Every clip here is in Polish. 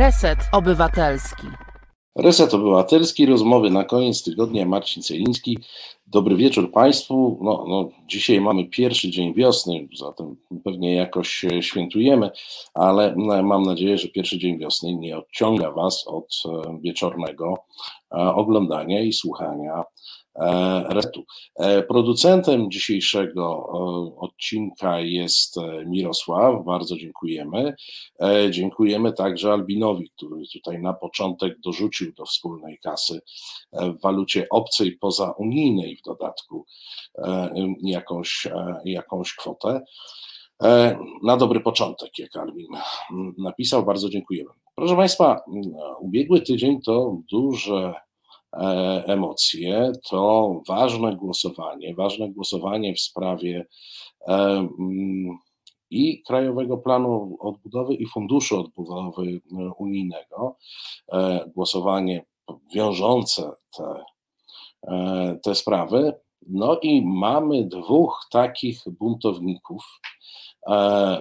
Reset Obywatelski. Reset Obywatelski, rozmowy na koniec tygodnia. Marcin Celiński. Dobry wieczór Państwu. No, no, dzisiaj mamy pierwszy dzień wiosny, zatem pewnie jakoś świętujemy, ale no, mam nadzieję, że pierwszy dzień wiosny nie odciąga Was od e, wieczornego e, oglądania i słuchania E, retu. E, producentem dzisiejszego odcinka jest e, Mirosław, bardzo dziękujemy. Dziękujemy także Albinowi, który tutaj na początek dorzucił do wspólnej kasy w walucie obcej, pozaunijnej w dodatku jakąś, jakąś kwotę. Na dobry początek, jak Albin napisał, bardzo dziękujemy. Proszę Państwa, ubiegły tydzień to duże E, emocje, to ważne głosowanie, ważne głosowanie w sprawie e, mm, i Krajowego Planu Odbudowy i Funduszu Odbudowy Unijnego, e, głosowanie wiążące te, te sprawy. No i mamy dwóch takich buntowników, E,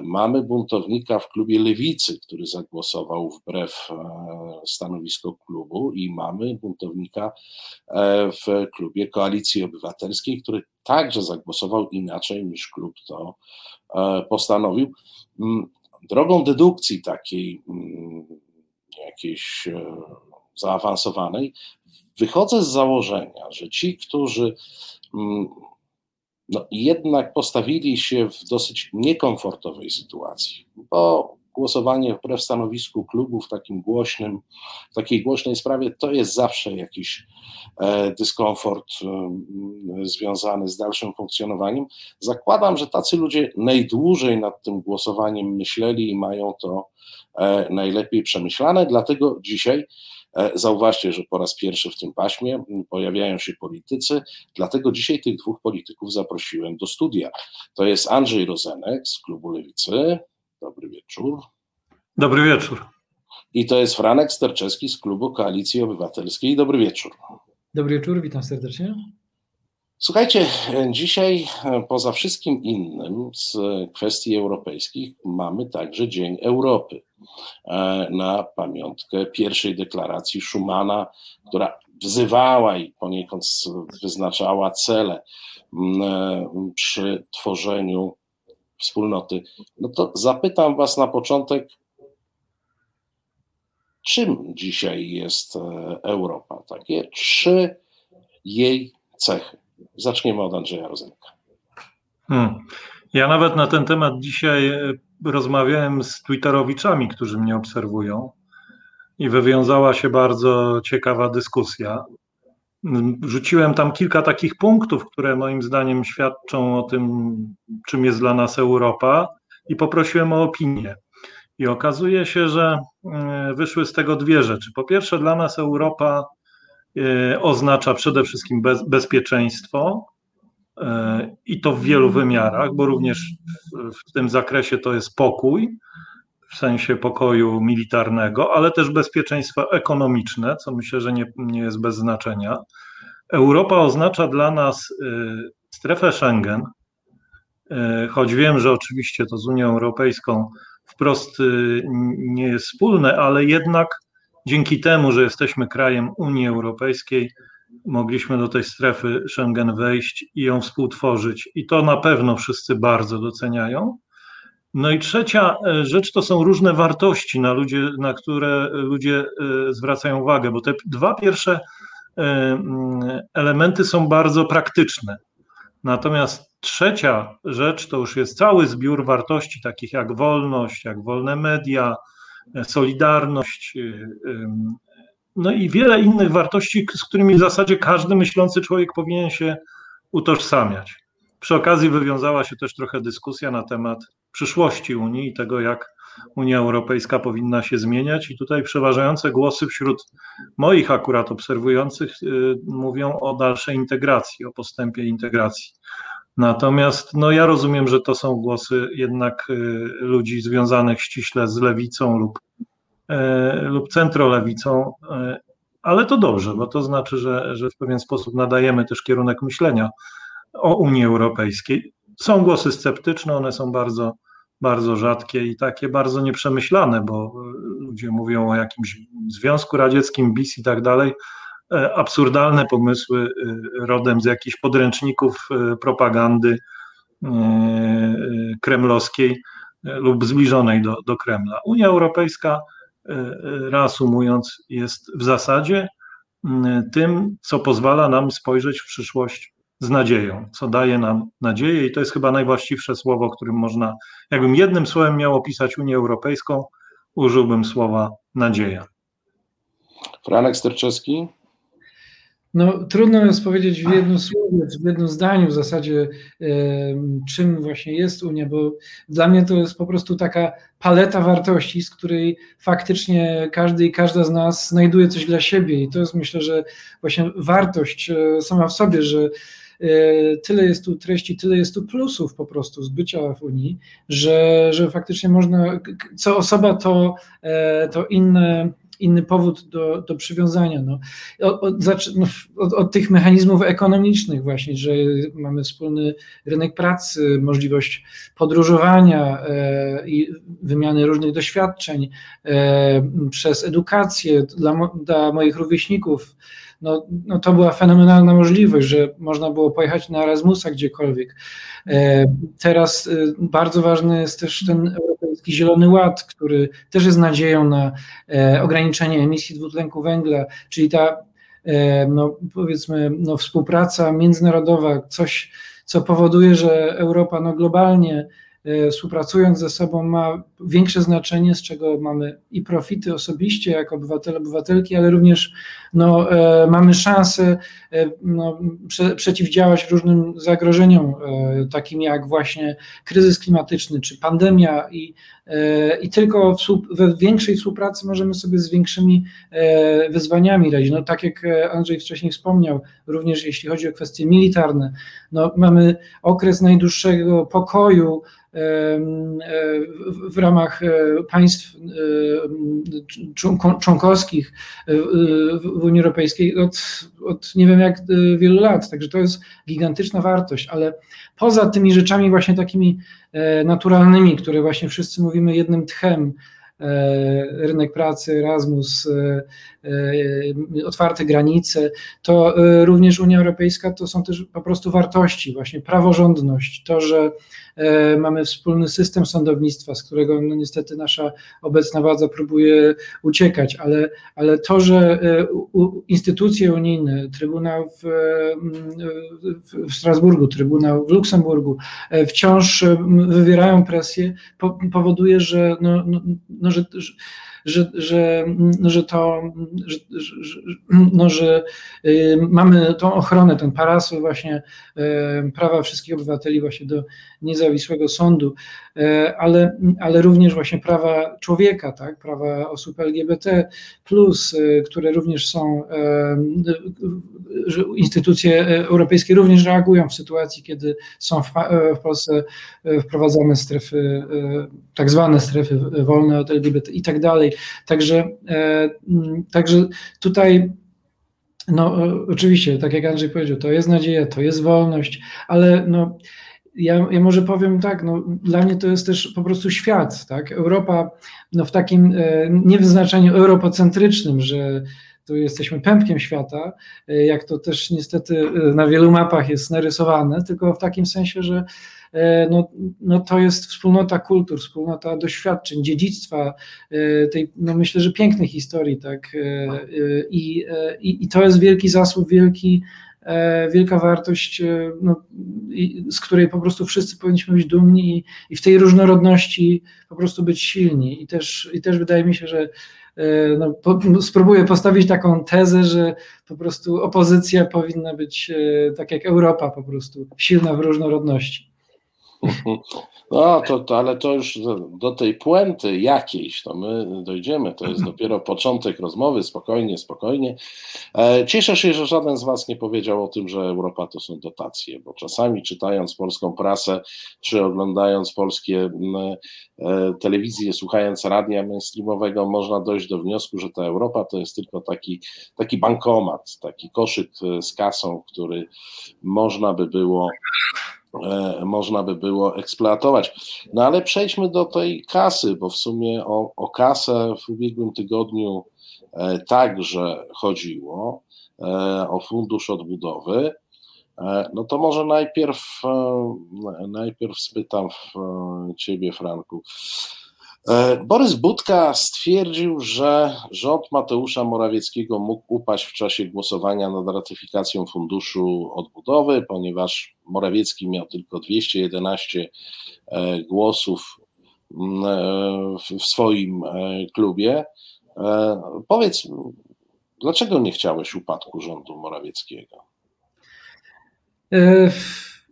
mamy buntownika w klubie Lewicy, który zagłosował wbrew e, stanowisko klubu, i mamy buntownika e, w klubie Koalicji Obywatelskiej, który także zagłosował inaczej niż klub to postanowił. Mm, drogą dedukcji takiej mm, jakiejś zaawansowanej, wychodzę z założenia, że ci, którzy mm, no, jednak postawili się w dosyć niekomfortowej sytuacji, bo głosowanie wbrew stanowisku klubu w takim głośnym, w takiej głośnej sprawie to jest zawsze jakiś e, dyskomfort e, związany z dalszym funkcjonowaniem. Zakładam, że tacy ludzie najdłużej nad tym głosowaniem myśleli i mają to e, najlepiej przemyślane, dlatego dzisiaj zauważcie, że po raz pierwszy w tym paśmie pojawiają się politycy, dlatego dzisiaj tych dwóch polityków zaprosiłem do studia. To jest Andrzej Rozenek z klubu Lewicy. Dobry wieczór. Dobry wieczór. I to jest Franek Sterczewski z klubu Koalicji Obywatelskiej. Dobry wieczór. Dobry wieczór, witam serdecznie. Słuchajcie, dzisiaj poza wszystkim innym z kwestii europejskich mamy także Dzień Europy. E, na pamiątkę pierwszej deklaracji Schumana, która wzywała i poniekąd wyznaczała cele e, przy tworzeniu wspólnoty. No to zapytam Was na początek, czym dzisiaj jest e, Europa? Takie trzy jej cechy. Zaczniemy od Andrzeja Rozenka. Hmm. Ja nawet na ten temat dzisiaj rozmawiałem z Twitterowiczami, którzy mnie obserwują i wywiązała się bardzo ciekawa dyskusja. Rzuciłem tam kilka takich punktów, które moim zdaniem świadczą o tym, czym jest dla nas Europa, i poprosiłem o opinię. I okazuje się, że e, wyszły z tego dwie rzeczy. Po pierwsze, dla nas Europa e, oznacza przede wszystkim bez, bezpieczeństwo, i to w wielu wymiarach, bo również w, tym zakresie to jest pokój, w sensie pokoju militarnego, ale też bezpieczeństwo ekonomiczne, co myślę, że nie, nie jest bez znaczenia. Europa oznacza dla nas y, strefę Schengen, choć wiem, że oczywiście to z Unią Europejską wprost nie jest wspólne, ale jednak dzięki temu, że jesteśmy krajem Unii Europejskiej, mogliśmy do tej strefy Schengen wejść i ją współtworzyć. I to na pewno wszyscy bardzo doceniają. No i trzecia e, rzecz to są różne wartości, na, ludzie, na które ludzie e, zwracają uwagę, bo te dwa pierwsze e, elementy są bardzo praktyczne. Natomiast trzecia rzecz to już jest cały zbiór wartości, takich jak wolność, jak wolne media, solidarność, no i wiele innych wartości, z którymi w zasadzie każdy myślący człowiek powinien się utożsamiać. Przy okazji wywiązała się też trochę dyskusja na temat przyszłości Unii i tego, jak Unia Europejska powinna się zmieniać. I tutaj przeważające głosy wśród moich akurat obserwujących y, mówią o dalszej integracji, o postępie integracji. Natomiast no, ja rozumiem, że to są głosy jednak y, ludzi związanych ściśle z lewicą lub E, lub centrolewicą, e, ale to dobrze, bo to znaczy, że, że w pewien sposób nadajemy też kierunek myślenia o Unii Europejskiej. Są głosy sceptyczne, one są bardzo bardzo rzadkie i takie bardzo nieprzemyślane, bo ludzie mówią o jakimś Związku Radzieckim, BIS i tak dalej. Absurdalne pomysły rodem z jakichś podręczników propagandy kremlowskiej lub zbliżonej do, do Kremla. Unia Europejska, reasumując, jest w zasadzie tym, co pozwala nam spojrzeć w przyszłość z nadzieją, co daje nam nadzieję i to jest chyba najwłaściwsze słowo, którym można, jakbym jednym słowem miał opisać Unię Europejską, użyłbym słowa nadzieja. Franek Sterczewski? No, trudno jest powiedzieć w jednym słowie, w jednym zdaniu w zasadzie, e, czym właśnie jest Unia, bo dla mnie to jest po prostu taka paleta wartości, z której faktycznie każdy i każda z nas znajduje coś dla siebie. I to jest myślę, że właśnie wartość e, sama w sobie, że e, tyle jest tu treści, tyle jest tu plusów po prostu z bycia w Unii, że, że faktycznie można, co osoba to, to inne inny powód do, do przywiązania. No. Od, od, no, od, od, tych mechanizmów ekonomicznych właśnie, że mamy wspólny rynek pracy, możliwość podróżowania e, i wymiany różnych doświadczeń e, przez edukację dla, dla moich rówieśników, no, no to była fenomenalna możliwość, że można było pojechać na Erasmusa gdziekolwiek. E, teraz e, bardzo ważny jest też ten Europejski Zielony Ład, który też jest nadzieją na e, ograniczenie emisji dwutlenku węgla, czyli ta no, powiedzmy no, współpraca międzynarodowa, coś, co powoduje, że Europa no, globalnie współpracując ze sobą ma większe znaczenie, z czego mamy i profity osobiście jako obywatele, obywatelki, ale również no, e, mamy szansę e, no, prze, przeciwdziałać różnym zagrożeniom, takim jak właśnie kryzys klimatyczny czy pandemia i, i tylko w, we większej współpracy możemy sobie z większymi wyzwaniami radzić. No, tak jak Andrzej wcześniej wspomniał, również jeśli chodzi o kwestie militarne, no, mamy okres najdłuższego pokoju, w ramach e, państw e, członkowskich e, w Unii Europejskiej od, od nie wiem jak wielu lat. Także to jest gigantyczna wartość, ale poza tymi rzeczami właśnie takimi naturalnymi, które właśnie wszyscy mówimy jednym tchem, rynek pracy, Erasmus, otwarte granice, to również Unia Europejska to są też po prostu wartości, właśnie praworządność, to, że E, mamy wspólny system sądownictwa, z którego no niestety nasza obecna władza próbuje uciekać, ale, ale to, że e, instytucje unijne, Trybunał w, w Strasburgu, Trybunał w Luksemburgu e, wciąż wywierają presję, powoduje, że, no, no, no że, że że, że, że to, że, no, że y, mamy tą ochronę, ten parasol właśnie y, prawa wszystkich obywateli właśnie do niezawisłego sądu, y, ale, ale również właśnie prawa człowieka, tak, prawa osób LGBT, plus, które również są, że instytucje europejskie również reagują w sytuacji, kiedy są w, w Polsce wprowadzane strefy, tak zwane strefy wolne od LGBT i tak dalej. Także, e, także tutaj no oczywiście, tak jak Andrzej powiedział, to jest nadzieja, to jest wolność, ale no, ja, ja może powiem tak, no, dla mnie to jest też po prostu świat, tak? Europa no, w takim e, nie w europocentrycznym, że tu jesteśmy pępkiem świata, e, jak to też niestety na wielu mapach jest narysowane, tylko w takim sensie, że E, no, no to jest wspólnota kultur, wspólnota doświadczeń, dziedzictwa, e, tej, no myślę, że pięknej historii, tak, e, i, i, i to jest wielki zasób, wielki, wielka wartość, no, z której po prostu wszyscy powinniśmy być dumni i, i, w tej różnorodności po prostu być silni. I też, i też wydaje mi się, że no, po, spróbuję postawić taką tezę, że po prostu opozycja powinna być tak jak Europa, po prostu silna w różnorodności. No, to, to, ale to już do tej puenty jakiejś, to my dojdziemy. To jest dopiero początek rozmowy, spokojnie, spokojnie. E, cieszę się, że żaden z Was nie powiedział o tym, że Europa to są dotacje, bo czasami czytając polską prasę, czy oglądając polskie e, telewizje, słuchając radia mainstreamowego, można dojść do wniosku, że ta Europa to jest tylko taki, taki bankomat, taki koszyk e, z kasą, który można by było można by było eksploatować. No ale przejdźmy do tej kasy, bo w sumie o, o kasę w ubiegłym tygodniu także chodziło, o fundusz odbudowy. No to może najpierw, najpierw spytam Ciebie, Franku. E, Borys Budka stwierdził, że rząd Mateusza Morawieckiego mógł upaść w czasie głosowania nad ratyfikacją Funduszu Odbudowy, ponieważ Morawiecki miał tylko 211 e, głosów e, w swoim klubie. Powiedz, dlaczego nie chciałeś upadku rządu Morawieckiego?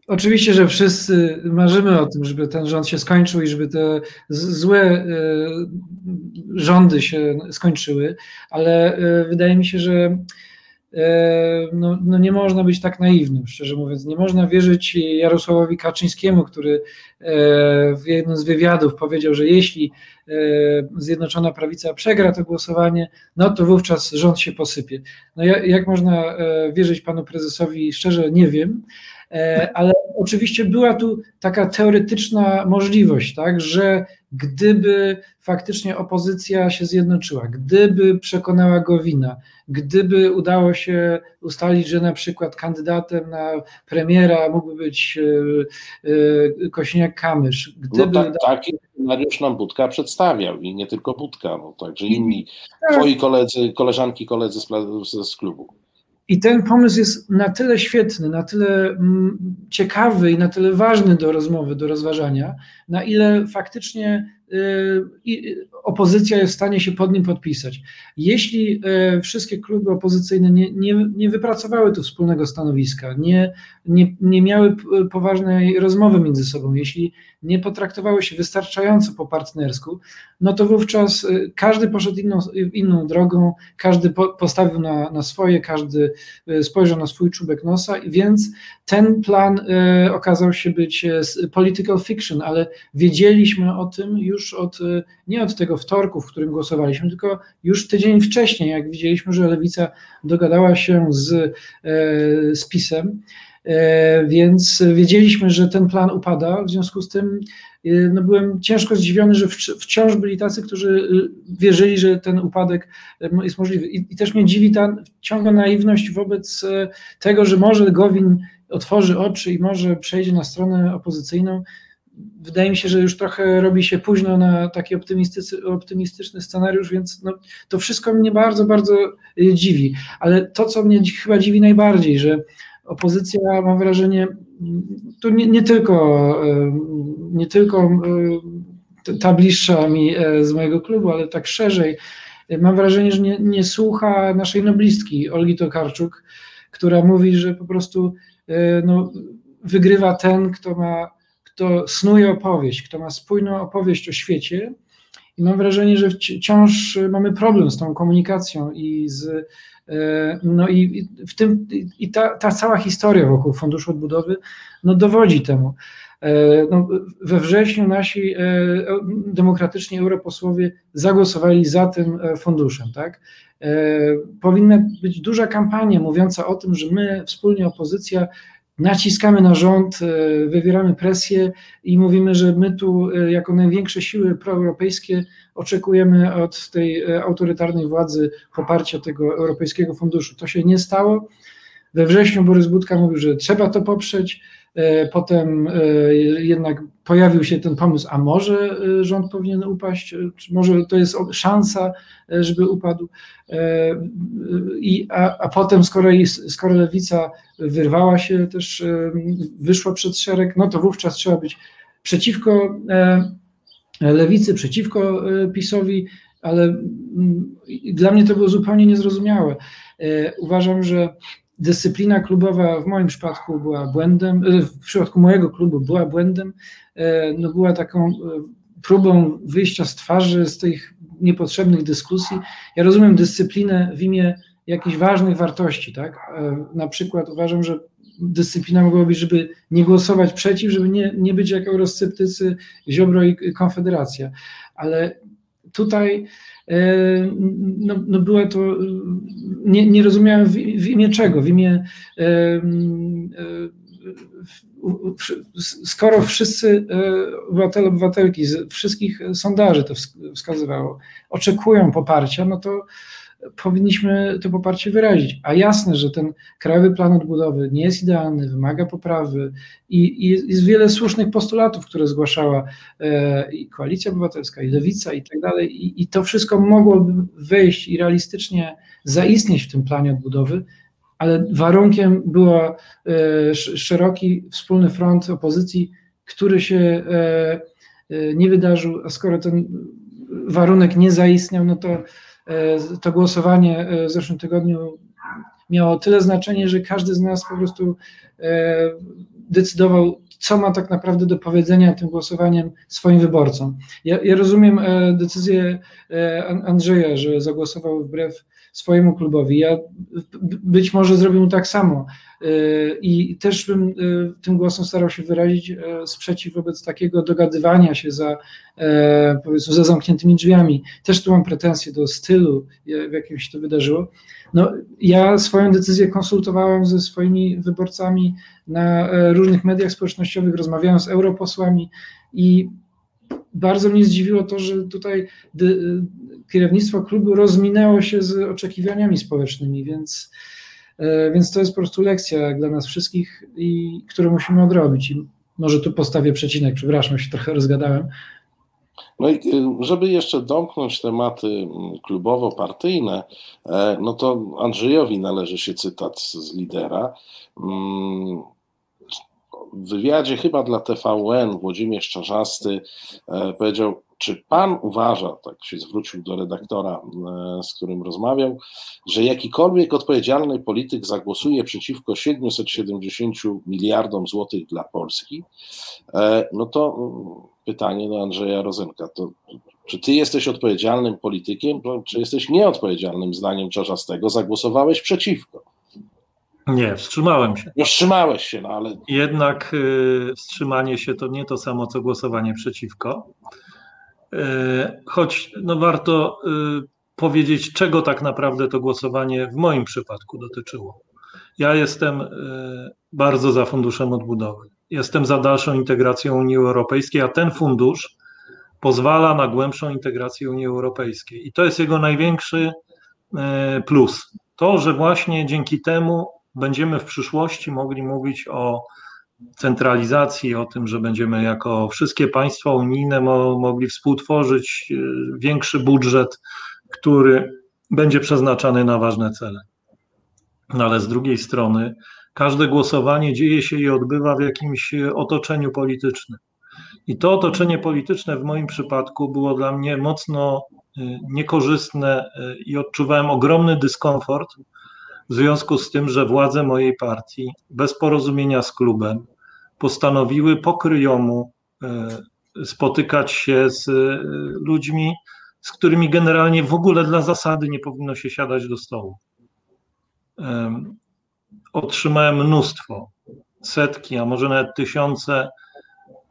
Oczywiście, że wszyscy marzymy o tym, żeby ten rząd się skończył i żeby te złe e, rządy się skończyły, ale e, wydaje mi się, że e, no, no, nie można być tak naiwnym, szczerze mówiąc. Nie można wierzyć Jarosławowi Kaczyńskiemu, który w jednym z wywiadów powiedział, że jeśli Zjednoczona Prawica przegra to głosowanie, no to wówczas rząd się posypie. No jak można wierzyć panu prezesowi? Szczerze nie wiem. E, ale oczywiście była tu taka teoretyczna możliwość, tak, że gdyby faktycznie opozycja się zjednoczyła, gdyby przekonała Gowina, gdyby udało się ustalić, że na przykład kandydatem na premiera mógłby być e, e, Kośniak-Kamysz. Gdyby no tak, taki scenariusz nam Budka przedstawiał i nie tylko Budka, no także inni tak. twoi koledzy, koleżanki, koledzy z, z klubu. I ten pomysł jest na tyle świetny, na tyle mm, ciekawy i na tyle ważny do rozmowy, do rozważania, na ile faktycznie Y, opozycja jest w stanie się pod nim podpisać. Jeśli y, wszystkie kluby opozycyjne nie, nie, nie wypracowały tu wspólnego stanowiska, nie, nie, nie miały poważnej rozmowy między sobą, jeśli nie potraktowały się wystarczająco po partnersku, no to wówczas y, każdy poszedł inną, inną drogą, każdy po, postawił na, na swoje, każdy spojrzał na swój czubek nosa, więc ten plan okazał się być political fiction, ale wiedzieliśmy o tym już od, y, nie od tego wtorku, w którym głosowaliśmy, tylko już tydzień wcześniej, jak widzieliśmy, że Lewica dogadała się z, z PiSem, więc wiedzieliśmy, że ten plan upada, w związku z tym y, no byłem ciężko zdziwiony, że wciąż byli tacy, którzy y, wierzyli, że ten upadek jest możliwy. I, i też mnie dziwi ta ciągła naiwność wobec e, tego, że może Gowin otworzy oczy i może przejdzie na stronę opozycyjną wydaje mi się, że już trochę robi się późno na taki optymistyczny, scenariusz, więc no, to wszystko mnie bardzo, bardzo dziwi. Ale to, co mnie chyba dziwi najbardziej, że opozycja, mam wrażenie, tu nie, nie tylko, y, nie tylko y, ta bliższa mi z mojego klubu, ale tak szerzej, mam wrażenie, że nie, nie słucha naszej noblistki Olgi Tokarczuk, która mówi, że po prostu no, wygrywa ten, kto ma kto snuje opowieść, kto ma spójną opowieść o świecie. I mam wrażenie, że wciąż mamy problem z tą komunikacją i z. E, no i w tym i ta, ta cała historia wokół Funduszu Odbudowy no dowodzi temu. E, no, we wrześniu nasi e, demokratyczni europosłowie zagłosowali za tym funduszem. Tak? Powinna być duża kampania mówiąca o tym, że my, wspólnie opozycja, naciskamy na rząd, e, wywieramy presję i mówimy, że my tu e, jako największe siły proeuropejskie oczekujemy od tej e, autorytarnej władzy poparcia tego Europejskiego Funduszu. To się nie stało. We wrześniu Borys Budka mówił, że trzeba to poprzeć. Potem jednak pojawił się ten pomysł, a może rząd powinien upaść, czy może to jest szansa, żeby upadł. I, a, a potem, skoro, skoro lewica wyrwała się też, wyszła przed szereg, no to wówczas trzeba być przeciwko lewicy, przeciwko PiSowi, ale dla mnie to było zupełnie niezrozumiałe. Uważam, że dyscyplina klubowa w moim przypadku była błędem, w przypadku mojego klubu była błędem, no była taką próbą wyjścia z twarzy z tych niepotrzebnych dyskusji. Ja rozumiem dyscyplinę w imię jakichś ważnych wartości, tak? E, na przykład uważam, że dyscyplina mogła być, żeby nie głosować przeciw, żeby nie, nie być jak eurosceptycy Ziobro i Konfederacja, ale tutaj e, no, no była to, nie, nie rozumiałem w, w imię czego, w imię skoro wszyscy obywatele, obywatelki z wszystkich sondaży to wskazywało, oczekują poparcia, no to powinniśmy to poparcie wyrazić. A jasne, że ten krajowy plan odbudowy nie jest idealny, wymaga poprawy i, i jest wiele słusznych postulatów, które zgłaszała e, i Koalicja Obywatelska, i Lewica i tak dalej. I, I to wszystko mogłoby wejść i realistycznie zaistnieć w tym planie odbudowy, ale warunkiem był e, szeroki wspólny front opozycji, który się e, nie wydarzył, a skoro ten warunek nie zaistniał, no to to głosowanie e, w zeszłym tygodniu miało tyle znaczenie, że każdy z nas po prostu e, decydował, co ma tak naprawdę do powiedzenia tym głosowaniem swoim wyborcom. Ja, ja rozumiem decyzję Andrzeja, że zagłosował wbrew swojemu klubowi. Ja być może zrobił tak samo. I też bym tym głosem starał się wyrazić sprzeciw wobec takiego dogadywania się za, powiedzmy, za zamkniętymi drzwiami. Też tu mam pretensje do stylu, w jakim się to wydarzyło. No, ja swoją decyzję konsultowałem ze swoimi wyborcami na różnych mediach społecznościowych, rozmawiałem z europosłami i bardzo mnie zdziwiło to, że tutaj kierownictwo klubu rozminęło się z oczekiwaniami społecznymi, więc, e, więc to jest po prostu lekcja dla nas wszystkich, i, którą musimy odrobić. I może tu postawię przecinek, przepraszam, się trochę rozgadałem. No i y, żeby jeszcze domknąć tematy mm, klubowo-partyjne, e, no to Andrzejowi należy się cytat z lidera. W wywiadzie chyba dla TVN Włodzimierz Czarzasty e, powiedział, czy pan uważa, tak się zwrócił do redaktora, e, z którym rozmawiał, że jakikolwiek odpowiedzialny polityk zagłosuje przeciwko 770 miliardom złotych dla Polski? E, no to mm, pytanie do Andrzeja Rozenka. To, czy ty jesteś odpowiedzialnym politykiem, czy jesteś nieodpowiedzialnym zdaniem Czarzastego? Zagłosowałeś przeciwko. Nie, wstrzymałem się. No wstrzymałeś się, no ale. Jednak y, wstrzymanie się to nie to samo, co głosowanie przeciwko. Y, choć no, warto y, powiedzieć, czego tak naprawdę to głosowanie w moim przypadku dotyczyło. Ja jestem bardzo za funduszem odbudowy. Jestem za dalszą integracją Unii Europejskiej, a ten fundusz pozwala na głębszą integrację Unii Europejskiej. I to jest jego największy plus. To, że właśnie dzięki temu będziemy w przyszłości mogli mówić o centralizacji, o tym, że będziemy jako wszystkie państwa unijne mo mogli współtworzyć y, większy budżet, który będzie przeznaczany na ważne cele. No ale z drugiej strony, każde głosowanie dzieje się i odbywa w jakimś otoczeniu politycznym. I to otoczenie polityczne w moim przypadku było dla mnie mocno y, niekorzystne i odczuwałem ogromny dyskomfort, w związku z tym, że władze mojej partii bez porozumienia z klubem postanowiły pokryjomu e, spotykać się z e, ludźmi, z którymi generalnie w ogóle dla zasady nie powinno się siadać do stołu. Otrzymałem mnóstwo, setki, a może nawet tysiące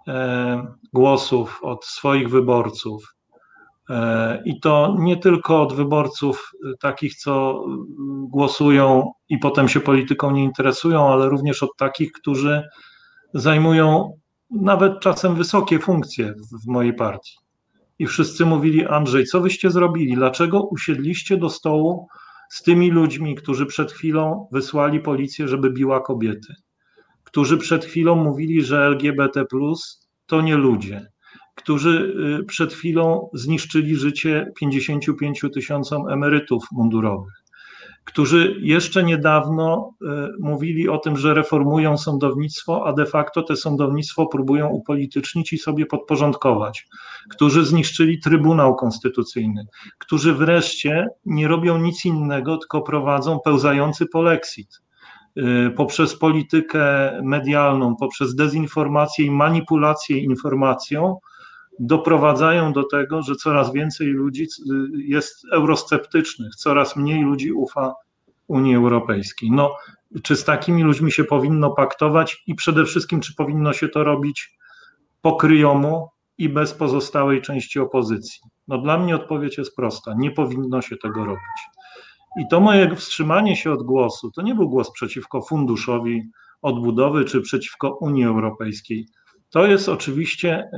e, głosów od swoich wyborców, I to nie tylko od wyborców e, takich, co głosują i potem się polityką nie interesują, ale również od takich, którzy zajmują nawet czasem wysokie funkcje w mojej partii. I wszyscy mówili: Andrzej, co wyście zrobili? Dlaczego usiedliście do stołu z tymi ludźmi, którzy przed chwilą wysłali policję, żeby biła kobiety? Którzy przed chwilą mówili, że LGBT to nie ludzie, którzy y, przed chwilą zniszczyli życie 55 tysiącom emerytów mundurowych, którzy jeszcze niedawno y, mówili o tym, że reformują sądownictwo, a de facto te sądownictwo próbują upolitycznić i sobie podporządkować, którzy zniszczyli Trybunał Konstytucyjny, którzy wreszcie nie robią nic innego, tylko prowadzą pełzający polexit y, poprzez politykę medialną, poprzez dezinformację i manipulację informacją, doprowadzają do tego, że coraz więcej ludzi jest eurosceptycznych, coraz mniej ludzi ufa Unii Europejskiej. No, czy z takimi ludźmi się powinno paktować i przede wszystkim, czy powinno się to robić po kryjomu i bez pozostałej części opozycji? No, dla mnie odpowiedź jest prosta: nie powinno się tego robić. I to moje wstrzymanie się od głosu to nie był głos przeciwko funduszowi odbudowy czy przeciwko Unii Europejskiej. To jest oczywiście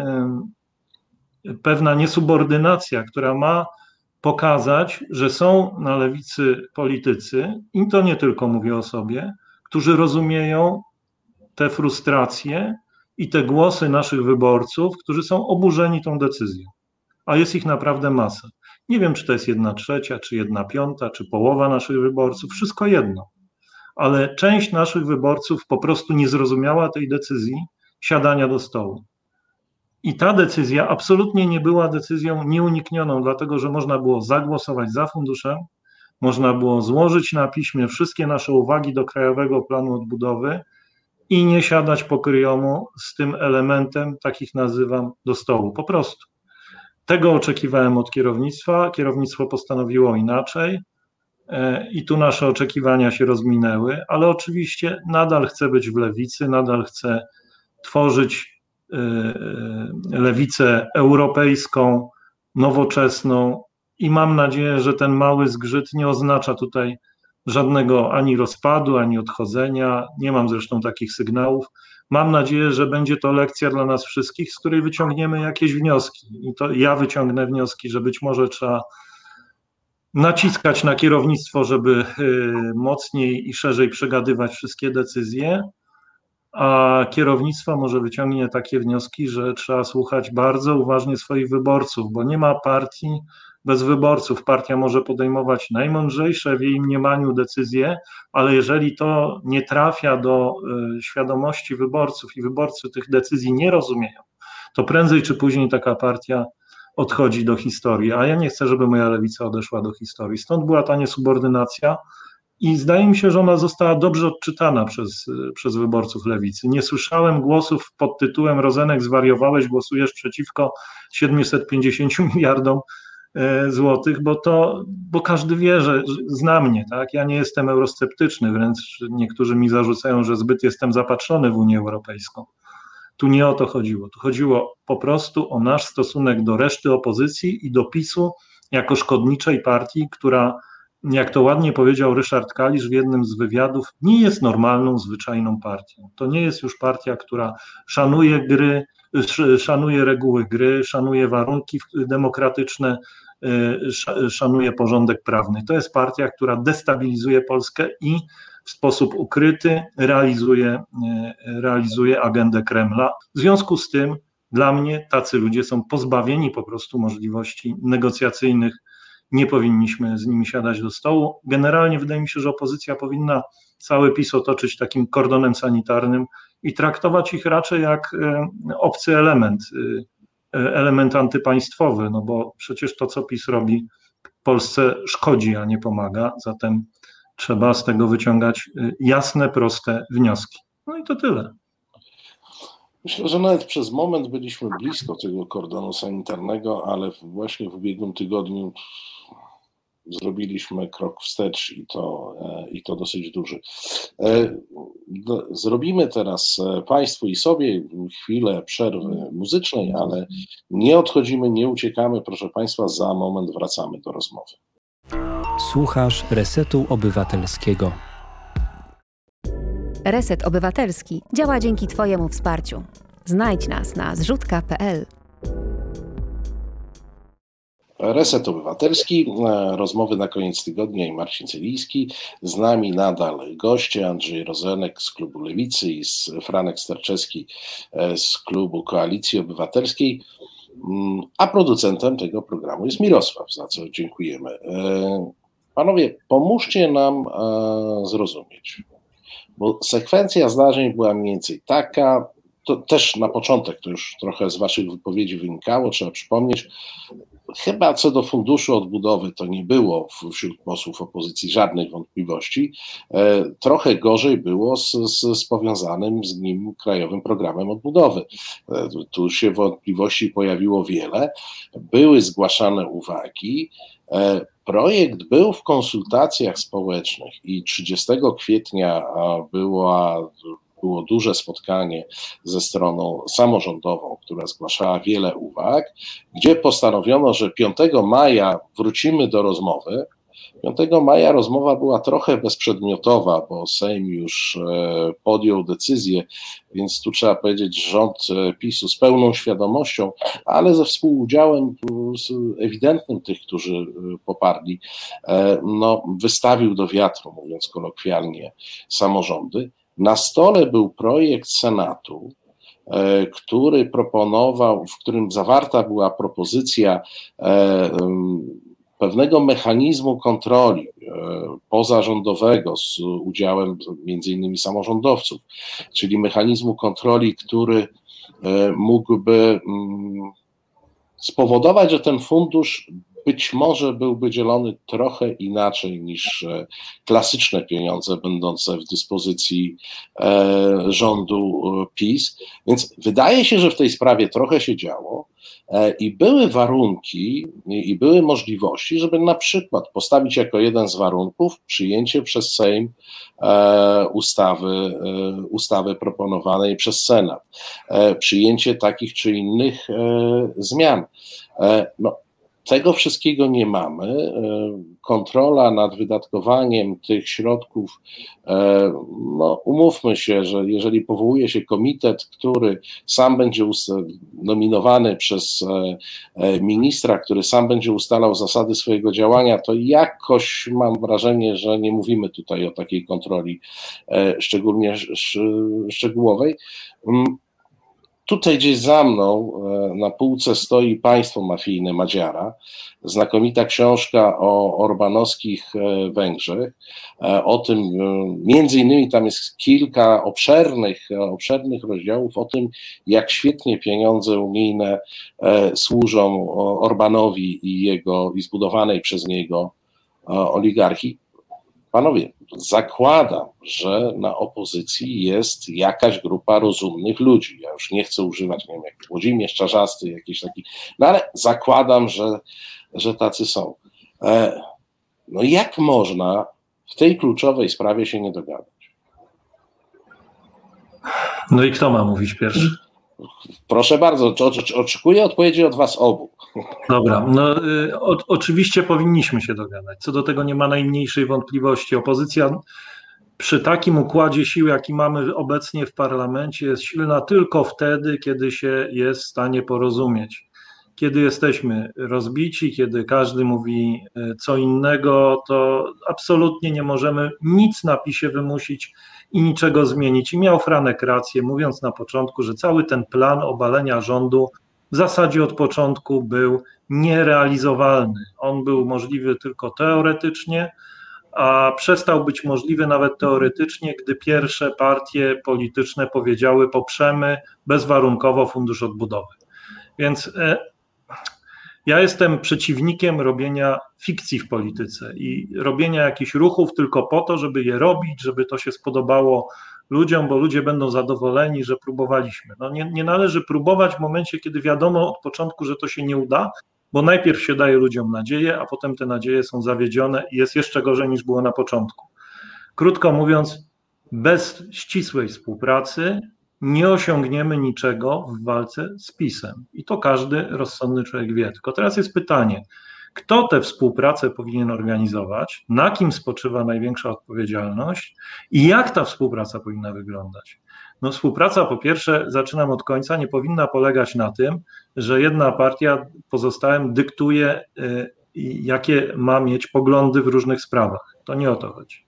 pewna niesubordynacja, która ma pokazać, że są na lewicy politycy, i to nie tylko mówię o sobie, którzy rozumieją te frustracje i te głosy naszych wyborców, którzy są oburzeni tą decyzją. A jest ich naprawdę masa. Nie wiem, czy to jest jedna trzecia, czy jedna piąta, czy połowa naszych wyborców, wszystko jedno. Ale część naszych wyborców po prostu nie zrozumiała tej decyzji siadania do stołu. I ta decyzja absolutnie nie była decyzją nieuniknioną, dlatego że można było zagłosować za funduszem, można było złożyć na piśmie wszystkie nasze uwagi do Krajowego Planu Odbudowy i nie siadać po kryjomu z tym elementem, takich nazywam, do stołu. Po prostu. Tego oczekiwałem od kierownictwa. Kierownictwo postanowiło inaczej e, i tu nasze oczekiwania się rozminęły, ale oczywiście nadal chcę być w lewicy, nadal chcę tworzyć lewicę europejską, nowoczesną i mam nadzieję, że ten mały zgrzyt nie oznacza tutaj żadnego ani rozpadu, ani odchodzenia. Nie mam zresztą takich sygnałów. Mam nadzieję, że będzie to lekcja dla nas wszystkich, z której wyciągniemy jakieś wnioski. I to ja wyciągnę wnioski, że być może trzeba naciskać na kierownictwo, żeby y, mocniej i szerzej przegadywać wszystkie decyzje, a kierownictwo może wyciągnie takie wnioski, że trzeba słuchać bardzo uważnie swoich wyborców, bo nie ma partii, bez wyborców. Partia może podejmować najmądrzejsze w jej mniemaniu decyzje, ale jeżeli to nie trafia do y, świadomości wyborców i wyborcy tych decyzji nie rozumieją, to prędzej czy później taka partia odchodzi do historii. A ja nie chcę, żeby moja lewica odeszła do historii. Stąd była ta niesubordynacja. I zdaje mi się, że ona została dobrze odczytana przez, przez wyborców lewicy. Nie słyszałem głosów pod tytułem Rozenek zwariowałeś, głosujesz przeciwko 750 miliardom E, złotych, bo to, bo każdy wie, że zna mnie, tak? Ja nie jestem eurosceptyczny, wręcz niektórzy mi zarzucają, że zbyt jestem zapatrzony w Unię Europejską. Tu nie o to chodziło. Tu chodziło po prostu o nasz stosunek do reszty opozycji i do PiSu jako szkodniczej partii, która, jak to ładnie powiedział Ryszard Kalisz w jednym z wywiadów, nie jest normalną, zwyczajną partią. To nie jest już partia, która szanuje gry, szanuje reguły gry, szanuje warunki demokratyczne, y, szanuje porządek prawny. To jest partia, która destabilizuje Polskę i w sposób ukryty realizuje, y, realizuje agendę Kremla. W związku z tym dla mnie tacy ludzie są pozbawieni po prostu możliwości negocjacyjnych. Nie powinniśmy z nimi siadać do stołu. Generalnie wydaje mi się, że opozycja powinna cały PiS otoczyć takim kordonem sanitarnym i traktować ich raczej jak e, obcy element, e, element antypaństwowy, no bo przecież to, co PiS robi, Polsce szkodzi, a nie pomaga, zatem trzeba z tego wyciągać e, jasne, proste wnioski. No i to tyle. Myślę, że nawet przez moment byliśmy blisko tego kordonu sanitarnego, ale właśnie w ubiegłym tygodniu zrobiliśmy krok wstecz i to, e, i to dosyć duży. E, zrobimy teraz e, Państwu i sobie chwilę przerwy muzycznej, ale nie odchodzimy, nie uciekamy. Proszę Państwa, za moment wracamy do rozmowy. Słuchasz Resetu Obywatelskiego. Reset Obywatelski działa dzięki Twojemu wsparciu. Znajdź nas na zrzutka.pl. Reset Obywatelski, e, rozmowy na koniec tygodnia i Marcin Celiński. Z nami nadal goście Andrzej Rozenek z klubu Lewicy i Franek Starczewski e, z klubu Koalicji Obywatelskiej. Mm, a producentem tego programu jest Mirosław, za co dziękujemy. E, panowie, pomóżcie nam zrozumieć, bo sekwencja zdarzeń była mniej więcej taka, to też na początek, to już trochę z Waszych wypowiedzi wynikało, trzeba przypomnieć, Chyba co do funduszu odbudowy to nie było wśród posłów opozycji żadnych wątpliwości. E, trochę gorzej było z, z, z powiązanym z nim Krajowym Programem Odbudowy. E, tu się wątpliwości pojawiło wiele. Były zgłaszane uwagi. E, projekt był w konsultacjach społecznych i 30 kwietnia była było duże spotkanie ze stroną samorządową, która zgłaszała wiele uwag, gdzie postanowiono, że 5 maja wrócimy do rozmowy, 5 maja rozmowa była trochę bezprzedmiotowa, bo Sejm już e, podjął decyzję, więc tu trzeba powiedzieć, rząd e, PiSu z pełną świadomością, ale ze współudziałem ewidentnym tych, którzy e, poparli, no, wystawił do wiatru, mówiąc kolokwialnie, samorządy. Na stole był projekt Senatu, który proponował, w którym zawarta była propozycja pewnego mechanizmu kontroli e, pozarządowego z udziałem między innymi samorządowców, czyli mechanizmu kontroli, który e, mógłby mm, spowodować, że ten fundusz być może byłby dzielony trochę inaczej niż e, klasyczne pieniądze będące w dyspozycji rządu PiS. Więc wydaje się, że w tej sprawie trochę się działo. E, I były warunki i były możliwości, żeby na przykład postawić jako jeden z warunków przyjęcie przez Sejm e, ustawy, e, ustawy proponowanej przez Senat, przyjęcie takich czy innych zmian. No, tego wszystkiego nie mamy. E, kontrola nad wydatkowaniem tych środków, e, no umówmy się, że jeżeli powołuje się komitet, który sam będzie nominowany przez e, ministra, który sam będzie ustalał zasady swojego działania, to jakoś mam wrażenie, że nie mówimy tutaj o takiej kontroli szczególnie szczegółowej. Tutaj gdzieś za mną e, na półce stoi Państwo mafijne Madziara, znakomita książka o orbanowskich e, Węgrzech, e, o tym, między innymi tam jest kilka obszernych, obszernych rozdziałów o tym, jak świetnie pieniądze unijne służą Orbanowi i jego, i zbudowanej przez niego oligarchii. Panowie, zakładam, że na opozycji jest jakaś grupa rozumnych ludzi. Ja już nie chcę używać, nie wiem, jak Włodzimierz Czarzasty, jakiś taki, no ale zakładam, że, że tacy są. E, no jak można w tej kluczowej sprawie się nie dogadać? No i kto ma mówić pierwszy? Proszę bardzo, oczekuję odpowiedzi od Was obu. Dobra, no y, o, oczywiście powinniśmy się dogadać. Co do tego nie ma najmniejszej wątpliwości. Opozycja przy takim układzie sił, jaki mamy obecnie w parlamencie, jest silna tylko wtedy, kiedy się jest w stanie porozumieć. Kiedy jesteśmy rozbici, kiedy każdy mówi y, co innego, to absolutnie nie możemy nic na PiSie wymusić i niczego zmienić. I miał Franek rację, mówiąc na początku, że cały ten plan obalenia rządu w zasadzie od początku był nierealizowalny. On był możliwy tylko teoretycznie, a przestał być możliwy nawet teoretycznie, gdy pierwsze partie polityczne powiedziały: poprzemy bezwarunkowo Fundusz Odbudowy. Więc e, ja jestem przeciwnikiem robienia fikcji w polityce i robienia jakichś ruchów tylko po to, żeby je robić, żeby to się spodobało ludziom, bo ludzie będą zadowoleni, że próbowaliśmy. No nie, nie należy próbować w momencie, kiedy wiadomo od początku, że to się nie uda, bo najpierw się daje ludziom nadzieję, a potem te nadzieje są zawiedzione i jest jeszcze gorzej niż było na początku. Krótko mówiąc, bez ścisłej współpracy nie osiągniemy niczego w walce z PiSem. I to każdy rozsądny człowiek wie. Tylko teraz jest pytanie, kto tę współpracę powinien organizować, na kim spoczywa największa odpowiedzialność i jak ta współpraca powinna wyglądać. No, współpraca, po pierwsze, zaczynam od końca, nie powinna polegać na tym, że jedna partia pozostałym dyktuje, y, jakie ma mieć poglądy w różnych sprawach. To nie o to chodzi.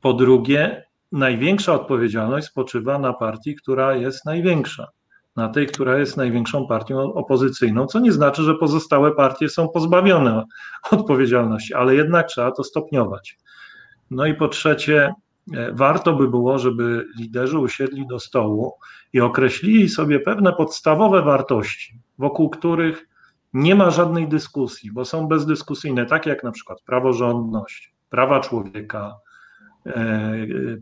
Po drugie, największa odpowiedzialność spoczywa na partii, która jest największa, na tej, która jest największą partią opozycyjną, co nie znaczy, że pozostałe partie są pozbawione odpowiedzialności, ale jednak trzeba to stopniować. No i po trzecie, e, warto by było, żeby liderzy usiedli do stołu i określili sobie pewne podstawowe wartości, wokół których nie ma żadnej dyskusji, bo są bezdyskusyjne, takie jak na przykład praworządność, prawa człowieka,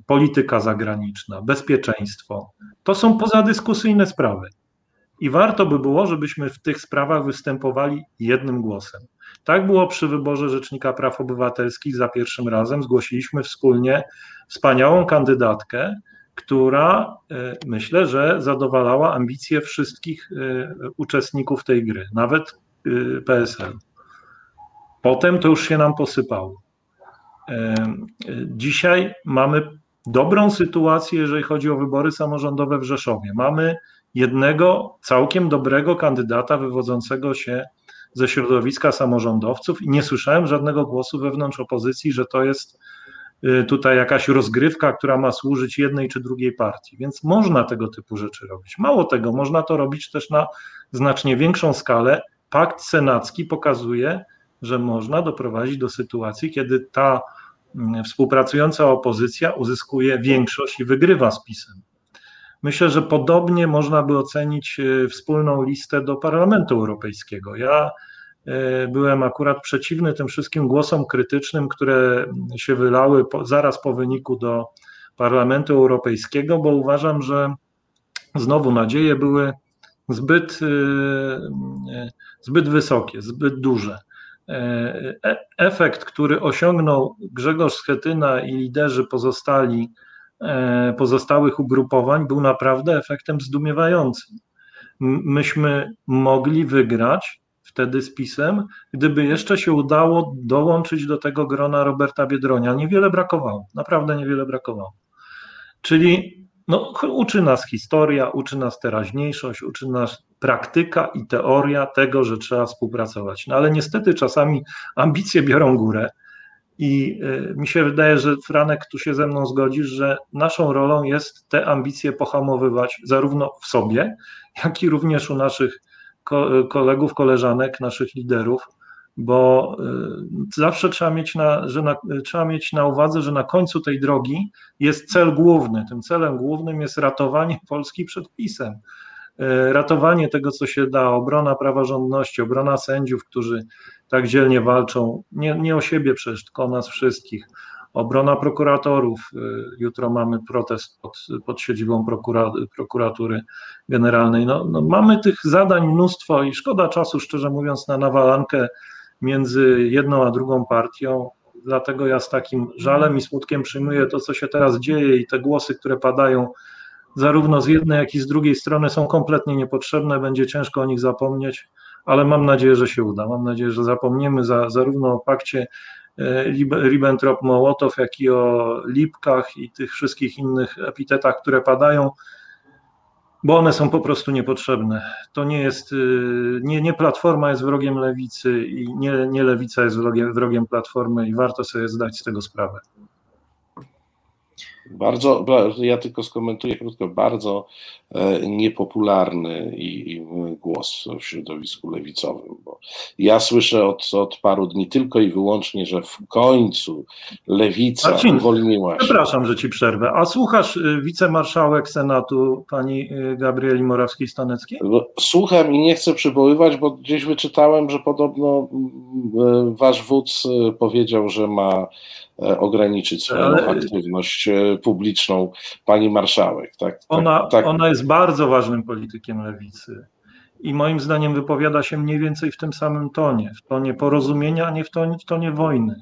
polityka zagraniczna, bezpieczeństwo. To są pozadyskusyjne sprawy. I warto by było, żebyśmy w tych sprawach występowali jednym głosem. Tak było przy wyborze Rzecznika Praw Obywatelskich za pierwszym razem. Zgłosiliśmy wspólnie wspaniałą kandydatkę, która e, myślę, że zadowalała ambicje wszystkich e, uczestników tej gry, nawet PSL. Potem to już się nam posypało. Dzisiaj mamy dobrą sytuację, jeżeli chodzi o wybory samorządowe w Rzeszowie. Mamy jednego całkiem dobrego kandydata wywodzącego się ze środowiska samorządowców i nie słyszałem żadnego głosu wewnątrz opozycji, że to jest y, tutaj jakaś rozgrywka, która ma służyć jednej czy drugiej partii. Więc można tego typu rzeczy robić. Mało tego, można to robić też na znacznie większą skalę. Pakt senacki pokazuje, że można doprowadzić do sytuacji, kiedy ta współpracująca opozycja uzyskuje większość i wygrywa z PiSem. Myślę, że podobnie można by ocenić e, wspólną listę do Parlamentu Europejskiego. Ja e, byłem akurat przeciwny tym wszystkim głosom krytycznym, które się wylały po, zaraz po wyniku do Parlamentu Europejskiego, bo uważam, że znowu nadzieje były zbyt, e, zbyt wysokie, zbyt duże. Efekt, który osiągnął Grzegorz Schetyna i liderzy pozostali E, pozostałych ugrupowań był naprawdę efektem zdumiewającym. Myśmy mogli wygrać wtedy z PiSem, gdyby jeszcze się udało dołączyć do tego grona Roberta Biedronia. Niewiele brakowało, naprawdę niewiele brakowało. Czyli no, uczy nas historia, uczy nas teraźniejszość, uczy nas praktyka i teoria tego, że trzeba współpracować. No ale niestety czasami ambicje biorą górę i y, mi się wydaje, że Franek tu się ze mną zgodzisz, że naszą rolą jest te ambicje pohamowywać zarówno w sobie, jak i również u naszych kolegów, koleżanek, naszych liderów, bo y, zawsze trzeba mieć na, że na, trzeba mieć na uwadze, że na końcu tej drogi jest cel główny. Tym celem głównym jest ratowanie Polski przed PiSem. Y, ratowanie tego, co się da, obrona praworządności, obrona sędziów, którzy tak dzielnie walczą, nie, nie o siebie przecież, tylko o nas wszystkich. Obrona prokuratorów. Y, jutro mamy protest pod, pod siedzibą prokura, prokuratury generalnej. No, no, mamy tych zadań mnóstwo i szkoda czasu, szczerze mówiąc, na nawalankę między jedną a drugą partią. Dlatego ja z takim żalem i smutkiem przyjmuję to, co się teraz dzieje i te głosy, które padają zarówno z jednej, jak i z drugiej strony są kompletnie niepotrzebne. Będzie ciężko o nich zapomnieć ale mam nadzieję, że się uda. Mam nadzieję, że zapomniemy za, zarówno o pakcie e, Ribbentrop-Mołotow, jak i o lipkach i tych wszystkich innych epitetach, które padają, bo one są po prostu niepotrzebne. To nie jest, e, nie, nie Platforma jest wrogiem lewicy i nie, nie lewica jest wrogiem, wrogiem Platformy i warto sobie zdać z tego sprawę. Bardzo, ja tylko skomentuję krótko, bardzo e, niepopularny i, głos w środowisku lewicowym, bo ja słyszę od, od paru dni tylko i wyłącznie, że w końcu lewica Marcin, uwolniła się. Przepraszam, że ci przerwę. A słuchasz y, wicemarszałek Senatu pani y, Gabrieli Morawskiej-Staneckiej? Słucham i nie chcę przywoływać, bo gdzieś wyczytałem, że podobno y, wasz wódz powiedział, że ma ograniczyć swoją Ale... aktywność e, publiczną pani marszałek. Tak, tak, ona, tak. ona jest bardzo ważnym politykiem lewicy i moim zdaniem wypowiada się mniej więcej w tym samym tonie, w tonie porozumienia, a nie w tonie, w tonie wojny.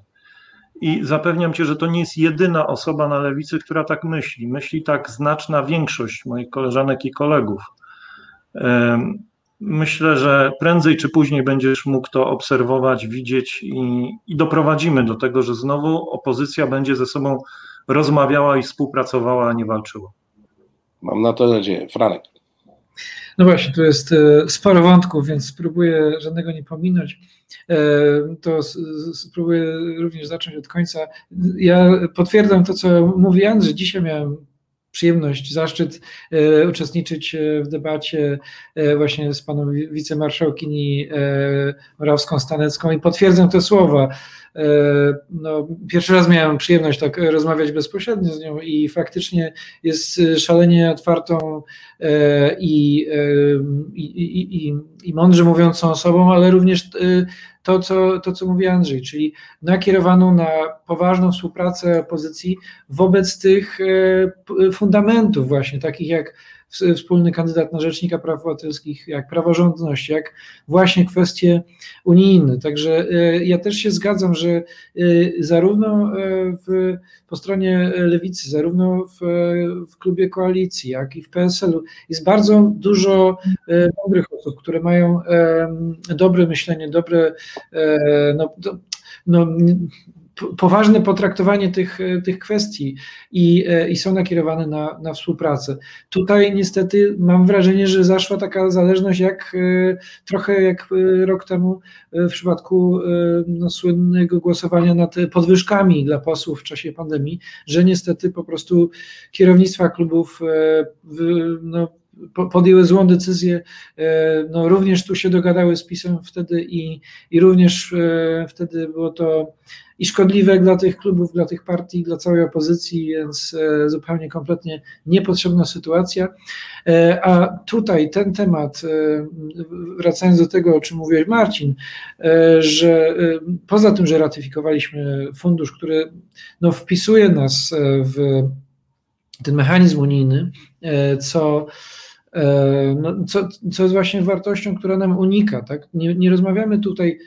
I zapewniam cię, że to nie jest jedyna osoba na lewicy, która tak myśli. Myśli tak znaczna większość moich koleżanek i kolegów. Myślę, że prędzej czy później będziesz mógł to obserwować, widzieć i, i doprowadzimy do tego, że znowu opozycja będzie ze sobą rozmawiała i współpracowała, a nie walczyła. Mam na to nadzieję. Franek. No właśnie, tu jest e, sporo wątków, więc spróbuję żadnego nie pominąć. E, to spróbuję również zacząć od końca. Ja potwierdzam to, co mówi Andrzej. Dzisiaj miałem przyjemność, zaszczyt e, uczestniczyć e, w debacie e, właśnie z paną wicemarszałkini Morawską-Stanecką i potwierdzam te słowa. No, pierwszy raz miałem przyjemność tak rozmawiać bezpośrednio z nią i faktycznie jest szalenie otwartą i, i, i, i mądrze mówiącą osobą, ale również to co, to, co mówi Andrzej, czyli nakierowaną na poważną współpracę opozycji wobec tych e, fundamentów właśnie, takich jak wspólny kandydat na rzecznika praw obywatelskich, jak praworządność, jak właśnie kwestie unijne. Także ja też się zgadzam, że zarówno w, po stronie lewicy, zarówno w, w klubie koalicji, jak i w PSL-u jest bardzo dużo dobrych osób, które mają dobre myślenie, dobre no, no, poważne potraktowanie tych, tych kwestii i, i są nakierowane na, na współpracę. Tutaj niestety mam wrażenie, że zaszła taka zależność jak trochę jak rok temu w przypadku no, słynnego głosowania nad podwyżkami dla posłów w czasie pandemii, że niestety po prostu kierownictwa klubów no, podjęły złą decyzję, e, no również tu się dogadały z PiSem wtedy i, i również e, wtedy było to i szkodliwe dla tych klubów, dla tych partii, dla całej opozycji, więc e, zupełnie kompletnie niepotrzebna sytuacja. A tutaj ten temat, wracając do tego, o czym mówiłeś Marcin, że poza tym, że ratyfikowaliśmy fundusz, który no, wpisuje nas w ten mechanizm unijny, co no, co, co jest właśnie wartością, która nam unika. Tak? Nie, nie rozmawiamy tutaj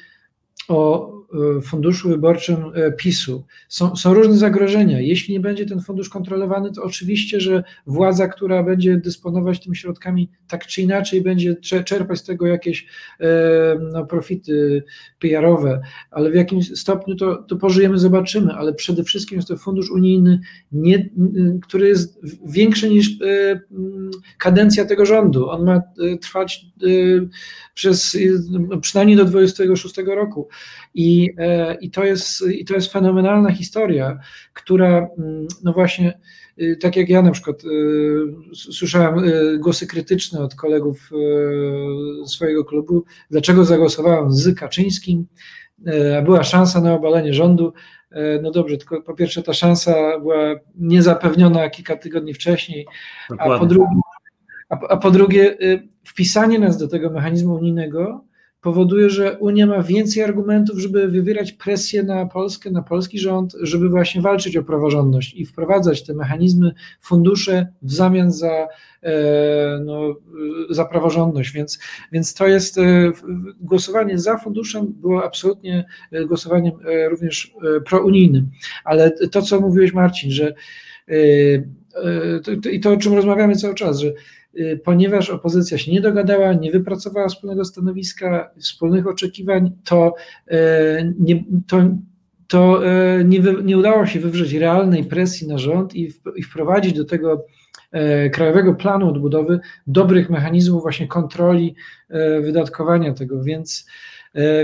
o e, funduszu wyborczym e, PiSu. Są, są, różne zagrożenia. Jeśli nie będzie ten fundusz kontrolowany, to oczywiście, że władza, która będzie dysponować tymi środkami, tak czy inaczej będzie czerpać z tego jakieś no, profity PR-owe, ale w jakim stopniu to, to pożyjemy, zobaczymy, ale przede wszystkim jest to fundusz unijny, nie, który jest większy niż kadencja tego rządu. On ma trwać przez przynajmniej do 26 roku. I, e, i, to jest, I to jest fenomenalna historia, która, mm, no właśnie, y, tak jak ja na przykład y, słyszałem y, głosy krytyczne od kolegów swojego klubu, dlaczego zagłosowałem z Kaczyńskim, a była szansa na obalenie rządu. No dobrze, tylko po pierwsze ta szansa była niezapewniona kilka tygodni wcześniej, a po, drugie, a, a po drugie wpisanie nas do tego mechanizmu unijnego powoduje, że Unia ma więcej argumentów, żeby wywierać presję na Polskę, na polski rząd, żeby właśnie walczyć o praworządność i wprowadzać te mechanizmy, fundusze w zamian za, e, no, za praworządność. Więc, więc to jest e, głosowanie za funduszem było absolutnie e, głosowaniem również prounijnym. Ale to, co mówiłeś, Marcin, że i to, o czym rozmawiamy cały czas, że ponieważ opozycja się nie dogadała, nie wypracowała wspólnego stanowiska, wspólnych oczekiwań, to y, nie, to, to y, nie, nie udało się wywrzeć realnej presji na rząd i, i wprowadzić do tego Krajowego Planu Odbudowy dobrych mechanizmów właśnie kontroli wydatkowania tego, więc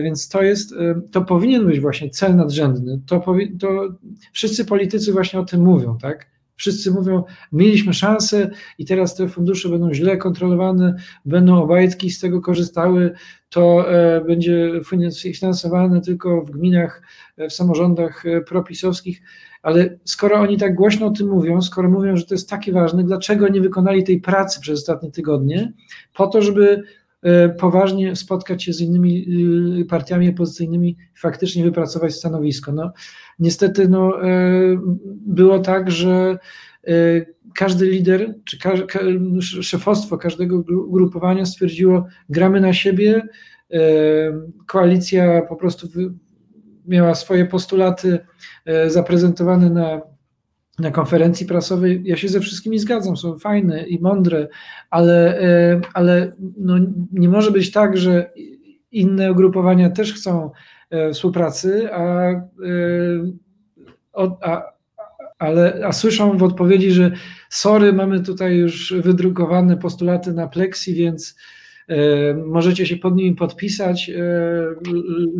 więc to jest, to powinien być właśnie cel nadrzędny. To, powi, to wszyscy politycy właśnie o tym mówią, tak? Wszyscy mówią, mieliśmy szansę i teraz te fundusze będą źle kontrolowane, będą obajtki z tego korzystały, to e, będzie finansowane tylko w gminach, e, w samorządach e, propisowskich, ale skoro oni tak głośno o tym mówią, skoro mówią, że to jest takie ważne, dlaczego nie wykonali tej pracy przez ostatnie tygodnie, po to, żeby poważnie spotkać się z innymi partiami opozycyjnymi, faktycznie wypracować stanowisko. No, niestety no, e, było tak, że e, każdy lider, czy szefostwo każdego grupowania stwierdziło, gramy na siebie, e, koalicja po prostu miała swoje postulaty zaprezentowane na, na konferencji prasowej. Ja się ze wszystkimi zgadzam, są fajne i mądre, ale, ale no nie może być tak, że inne ugrupowania też chcą E, współpracy, a, e, a, ale, a słyszą w odpowiedzi, że sorry, mamy tutaj już wydrukowane postulaty na Plexi, więc e, możecie się pod nimi podpisać,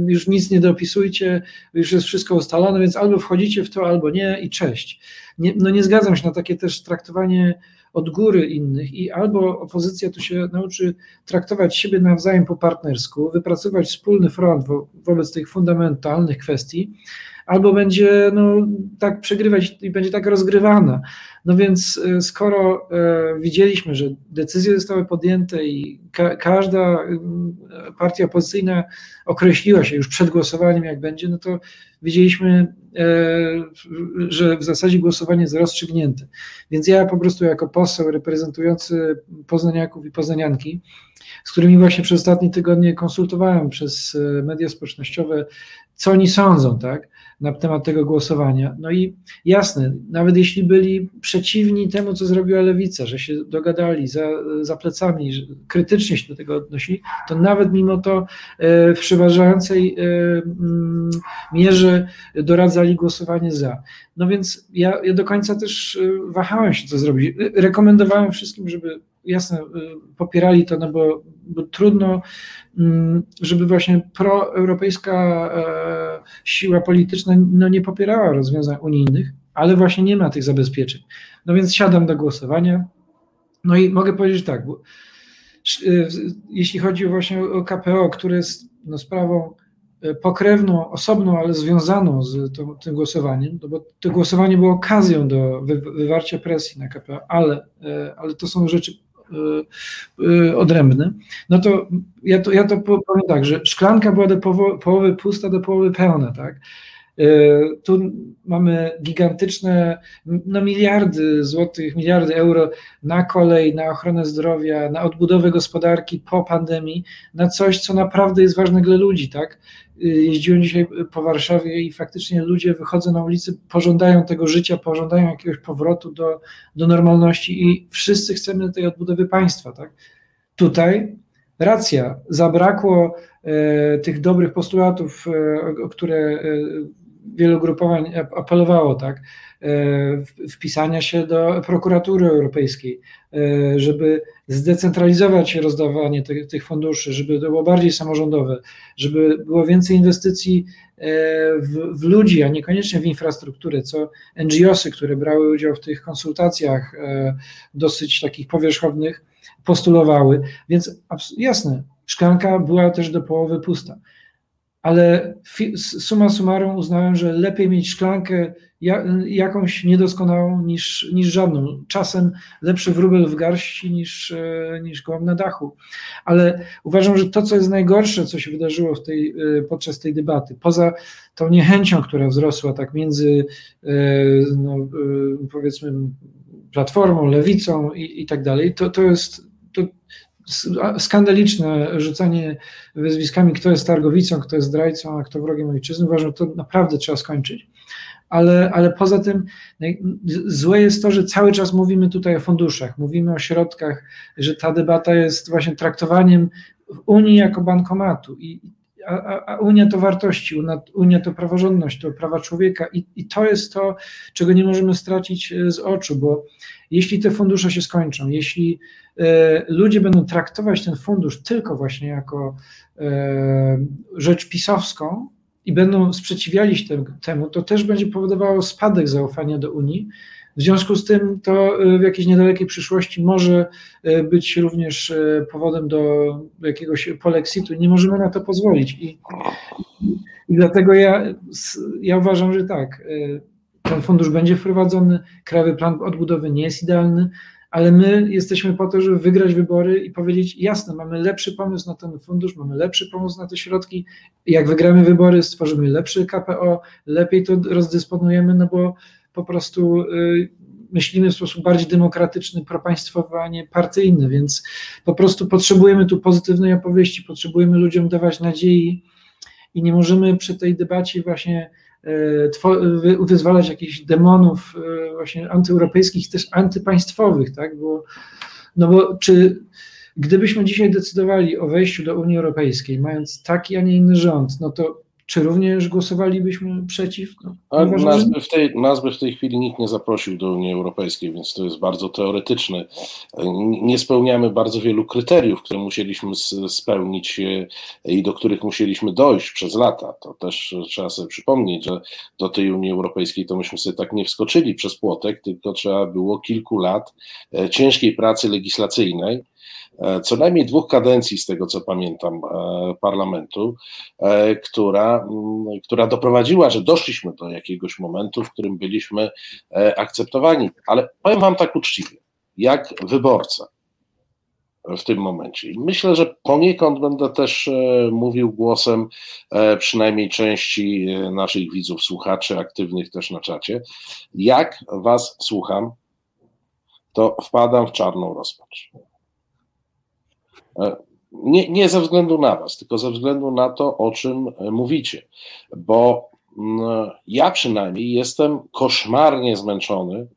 już nic nie dopisujcie, już jest wszystko ustalone, więc albo wchodzicie w to, albo nie i cześć. Nie, no nie zgadzam się na takie też traktowanie od góry innych i albo opozycja tu się nauczy traktować siebie nawzajem po partnersku, wypracować wspólny front wo wobec tych fundamentalnych kwestii, albo będzie no, tak przegrywać i będzie tak rozgrywana. No więc e, skoro e, widzieliśmy, że decyzje zostały podjęte i ka każda partia opozycyjna określiła się już przed głosowaniem, jak będzie, no to widzieliśmy że w zasadzie głosowanie jest rozstrzygnięte. Więc ja po prostu jako poseł reprezentujący poznaniaków i poznanianki, z którymi właśnie przez ostatnie tygodnie konsultowałem przez media społecznościowe, co oni sądzą, tak? na temat tego głosowania. No i jasne, nawet jeśli byli przeciwni temu, co zrobiła lewica, że się dogadali za, za plecami, że krytycznie się do tego odnosili, to nawet mimo to e, w przeważającej e, mm, mierze doradzali głosowanie za. No więc ja, ja do końca też e, wahałem się, co zrobić. Rekomendowałem wszystkim, żeby jasne, popierali to, no bo, bo trudno Mm, żeby właśnie proeuropejska e, siła polityczna no nie popierała rozwiązań unijnych, ale właśnie nie ma tych zabezpieczeń. No więc siadam do głosowania. No i mogę powiedzieć tak, bo, e, jeśli chodzi właśnie o KPO, które jest no, sprawą e, pokrewną, osobną, ale związaną z to, tym głosowaniem, no bo to głosowanie było okazją do wywarcia presji na KPO, ale, ale to są rzeczy Y, y, odrębny, no to ja to, ja to powiem tak, że szklanka była do połowy pusta, do połowy pełna, tak? Y, tu mamy gigantyczne no miliardy złotych, miliardy euro na kolej, na ochronę zdrowia, na odbudowę gospodarki po pandemii, na coś, co naprawdę jest ważne dla ludzi, tak? Jeździłem dzisiaj po Warszawie i faktycznie ludzie wychodzą na ulicy, pożądają tego życia, pożądają jakiegoś powrotu do, do normalności i wszyscy chcemy tej odbudowy państwa. Tak? Tutaj racja, zabrakło e, tych dobrych postulatów, e, które e, wielu grupowań apelowało, tak? E, wpisania się do prokuratury europejskiej, e, żeby zdecentralizować rozdawanie tych, tych funduszy, żeby to było bardziej samorządowe, żeby było więcej inwestycji e, w, w ludzi, a niekoniecznie w infrastrukturę, co NGOsy, które brały udział w tych konsultacjach dosyć takich powierzchownych, postulowały. Więc jasne, szklanka była też do połowy pusta ale suma summarum uznałem, że lepiej mieć szklankę jakąś niedoskonałą niż, niż żadną. Czasem lepszy wróbel w garści niż, e, niż gołąb na dachu. Ale uważam, że to, co jest najgorsze, co się wydarzyło w tej, e, podczas tej debaty, poza tą niechęcią, która wzrosła tak między e, no, powiedzmy platformą, lewicą i, i tak dalej, to, to jest to skandaliczne rzucanie wyzwiskami, kto jest targowicą, kto jest zdrajcą, a kto wrogiem ojczyzny. Uważam, że to naprawdę trzeba skończyć. Ale, ale poza tym złe jest to, że cały czas mówimy tutaj o funduszach, mówimy o środkach, że ta debata jest właśnie traktowaniem Unii jako bankomatu. I, a, a, Unia to wartości, Unia to praworządność, to prawa człowieka i, i to jest to, czego nie możemy stracić e, z oczu, bo jeśli te fundusze się skończą, jeśli ludzie będą traktować ten fundusz tylko właśnie jako e, rzecz pisowską i będą sprzeciwiali się temu, to też będzie powodowało spadek zaufania do Unii. W związku z tym to w jakiejś niedalekiej przyszłości może być również powodem do jakiegoś polexitu. Nie możemy na to pozwolić. I, i dlatego ja, ja uważam, że tak, ten fundusz będzie wprowadzony, krajowy plan odbudowy nie jest idealny, ale my jesteśmy po to, żeby wygrać wybory i powiedzieć jasne, mamy lepszy pomysł na ten fundusz, mamy lepszy pomysł na te środki. Jak wygramy wybory, stworzymy lepszy KPO, lepiej to rozdysponujemy, no bo po prostu y, myślimy w sposób bardziej demokratyczny, propaństwowy, a nie partyjny, więc po prostu potrzebujemy tu pozytywnej opowieści, potrzebujemy ludziom dawać nadziei i nie możemy przy tej debacie właśnie wyzwalać jakichś demonów e, właśnie antyeuropejskich, też antypaństwowych, tak? Bo, no bo czy gdybyśmy dzisiaj decydowali o wejściu do Unii Europejskiej, mając taki, a nie inny rząd, no to czy również głosowalibyśmy przeciw? No, A nas, by w tej, nas by w tej chwili nikt nie zaprosił do Unii Europejskiej, więc to jest bardzo teoretyczne. Nie spełniamy bardzo wielu kryteriów, które musieliśmy spełnić e, i do których musieliśmy dojść przez lata. To też trzeba sobie przypomnieć, że do tej Unii Europejskiej to myśmy sobie tak nie wskoczyli przez płotek, tylko trzeba było kilku lat e, ciężkiej pracy legislacyjnej co najmniej dwóch kadencji, z tego co pamiętam, e, parlamentu, e, która, mm, która doprowadziła, że doszliśmy do jakiegoś momentu, w którym byliśmy akceptowani. Ale powiem Wam tak uczciwie, jak wyborca, w tym momencie. Myślę, że poniekąd będę też e, mówił głosem e, przynajmniej części e, naszych widzów, słuchaczy, aktywnych też na czacie. Jak Was słucham, to wpadam w czarną rozpacz. Nie, nie ze względu na Was, tylko ze względu na to, o czym mówicie, bo mm, ja przynajmniej jestem koszmarnie zmęczony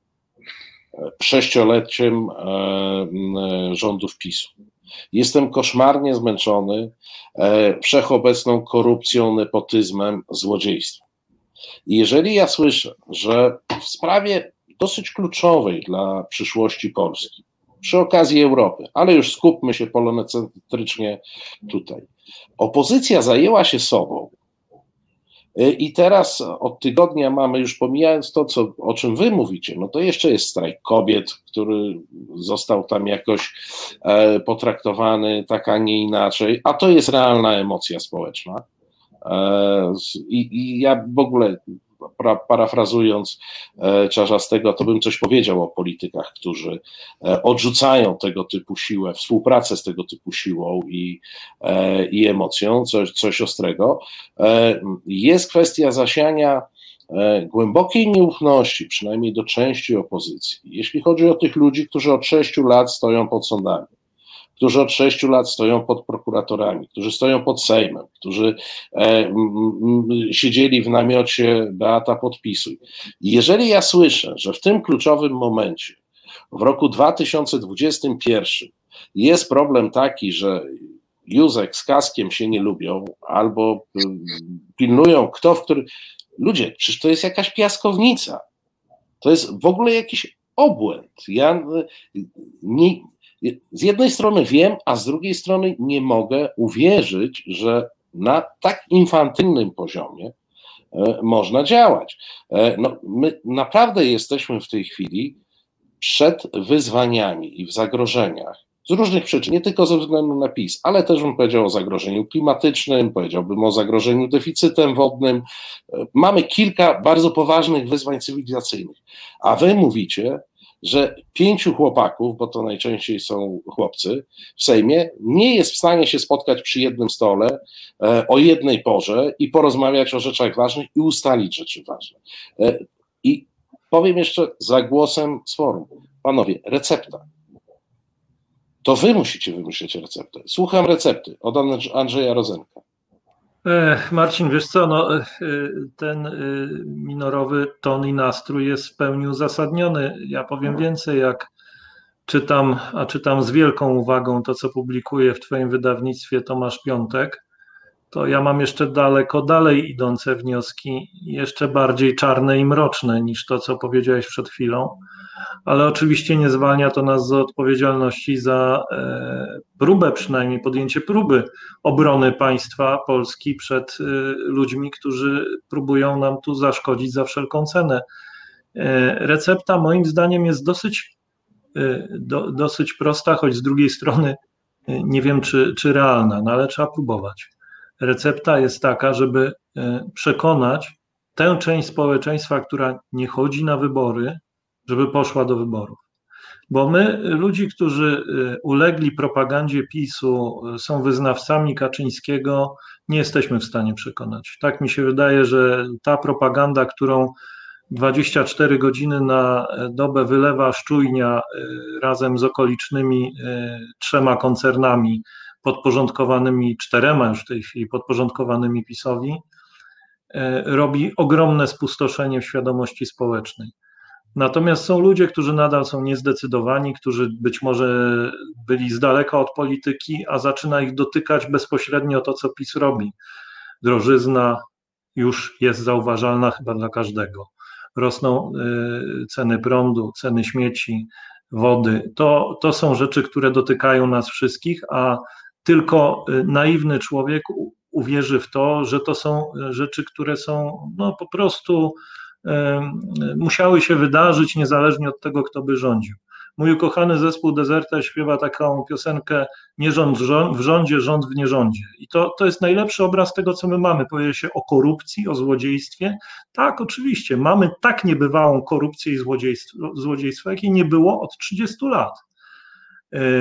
sześcioleciem e, rządów PiSu. Jestem koszmarnie zmęczony e, wszechobecną korupcją, nepotyzmem, złodziejstwem. I jeżeli ja słyszę, że w sprawie dosyć kluczowej dla przyszłości Polski, przy okazji Europy, ale już skupmy się polonecentrycznie tutaj, opozycja zajęła się sobą. Y, I teraz od tygodnia mamy, już pomijając to, co, o czym wy mówicie, no to jeszcze jest strajk kobiet, który został tam jakoś e, potraktowany tak, a nie inaczej, a to jest realna emocja społeczna. E, I, I ja w ogóle pra, parafrazując e, Czarzastego, to bym coś powiedział o politykach, którzy e, odrzucają tego typu siłę, współpracę z tego typu siłą i, e, i emocją, coś, coś ostrego. Jest kwestia zasiania głębokiej nieufności, przynajmniej do części opozycji, jeśli chodzi o tych ludzi, którzy od sześciu lat stoją pod sądami którzy od sześciu lat stoją pod prokuratorami, którzy stoją pod Sejmem, którzy e, siedzieli w namiocie Beata Podpisuj. Jeżeli ja słyszę, że w tym kluczowym momencie, w roku 2021, jest problem taki, że Józek z Kaskiem się nie lubią, albo pilnują kto w który. Ludzie, przecież to jest jakaś piaskownica. To jest w ogóle jakiś obłęd. Ja nie, z jednej strony wiem, a z drugiej strony nie mogę uwierzyć, że na tak infantylnym poziomie e, można działać. E, no, my naprawdę jesteśmy w tej chwili przed wyzwaniami i w zagrożeniach z różnych przyczyn, nie tylko ze względu na PiS, ale też bym powiedział o zagrożeniu klimatycznym, powiedziałbym o zagrożeniu deficytem wodnym. E, mamy kilka bardzo poważnych wyzwań cywilizacyjnych, a wy mówicie, że pięciu chłopaków, bo to najczęściej są chłopcy, w Sejmie nie jest w stanie się spotkać przy jednym stole e, o jednej porze i porozmawiać o rzeczach ważnych i ustalić rzeczy ważne. E, I powiem jeszcze za głosem z forum. Panowie, recepta. To wy musicie wymyślić receptę. Słucham recepty od Andrzeja Rozenka. Marcin, wiesz co, no, e, ten e, minorowy ton i nastrój jest w pełni uzasadniony. Ja powiem więcej, jak czytam, a czytam z wielką uwagą to, co publikuje w Twoim wydawnictwie Tomasz Piątek, to ja mam jeszcze daleko dalej idące wnioski, jeszcze bardziej czarne i mroczne niż to, co powiedziałeś przed chwilą ale oczywiście nie zwalnia to nas z odpowiedzialności za e, próbę, przynajmniej podjęcie próby obrony państwa Polski przed e, ludźmi, którzy próbują nam tu zaszkodzić za wszelką cenę. E, recepta moim zdaniem jest dosyć, do, dosyć prosta, choć z drugiej strony nie wiem, czy, czy realna, no ale trzeba próbować. Recepta jest taka, żeby przekonać tę część społeczeństwa, która nie chodzi na wybory, żeby poszła do wyborów. Bo my, ludzi, którzy y, ulegli propagandzie PiSu, y, są wyznawcami Kaczyńskiego, nie jesteśmy w stanie przekonać. Tak mi się wydaje, że ta propaganda, którą 24 godziny na dobę wylewa szczujnia y, razem z okolicznymi trzema koncernami podporządkowanymi, czterema już w tej chwili podporządkowanymi PiSowi, robi ogromne spustoszenie w świadomości społecznej. Natomiast są ludzie, którzy nadal są niezdecydowani, którzy być może byli z daleka od polityki, a zaczyna ich dotykać bezpośrednio to, co PiS robi. Drożyzna już jest zauważalna chyba dla każdego. Rosną y, ceny prądu, ceny śmieci, wody. To, to są rzeczy, które dotykają nas wszystkich, a tylko y, naiwny człowiek uwierzy w to, że to są rzeczy, które są no, po prostu musiały się wydarzyć niezależnie od tego, kto by rządził. Mój ukochany zespół Deserta śpiewa taką piosenkę Nie rząd w rządzie, rząd w nierządzie. I to, to jest najlepszy obraz tego, co my mamy. Powie się o korupcji, o złodziejstwie. Tak, oczywiście, mamy tak niebywałą korupcję i złodziejstwo, złodziejstwo jakiej nie było od 30 lat.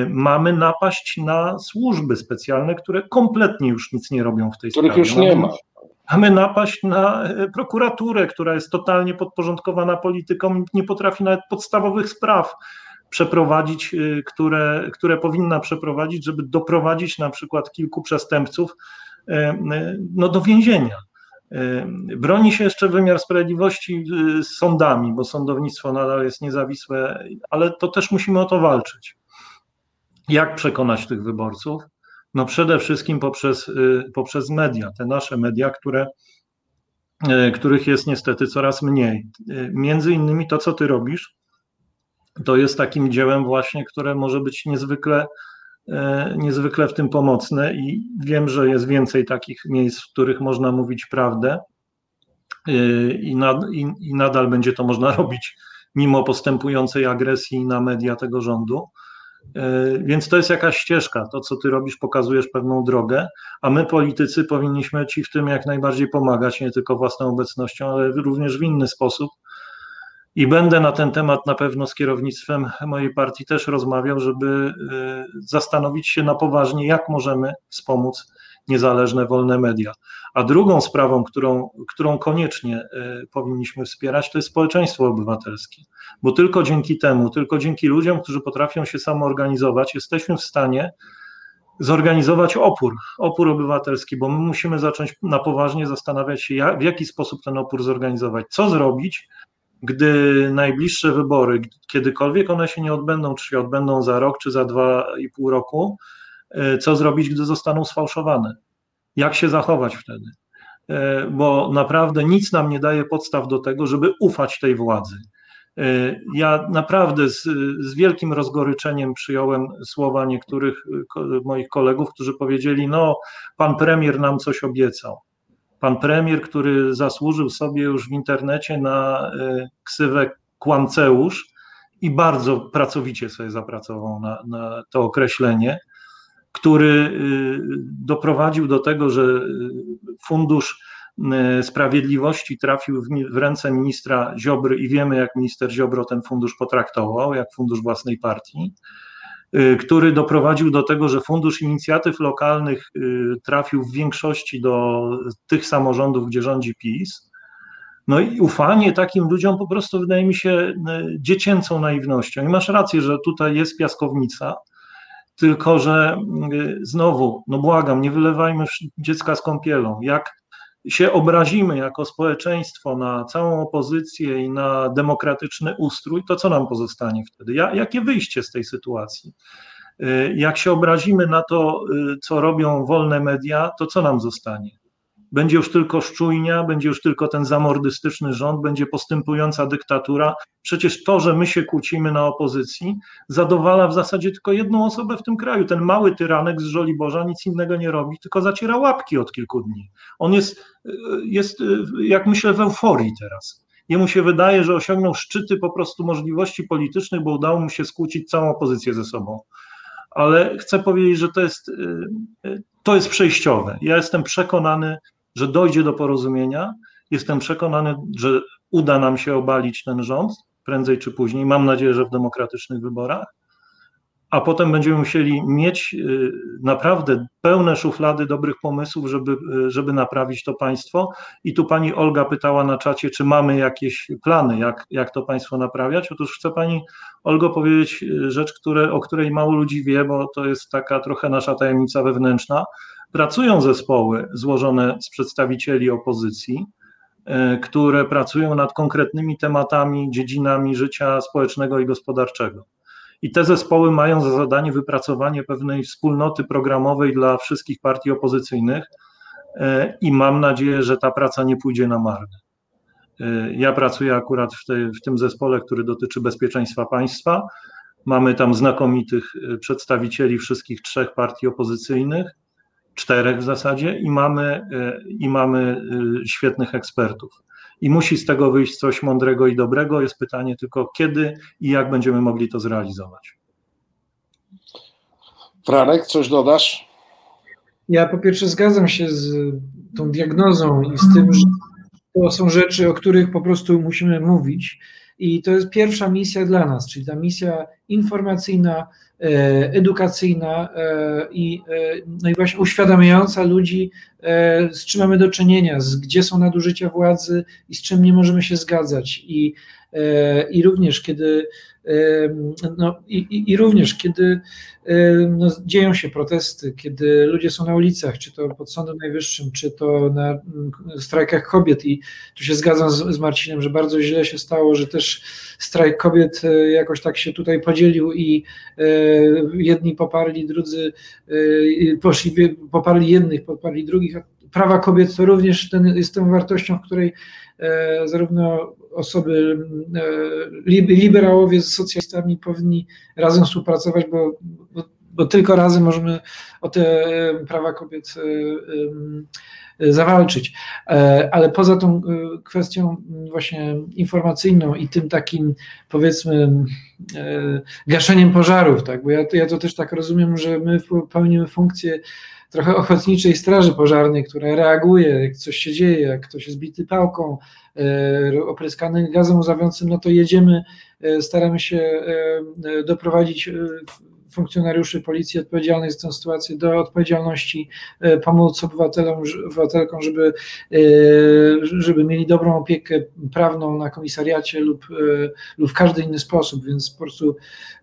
Mamy napaść na służby specjalne, które kompletnie już nic nie robią w tej Których sprawie. już nie ma. Mamy napaść na prokuraturę, która jest totalnie podporządkowana politykom, nie potrafi nawet podstawowych spraw przeprowadzić, które, które powinna przeprowadzić, żeby doprowadzić na przykład kilku przestępców no, do więzienia. Broni się jeszcze wymiar sprawiedliwości z sądami, bo sądownictwo nadal jest niezawisłe, ale to też musimy o to walczyć. Jak przekonać tych wyborców? No przede wszystkim poprzez, poprzez media, te nasze media, które, których jest niestety coraz mniej. Między innymi to, co ty robisz, to jest takim dziełem właśnie, które może być niezwykle niezwykle w tym pomocne i wiem, że jest więcej takich miejsc, w których można mówić prawdę i, nad, i, i nadal będzie to można robić mimo postępującej agresji na media tego rządu. Więc to jest jakaś ścieżka. To, co ty robisz, pokazujesz pewną drogę, a my, politycy, powinniśmy ci w tym jak najbardziej pomagać, nie tylko własną obecnością, ale również w inny sposób. I będę na ten temat na pewno z kierownictwem mojej partii też rozmawiał, żeby zastanowić się na poważnie, jak możemy wspomóc niezależne, wolne media. A drugą sprawą, którą, którą koniecznie powinniśmy wspierać, to jest społeczeństwo obywatelskie, bo tylko dzięki temu, tylko dzięki ludziom, którzy potrafią się samoorganizować, jesteśmy w stanie zorganizować opór, opór obywatelski, bo my musimy zacząć na poważnie zastanawiać się, jak, w jaki sposób ten opór zorganizować, co zrobić, gdy najbliższe wybory, kiedykolwiek one się nie odbędą, czy się odbędą za rok, czy za dwa i pół roku, co zrobić, gdy zostaną sfałszowane? Jak się zachować wtedy? Bo naprawdę nic nam nie daje podstaw do tego, żeby ufać tej władzy. Ja naprawdę z, z, wielkim rozgoryczeniem przyjąłem słowa niektórych moich kolegów, którzy powiedzieli: No, pan premier nam coś obiecał. Pan premier, który zasłużył sobie już w internecie na ksywę kłamceusz i bardzo pracowicie sobie zapracował na, na to określenie, który doprowadził do tego, że fundusz Sprawiedliwości trafił w, ręce ministra Ziobry i wiemy, jak minister Ziobro ten fundusz potraktował, jak fundusz własnej partii, który doprowadził do tego, że Fundusz Inicjatyw Lokalnych trafił w większości do tych samorządów, gdzie rządzi PiS. No i ufanie takim ludziom po prostu wydaje mi się dziecięcą naiwnością. I masz rację, że tutaj jest piaskownica, tylko że znowu, no błagam, nie wylewajmy dziecka z kąpielą. Jak się obrazimy jako społeczeństwo na całą opozycję i na demokratyczny ustrój, to co nam pozostanie wtedy? Jakie wyjście z tej sytuacji? Jak się obrazimy na to, co robią wolne media, to co nam zostanie? Będzie już tylko szczujnia, będzie już tylko ten zamordystyczny rząd, będzie postępująca dyktatura. Przecież to, że my się kłócimy na opozycji, zadowala w zasadzie tylko jedną osobę w tym kraju. Ten mały tyranek z Żoliborza nic innego nie robi, tylko zaciera łapki od kilku dni. On jest, jest jak myślę, w euforii teraz. Jemu się wydaje, że osiągnął szczyty po prostu możliwości politycznych, bo udało mu się skłócić całą opozycję ze sobą. Ale chcę powiedzieć, że to jest, to jest przejściowe. Ja jestem przekonany, że dojdzie do porozumienia. Jestem przekonany, że uda nam się obalić ten rząd prędzej czy później. Mam nadzieję, że w demokratycznych wyborach. A potem będziemy musieli mieć naprawdę pełne szuflady dobrych pomysłów, żeby, żeby naprawić to państwo. I tu pani Olga pytała na czacie, czy mamy jakieś plany, jak, jak to państwo naprawiać. Otóż chcę pani Olgo powiedzieć rzecz, które, o której mało ludzi wie, bo to jest taka trochę nasza tajemnica wewnętrzna pracują zespoły złożone z przedstawicieli opozycji, które pracują nad konkretnymi tematami, dziedzinami życia społecznego i gospodarczego. I te zespoły mają za zadanie wypracowanie pewnej wspólnoty programowej dla wszystkich partii opozycyjnych i mam nadzieję, że ta praca nie pójdzie na marne. Ja pracuję akurat w, tej, w tym zespole, który dotyczy bezpieczeństwa państwa. Mamy tam znakomitych przedstawicieli wszystkich trzech partii opozycyjnych czterech w zasadzie i mamy, i mamy świetnych ekspertów. I musi z tego wyjść coś mądrego i dobrego. Jest pytanie tylko kiedy i jak będziemy mogli to zrealizować. Franek, coś dodasz? Ja po pierwsze zgadzam się z tą diagnozą i z tym, że to są rzeczy, o których po prostu musimy mówić I to jest pierwsza misja dla nas, czyli ta misja informacyjna, edukacyjna i, no i właśnie uświadamiająca ludzi, z czym mamy do czynienia, z, gdzie są nadużycia władzy i z czym nie możemy się zgadzać. I, i również kiedy no, i, i, również kiedy no, dzieją się protesty, kiedy ludzie są na ulicach, czy to pod Sądem Najwyższym, czy to na mm, strajkach kobiet, i tu się zgadzam z, z Marcinem, że bardzo źle się stało, że też strajk kobiet e, jakoś tak się tutaj podzielił i e, jedni poparli, drudzy e, poszli, poparli jednych, poparli drugich. Prawa kobiet to również ten, jest tą wartością, w której zarówno osoby, liberałowie z socjalistami powinni razem współpracować, bo, bo, bo tylko razem możemy o te prawa kobiet zawalczyć. Ale poza tą kwestią właśnie informacyjną i tym takim powiedzmy gaszeniem pożarów, tak, bo ja, ja to też tak rozumiem, że my pełnimy funkcję trochę ochotniczej straży pożarnej, która reaguje, jak coś się dzieje, jak ktoś jest bity pałką, e, opryskany gazem łzawiącym, no to jedziemy, e, staramy się e, doprowadzić funkcjonariuszy policji odpowiedzialnych za tę sytuację do odpowiedzialności, pomóc obywatelom, obywatelkom, żeby, żeby mieli dobrą opiekę prawną na komisariacie lub, lub w każdy inny sposób, więc po prostu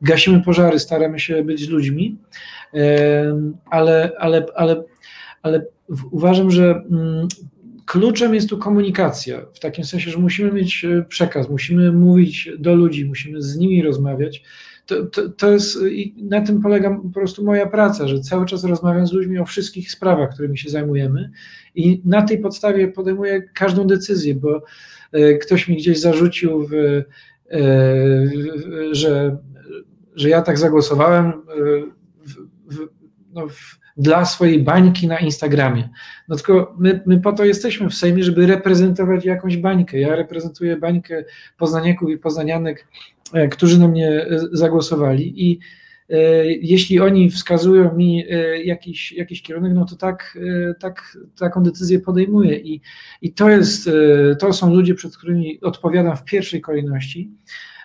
gasimy pożary, staramy się być ludźmi ale, ale, ale, ale uważam, że mm, kluczem jest tu komunikacja, w takim sensie, że musimy mieć e, przekaz, musimy mówić do ludzi, musimy z nimi rozmawiać. To, to, to jest i na tym polega po prostu moja praca, że cały czas rozmawiam z ludźmi o wszystkich sprawach, którymi się zajmujemy i na tej podstawie podejmuję każdą decyzję, bo e, ktoś mi gdzieś zarzucił, w, e, że, że ja tak zagłosowałem w, no, w, dla swojej bańki na Instagramie. No tylko my, my po to jesteśmy w Sejmie, żeby reprezentować jakąś bańkę. Ja reprezentuję bańkę poznaniaków i poznanianek, e, którzy na mnie e, zagłosowali i e, jeśli oni wskazują mi jakiś, jakiś kierunek, no to tak, tak, taką decyzję podejmuję. I, i to, jest, to są ludzie, przed którymi odpowiadam w pierwszej kolejności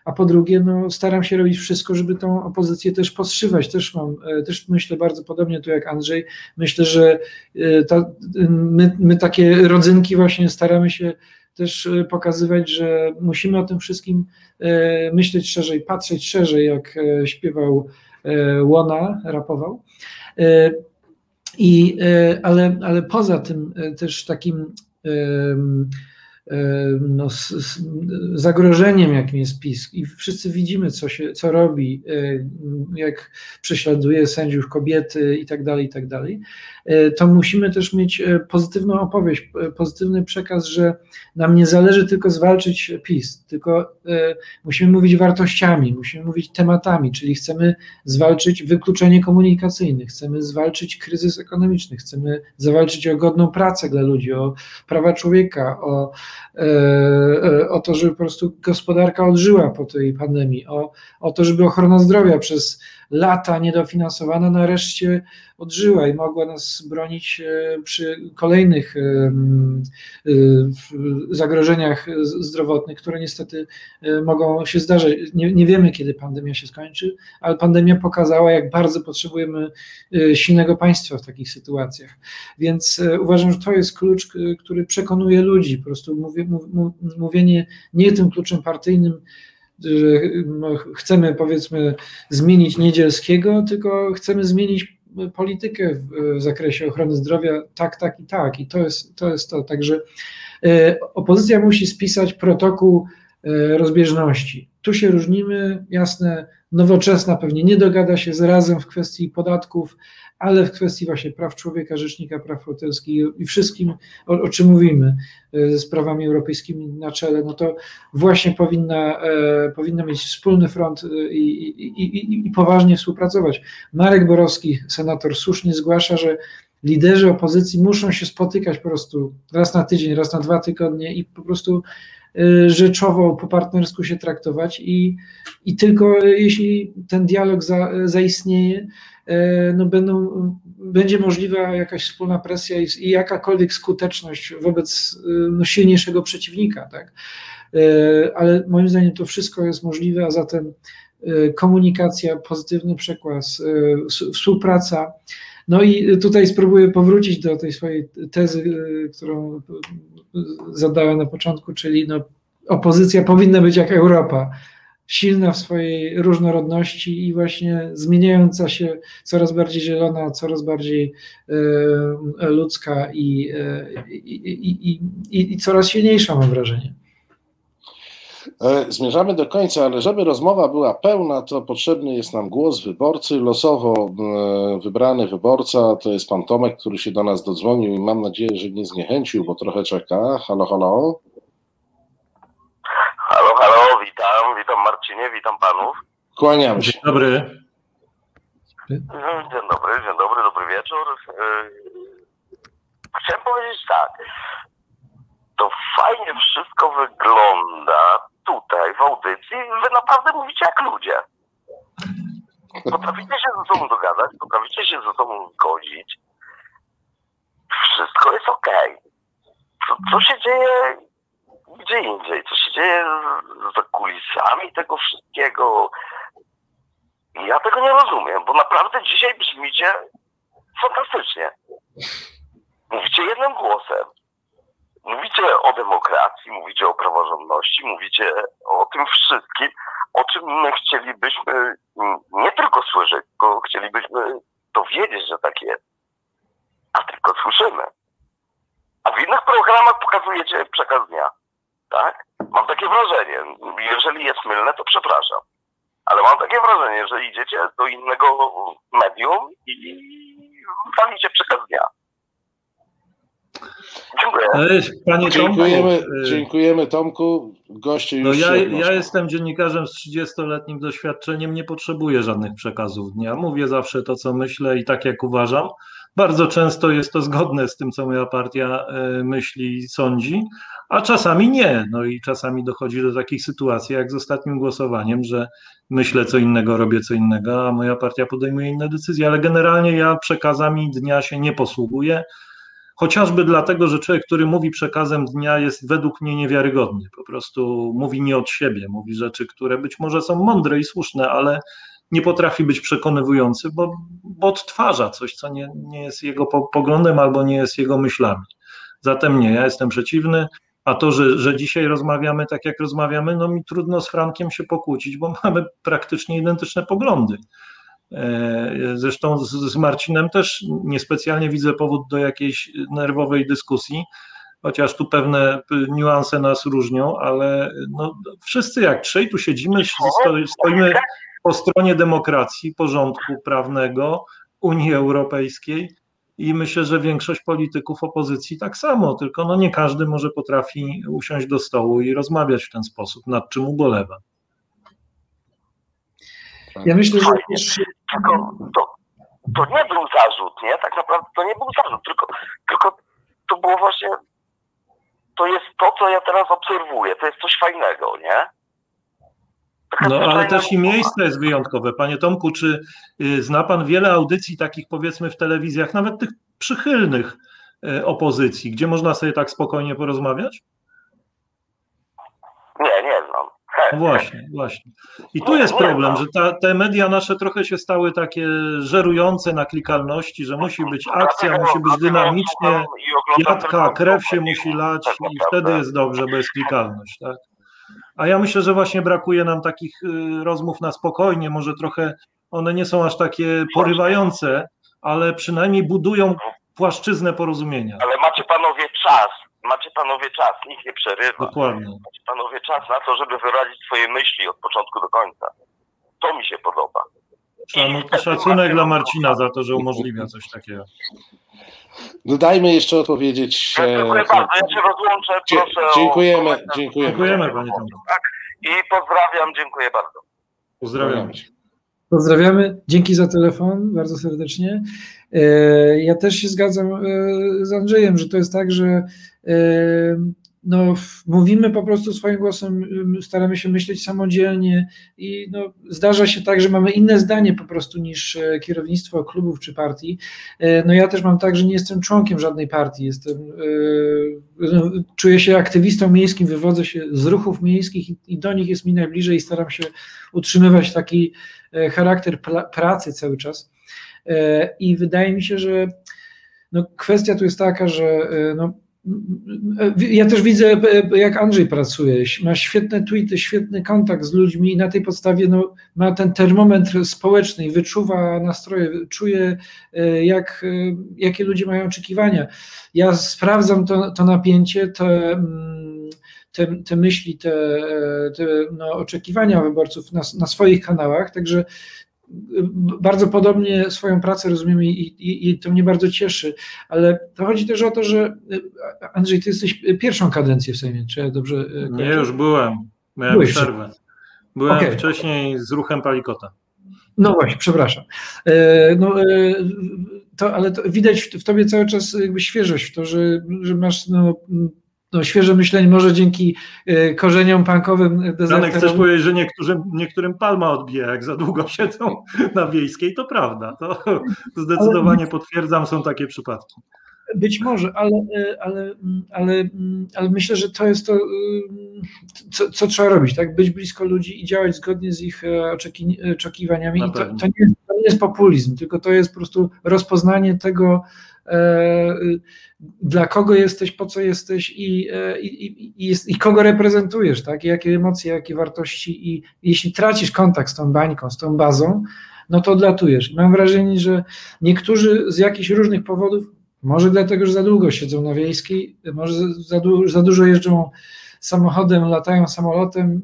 a po drugie, no, staram się robić wszystko, żeby tą opozycję też podszywać. Też mam, e, też myślę bardzo podobnie tu jak Andrzej. Myślę, że e, ta, my, my takie rodzynki właśnie staramy się też e, pokazywać, że musimy o tym wszystkim myśleć szerzej, patrzeć szerzej, jak śpiewał Łona, rapował. I, ale, ale poza tym też takim no, z, z zagrożeniem, jakim jest PiS. I wszyscy widzimy, co, się, co robi, jak prześladuje sędziów, kobiety i tak dalej, i tak dalej, to musimy też mieć e, pozytywną opowieść, e, pozytywny przekaz, że nam nie zależy tylko zwalczyć PiS, tylko e, musimy mówić wartościami, musimy mówić tematami, czyli chcemy zwalczyć wykluczenie komunikacyjne, chcemy zwalczyć kryzys ekonomiczny, chcemy zawalczyć o godną pracę dla ludzi, o prawa człowieka, o E, e, o to, żeby po prostu gospodarka odżyła po tej pandemii, o, o to, żeby ochrona zdrowia przez lata niedofinansowana nareszcie odżyła i mogła nas bronić e, przy kolejnych zagrożeniach zdrowotnych, które niestety mogą się zdarzać. Nie, nie wiemy, kiedy pandemia się skończy, ale pandemia pokazała, jak bardzo potrzebujemy silnego państwa w takich sytuacjach. Więc uważam, że to jest klucz, który przekonuje ludzi. Po prostu mówię, mówienie nie tym kluczem partyjnym, chcemy powiedzmy zmienić Niedzielskiego, tylko chcemy zmienić politykę w, w, zakresie ochrony zdrowia tak, tak i tak. I to jest to. Jest to. Także e, opozycja musi spisać protokół e, rozbieżności. Tu się różnimy, jasne, nowoczesna pewnie nie dogada się z razem w kwestii podatków, ale w kwestii właśnie praw człowieka, rzecznika praw obywatelskich i wszystkim, o, o czym mówimy, e, z prawami europejskimi na czele, no to właśnie powinna, e, powinna mieć wspólny front e, i, i, i, i poważnie współpracować. Marek Borowski, senator, słusznie zgłasza, że liderzy opozycji muszą się spotykać po prostu raz na tydzień, raz na dwa tygodnie i po prostu rzeczowo, po partnersku się traktować i, i tylko jeśli ten dialog za, zaistnieje, no będą, będzie możliwa jakaś wspólna presja i, i jakakolwiek skuteczność wobec e, no, silniejszego przeciwnika. Tak? ale moim zdaniem to wszystko jest możliwe, a zatem komunikacja, pozytywny przekład, współpraca. No i tutaj spróbuję powrócić do tej swojej tezy, którą zadałem na początku, czyli no, opozycja powinna być jak Europa silna w swojej różnorodności i właśnie zmieniająca się, coraz bardziej zielona, coraz bardziej e, ludzka i, e, i, i, i, coraz silniejsza, mam wrażenie. E, zmierzamy do końca, ale żeby rozmowa była pełna, to potrzebny jest nam głos wyborcy. Losowo wybrany wyborca to jest pan Tomek, który się do nas dodzwonił i mam nadzieję, że nie zniechęcił, bo trochę czeka. Halo. Halo, halo, witam, witam Marcinie, witam panów. Kłaniam się. Dzień dobry. Dzień dobry, dzień dobry, dobry wieczór. Yy, chciałem powiedzieć tak. To fajnie wszystko wygląda tutaj w audycji. Wy naprawdę mówicie jak ludzie. Potraficie się ze sobą dogadać, potraficie się ze sobą zgodzić. Wszystko jest okej. Okay. Co, co się dzieje gdzie indziej. Co się dzieje za kulisami tego wszystkiego? Ja tego nie rozumiem, bo naprawdę dzisiaj brzmicie fantastycznie. Mówicie jednym głosem. Mówicie o demokracji, mówicie o praworządności, mówicie o tym wszystkim, o czym my chcielibyśmy nie tylko słyszeć, tylko chcielibyśmy dowiedzieć, że tak jest. A tylko słyszymy. A w innych programach pokazujecie przekaz dnia tak? Mam takie wrażenie. Jeżeli jest mylne, to przepraszam. Ale mam takie wrażenie, że idziecie do innego medium i walicie przekaz dnia. Dziękuję. Panie dziękujemy, Tomku, dziękujemy Tomku. Goście już no ja, ja jestem dziennikarzem z 30-letnim doświadczeniem, nie potrzebuję żadnych przekazów dnia. Mówię zawsze to, co myślę i tak, jak uważam. Bardzo często jest to zgodne z tym, co moja partia e, myśli i sądzi, a czasami nie. No i czasami dochodzi do takich sytuacji, jak z ostatnim głosowaniem, że myślę co innego, robię co innego, a moja partia podejmuje inne decyzje, ale generalnie ja przekazami dnia się nie posługuję. Chociażby dlatego, że człowiek, który mówi przekazem dnia, jest według mnie niewiarygodny. Po prostu mówi nie od siebie, mówi rzeczy, które być może są mądre i słuszne, ale nie potrafi być przekonywujący, bo, bo odtwarza coś, co nie, nie jest jego poglądem albo nie jest jego myślami. Zatem nie, ja jestem przeciwny. A to, że, że dzisiaj rozmawiamy tak, jak rozmawiamy, no mi trudno z Frankiem się pokłócić, bo mamy praktycznie identyczne poglądy. E, zresztą z, z Marcinem też niespecjalnie widzę powód do jakiejś nerwowej dyskusji, chociaż tu pewne niuanse nas różnią, ale no, wszyscy jak trzej tu siedzimy, stoimy po stronie demokracji, porządku prawnego, Unii Europejskiej i myślę, że większość polityków opozycji tak samo, tylko no nie każdy może potrafi usiąść do stołu i rozmawiać w ten sposób, nad czym ubolewa. Ja myślę, że tylko to, to nie był zarzut, nie? Tak naprawdę to nie był zarzut, tylko, tylko to było właśnie, to jest to, co ja teraz obserwuję, to jest coś fajnego, nie? No ale też i miejsce jest wyjątkowe. Panie Tomku, czy y, zna Pan wiele audycji takich powiedzmy w telewizjach, nawet tych przychylnych y, opozycji, gdzie można sobie tak spokojnie porozmawiać? Nie, nie znam. No właśnie, właśnie. I tu jest problem, że ta, te media nasze trochę się stały takie żerujące na klikalności, że musi być akcja, musi być dynamicznie, jadka, krew się musi lać i wtedy jest dobrze, bo jest klikalność, tak? A ja myślę, że właśnie brakuje nam takich y, rozmów na spokojnie, może trochę one nie są aż takie porywające, ale przynajmniej budują płaszczyznę porozumienia. Ale macie panowie czas, macie panowie czas, nikt nie przerywa. Dokładnie. Macie panowie czas na to, żeby wyrazić swoje myśli od początku do końca. To mi się podoba. Szacunek dla Marcina za to, że umożliwia coś takiego. No dajmy jeszcze odpowiedzieć. Ja dziękuję e, bardzo, ja się rozłączę, proszę Dziękujemy, o... dziękujemy. Dziękujemy panie Tak, i pozdrawiam, dziękuję bardzo. Pozdrawiam. Pozdrawiamy, dzięki za telefon, bardzo serdecznie. E, ja też się zgadzam e, z Andrzejem, że to jest tak, że no, mówimy po prostu swoim głosem, staramy się myśleć samodzielnie i no, zdarza się tak, że mamy inne zdanie po prostu niż e, kierownictwo klubów czy partii. E, no ja też mam tak, że nie jestem członkiem żadnej partii, jestem, no, czuję się aktywistą miejskim, wywodzę się z ruchów miejskich i do nich jest mi najbliżej i staram się utrzymywać taki charakter pracy cały czas. I wydaje mi się, że no, kwestia tu jest taka, że no, ja też widzę, jak Andrzej pracuje. Ma świetne tweety, świetny kontakt z ludźmi i na tej podstawie no, ma ten termometr społeczny i wyczuwa nastroje, czuje, e, jak, e, jakie ludzie mają oczekiwania. Ja sprawdzam to, to napięcie, te, mm, te, te myśli, te, te no, oczekiwania wyborców na, na swoich kanałach, także bardzo podobnie swoją pracę rozumiemy i, i, i, to mnie bardzo cieszy, ale to chodzi też o to, że Andrzej, ty jesteś pierwszą kadencję w Sejmie, czy ja dobrze e, Nie, już byłem, miałem Byłeś przerwę. Byłem okay. wcześniej z ruchem Palikota. No właśnie, przepraszam. E, no, e, to, ale to widać w tobie cały czas jakby świeżość, w to, że, że masz no, no, świeże myślenie, może dzięki y, korzeniom punkowym Janek, chcesz powiedzieć, że niektórym, niektórym palma odbija, jak za długo siedzą na wiejskiej, to prawda. To zdecydowanie potwierdzam, są takie przypadki. Być może, ale, y, ale, ale, ale myślę, że to jest to, y, co, co, trzeba robić, tak? Być blisko ludzi i działać zgodnie z ich e, oczekiwaniami. I to, to, nie, to nie jest populizm, tylko to jest po prostu rozpoznanie tego, E, dla kogo jesteś, po co jesteś i, e, i, i, i, i kogo reprezentujesz, tak? I jakie emocje, jakie wartości i jeśli tracisz kontakt z tą bańką, z tą bazą, no to odlatujesz. Mam wrażenie, że niektórzy z jakichś różnych powodów, może dlatego, że za długo siedzą na wiejskiej, może za, du za dużo jeżdżą samochodem, latają samolotem,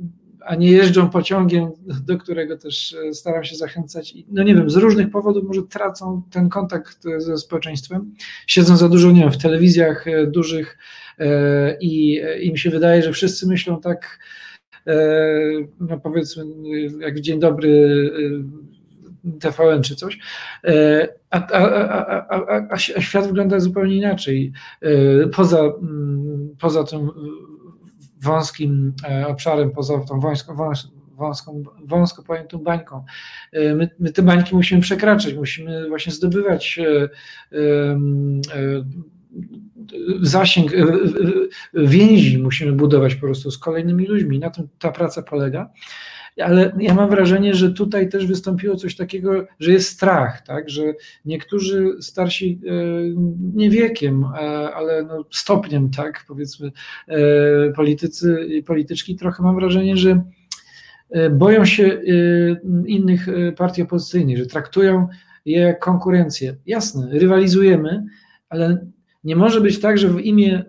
a nie jeżdżą pociągiem, do którego też e, staram się zachęcać. No nie wiem, z różnych powodów może tracą ten kontakt e, ze społeczeństwem. Siedzą za dużo, nie wiem, w telewizjach e, dużych i im się wydaje, że wszyscy myślą tak, no powiedzmy, jak w Dzień Dobry TVN czy coś, a, a, a, a, świat wygląda zupełnie inaczej. Poza, mm, poza tym wąskim e, obszarem, poza tą wąską, wąską, pojętą bańką. E, my, my, te bańki musimy przekraczać, musimy właśnie zdobywać e, zasięg, więzi musimy budować po prostu z kolejnymi ludźmi. Na tym ta praca polega ale ja mam wrażenie, że tutaj też wystąpiło coś takiego, że jest strach, tak, że niektórzy starsi, e, nie wiekiem, e, ale no stopniem, tak, powiedzmy, e, politycy i polityczki, trochę mam wrażenie, że boją się innych partii opozycyjnych, że traktują je jak konkurencję. Jasne, rywalizujemy, ale nie może być tak, że w imię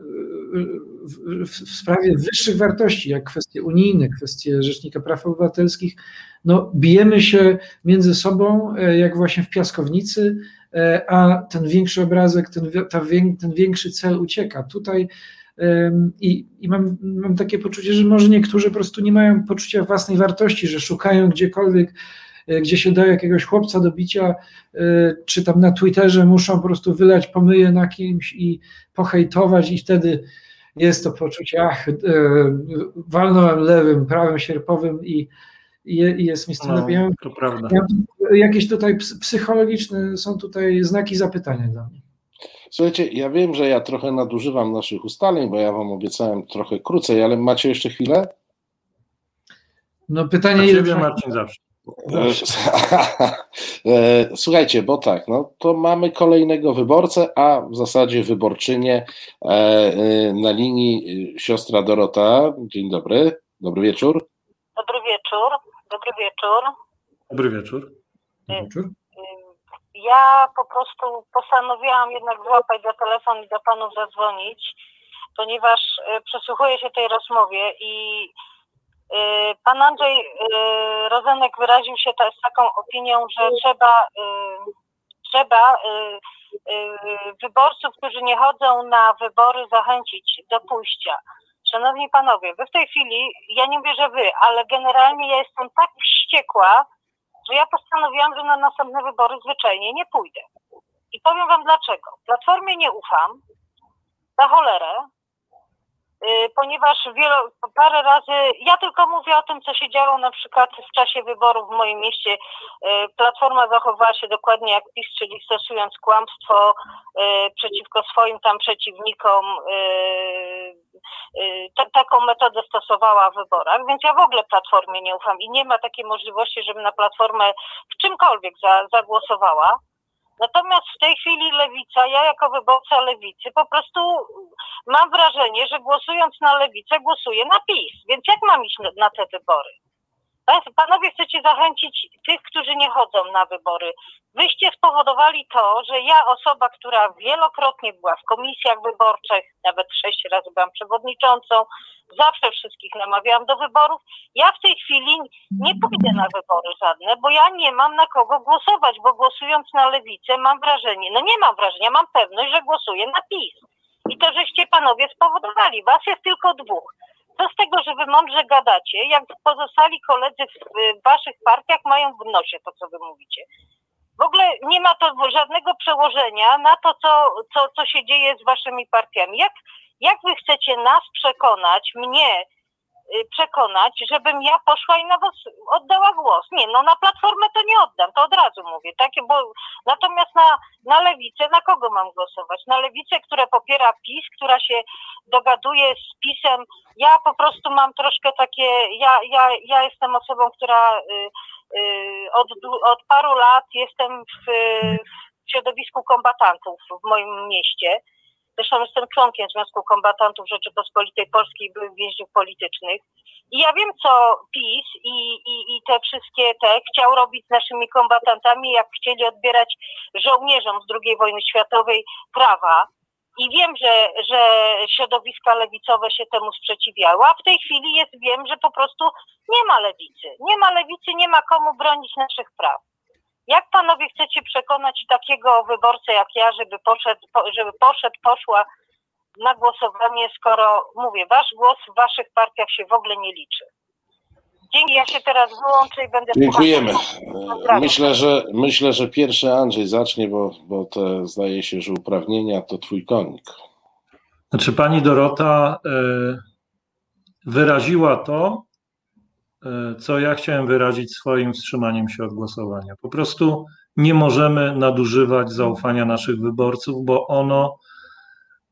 w, w, sprawie wyższych wartości, jak kwestie unijne, kwestie Rzecznika Praw Obywatelskich, no, bijemy się między sobą, e, jak właśnie w piaskownicy, e, a ten większy obrazek, ten, ta, ten większy cel ucieka. Tutaj i, i mam, mam takie poczucie, że może niektórzy po prostu nie mają poczucia własnej wartości, że szukają gdziekolwiek, e, gdzie się da jakiegoś chłopca do bicia, czy tam na Twitterze muszą po prostu wylać pomyje na kimś i pohejtować i wtedy jest to poczucie, ach, e, walnąłem lewym, prawym sierpowym i, i jest mi no, lepiej. To prawda. Jakieś tutaj psychologiczne są tutaj znaki zapytania dla mnie. Słuchajcie, ja wiem, że ja trochę nadużywam naszych ustaleń, bo ja wam obiecałem trochę krócej, ale macie jeszcze chwilę? No pytanie, ile... Marcin zawsze. E, słuchajcie, bo tak, no to mamy kolejnego wyborcę, a w zasadzie wyborczynię e, e, na linii siostra Dorota. Dzień dobry, dobry wieczór. Dobry wieczór, dobry wieczór. Dobry wieczór. Ja po prostu postanowiłam jednak złapać za telefon i do panów zadzwonić, ponieważ przysłuchuję się tej rozmowie i pan Andrzej y, Rozenek wyraził się z taką opinią, że trzeba, y, trzeba wyborców, którzy nie chodzą na wybory, zachęcić do pójścia. Szanowni panowie, wy w tej chwili, ja nie wierzę wy, ale generalnie ja jestem tak wściekła, że ja postanowiłam, że na następne wybory zwyczajnie nie pójdę. I powiem wam dlaczego. Platformie nie ufam, za cholerę, y, ponieważ wielo, parę razy, ja tylko mówię o tym, co się działo na przykład w czasie wyborów w moim mieście. Y, Platforma zachowała się dokładnie jak PiS, czyli stosując kłamstwo y, przeciwko swoim tam przeciwnikom. taką metodę stosowała w wyborach, więc ja w ogóle Platformie nie ufam i nie ma takiej możliwości, żebym na Platformę w czymkolwiek za, zagłosowała. Natomiast w tej chwili lewica, ja jako wyborca lewicy, po prostu mam wrażenie, że głosując na lewicę, głosuję na PiS. Więc jak mam iść na, na te wybory? Panowie chcecie zachęcić tych, którzy nie chodzą na wybory. Wyście spowodowali to, że ja, osoba, która wielokrotnie była w komisjach wyborczych, nawet sześć razy byłam przewodniczącą, zawsze wszystkich namawiałam do wyborów, ja w tej chwili nie pójdę na wybory żadne, bo ja nie mam na kogo głosować, bo głosując na lewicę mam wrażenie, no nie mam wrażenia, mam pewność, że głosuję na PiS. I to żeście panowie spowodowali. Was jest tylko dwóch. Co z tego, że wy mądrze gadacie, jak pozostali koledzy w waszych partiach mają w nosie to, co wy mówicie. W ogóle nie ma to żadnego przełożenia na to, co, co, co się dzieje z waszymi partiami. Jak, jak wy chcecie nas przekonać, mnie, Y, przekonać, żebym ja poszła i na was oddała głos. Nie, no na platformę to nie oddam, to od razu mówię. Takie, bo natomiast na, na lewicę, na kogo mam głosować? Na lewicę, która popiera PiS, która się dogaduje z PiSem. Ja po prostu mam troszkę takie, ja, ja, ja jestem osobą, która y, y, od, od paru lat jestem w, w środowisku kombatantów w moim mieście Zresztą jestem członkiem Związku Kombatantów Rzeczypospolitej Polskiej i byłych więźniów politycznych. I ja wiem, co PiS i, i, i te wszystkie te chciał robić z naszymi kombatantami, jak chcieli odbierać żołnierzom z II wojny światowej prawa. I wiem, że, że środowiska lewicowe się temu sprzeciwiały, a w tej chwili jest, wiem, że po prostu nie ma lewicy. Nie ma lewicy, nie ma komu bronić naszych praw. Jak panowie chcecie przekonać takiego wyborcę jak ja, żeby poszedł, żeby poszedł, poszła na głosowanie, skoro mówię, wasz głos w waszych partiach się w ogóle nie liczy. Dzięki, ja się teraz wyłączę i będę Dziękujemy. Myślę, że myślę, że pierwszy Andrzej zacznie, bo, bo to zdaje się, że uprawnienia to twój konik. Znaczy pani Dorota e, wyraziła to, E, co ja chciałem wyrazić swoim wstrzymaniem się od głosowania. Po prostu nie możemy nadużywać zaufania naszych wyborców, bo ono,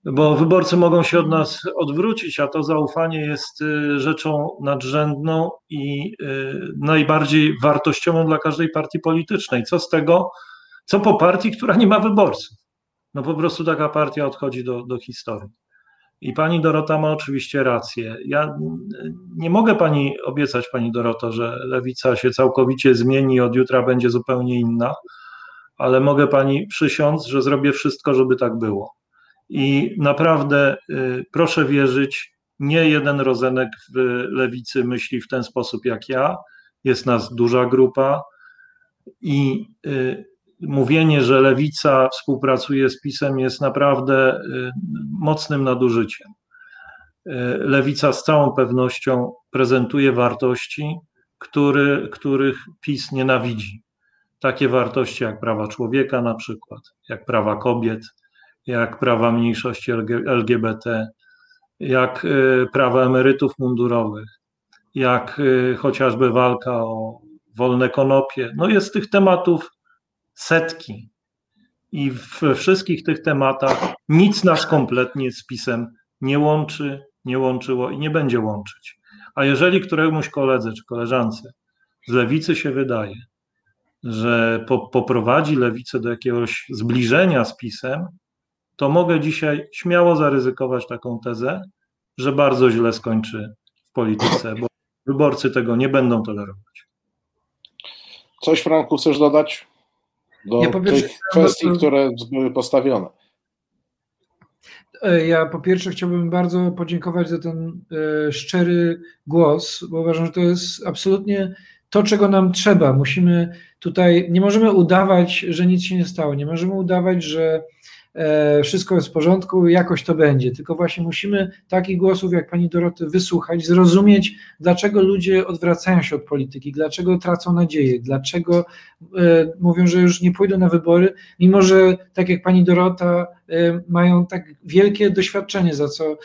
bo wyborcy mogą się od nas odwrócić, a to zaufanie jest e, rzeczą nadrzędną i e, najbardziej wartościową dla każdej partii politycznej. Co z tego, co po partii, która nie ma wyborców? No po prostu taka partia odchodzi do, do historii. I pani Dorota ma oczywiście rację. Ja nie mogę pani obiecać, pani Doroto, że lewica się całkowicie zmieni i od jutra będzie zupełnie inna, ale mogę pani przysiąc, że zrobię wszystko, żeby tak było. I naprawdę y, proszę wierzyć, nie jeden rozenek w lewicy myśli w ten sposób jak ja. Jest nas duża grupa i y, mówienie, że lewica współpracuje z PiSem jest naprawdę y, mocnym nadużyciem. Y, lewica z całą pewnością prezentuje wartości, który, których PiS nienawidzi. Takie wartości jak prawa człowieka, na przykład, jak prawa kobiet, jak prawa mniejszości LGBT, jak y, prawa emerytów mundurowych, jak chociażby walka o wolne konopie. No jest tych tematów setki. I w wszystkich tych tematach nic nas kompletnie z pisem nie łączy, nie łączyło i nie będzie łączyć. A jeżeli któremuś koledze czy koleżance z lewicy się wydaje, że po, poprowadzi lewicę do jakiegoś zbliżenia z pisem, to mogę dzisiaj śmiało zaryzykować taką tezę, że bardzo źle skończy w polityce, bo wyborcy tego nie będą tolerować. Coś, Franku, chcesz dodać? Do ja tych kwestii, które były postawione. E, ja po pierwsze chciałbym bardzo podziękować za ten e, szczery głos, bo uważam, że to jest absolutnie to, czego nam trzeba. Musimy tutaj, nie możemy udawać, że nic się nie stało, nie możemy udawać, że wszystko jest w porządku, jakoś to będzie. Tylko właśnie musimy takich głosów jak pani Doroty wysłuchać, zrozumieć, dlaczego ludzie odwracają się od polityki, dlaczego tracą nadzieję, dlaczego e, mówią, że już nie pójdą na wybory, mimo że tak jak pani Dorota e, mają tak wielkie doświadczenie, za co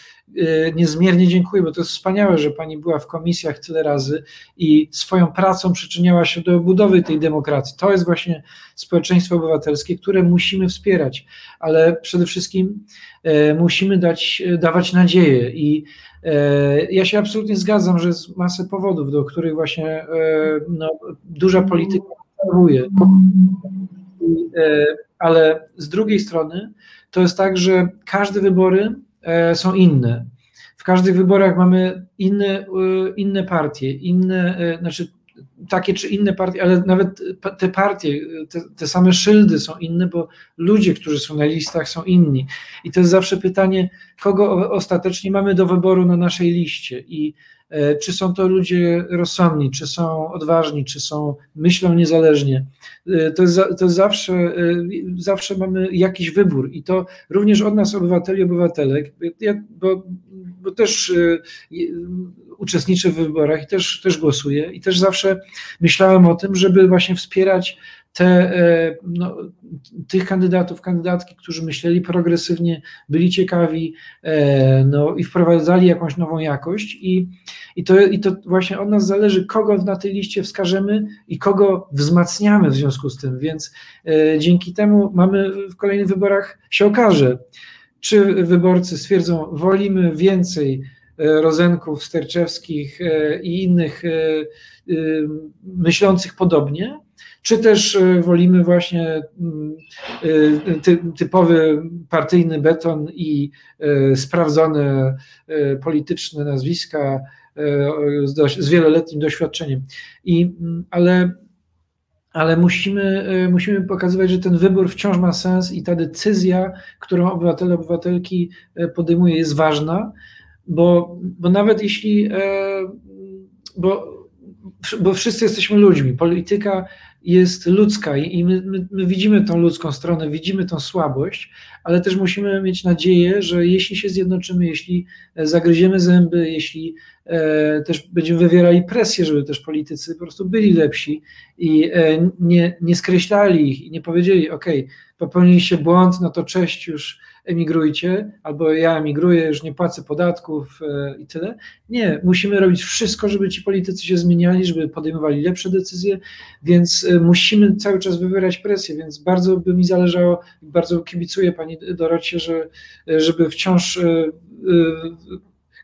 niezmiernie dziękuję, bo to jest wspaniałe, że pani była w komisjach tyle razy i swoją pracą przyczyniała się do budowy tej demokracji. To jest właśnie społeczeństwo obywatelskie, które musimy wspierać, ale przede wszystkim musimy dać, dawać nadzieję i ja się absolutnie zgadzam, że jest masę powodów, do których właśnie no, duża polityka obserwuje. Ale z drugiej strony to jest tak, że każde wybory są inne. W każdych wyborach mamy inne, e, inne partie, inne, e, znaczy takie czy inne partie, ale nawet te partie, te, te, same szyldy są inne, bo ludzie, którzy są na listach, są inni. I to jest zawsze pytanie, kogo ostatecznie mamy do wyboru na naszej liście. I E, czy są to ludzie rozsądni, czy są odważni, czy są myślą niezależnie. E, to jest, to jest zawsze, e, zawsze mamy jakiś wybór i to również od nas, obywateli, obywatelek, bo, bo też uczestniczę w wyborach i też, też głosuję i też zawsze myślałem o tym, żeby właśnie wspierać te, e, no, tych kandydatów, kandydatki, którzy myśleli progresywnie, byli ciekawi e, no, i wprowadzali jakąś nową jakość i, i, to, i to właśnie od nas zależy, kogo na tej liście wskażemy i kogo wzmacniamy w związku z tym, więc e, dzięki temu mamy w kolejnych wyborach się okaże, czy wyborcy stwierdzą, wolimy więcej Rozenków, Sterczewskich i innych myślących podobnie, czy też e, wolimy właśnie mm, e, typowy partyjny beton i e, sprawdzone polityczne nazwiska z wieloletnim doświadczeniem. I, mm, ale ale musimy, musimy pokazywać, że ten wybór wciąż ma sens i ta decyzja, którą obywatele, obywatelki podejmuje, jest ważna, bo, bo nawet jeśli, bo, bo wszyscy jesteśmy ludźmi, polityka jest ludzka i my, my, my, widzimy tą ludzką stronę, widzimy tą słabość, ale też musimy mieć nadzieję, że jeśli się zjednoczymy, jeśli e, zagryziemy zęby, jeśli e, też będziemy wywierali presję, żeby też politycy po prostu byli lepsi i e, nie, nie skreślali ich i nie powiedzieli, ok, popełniliście błąd, no to cześć już emigrujcie, albo ja emigruję, już nie płacę podatków e, i tyle. Nie, musimy robić wszystko, żeby ci politycy się zmieniali, żeby podejmowali lepsze decyzje, więc e, musimy cały czas wywierać presję, więc bardzo by mi zależało, bardzo kibicuję pani Dorocie, że, e, żeby wciąż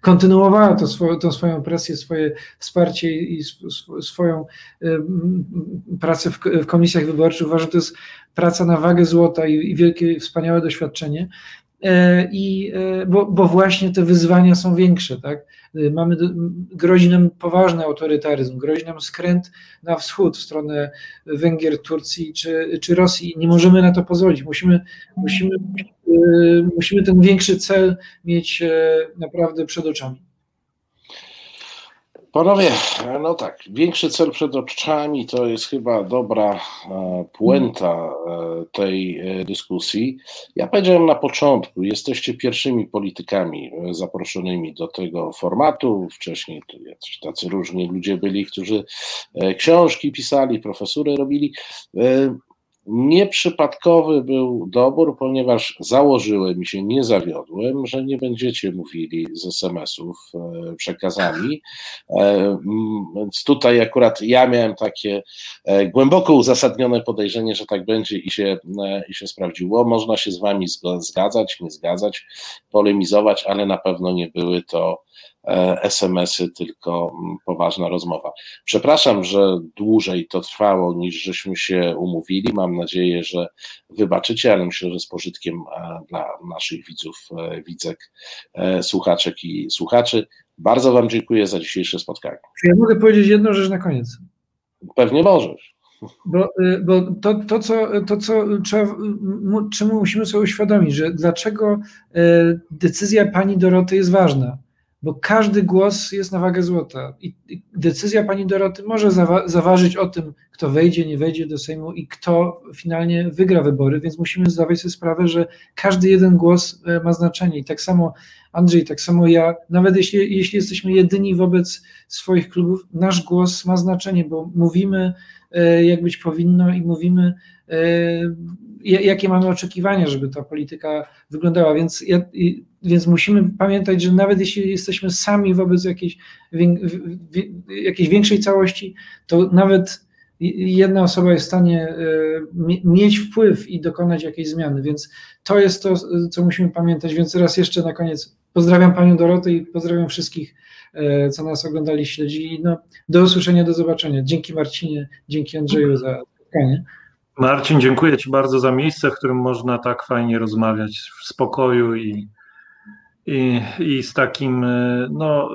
kontynuowała to swoją, tą swoją presję, swoje wsparcie i swoją pracę w, w komisjach wyborczych. Uważam, że to jest praca na wagę złota i, i wielkie, wspaniałe doświadczenie. E, I, e, bo, bo, właśnie te wyzwania są większe, tak? E, mamy, grozi nam poważny autorytaryzm, grozi nam skręt na wschód, w stronę Węgier, Turcji czy, czy Rosji. Nie możemy na to pozwolić. Musimy, musimy, musimy ten większy cel mieć naprawdę przed oczami. Panowie, no tak, większy cel przed oczami to jest chyba dobra e, puenta e, tej e, dyskusji. Ja powiedziałem na początku, jesteście pierwszymi politykami zaproszonymi do tego formatu. Wcześniej tu jacyś tacy różni ludzie byli, którzy książki pisali, profesury robili. Nieprzypadkowy był dobór, ponieważ założyłem i się nie zawiodłem, że nie będziecie mówili z SMS-ów e, przekazami. E, więc tutaj akurat ja miałem takie e, głęboko uzasadnione podejrzenie, że tak będzie i się, i się sprawdziło. Można się z wami zgadzać, nie zgadzać, polemizować, ale na pewno nie były to SMS-y, tylko mm, poważna rozmowa. Przepraszam, że dłużej to trwało niż żeśmy się umówili. Mam nadzieję, że wybaczycie, ale myślę, że z pożytkiem e, dla naszych widzów, e, widzek, słuchaczek i słuchaczy. Bardzo Wam dziękuję za dzisiejsze spotkanie. Czy ja mogę powiedzieć jedną rzecz na koniec? Pewnie możesz. Bo, bo to, to, co, to, co trzeba, czemu musimy sobie uświadomić, że dlaczego decyzja pani Doroty jest ważna bo każdy głos jest na wagę złota. I decyzja pani Doroty może zawa zaważyć o tym, kto wejdzie, nie wejdzie do Sejmu i kto finalnie wygra wybory, więc musimy zdawać sobie sprawę, że każdy jeden głos e, ma znaczenie. I tak samo Andrzej, tak samo ja, nawet jeśli, jeśli jesteśmy jedyni wobec swoich klubów, nasz głos ma znaczenie, bo mówimy jak być powinno i mówimy, jakie mamy oczekiwania, żeby ta polityka wyglądała. Więc, więc musimy pamiętać, że nawet jeśli jesteśmy sami wobec jakiejś, jakiejś większej całości, to nawet jedna osoba jest w stanie e, mieć wpływ i dokonać jakiejś zmiany, więc to jest to, co musimy pamiętać. Więc raz jeszcze na koniec pozdrawiam Panią Dorotę i pozdrawiam wszystkich, e, co nas oglądali, śledzili. No, do usłyszenia, do zobaczenia. Dzięki Marcinie, dzięki Andrzeju za spotkanie. Marcin, dziękuję Ci bardzo za miejsce, w którym można tak fajnie rozmawiać w spokoju i, i, i z takim no,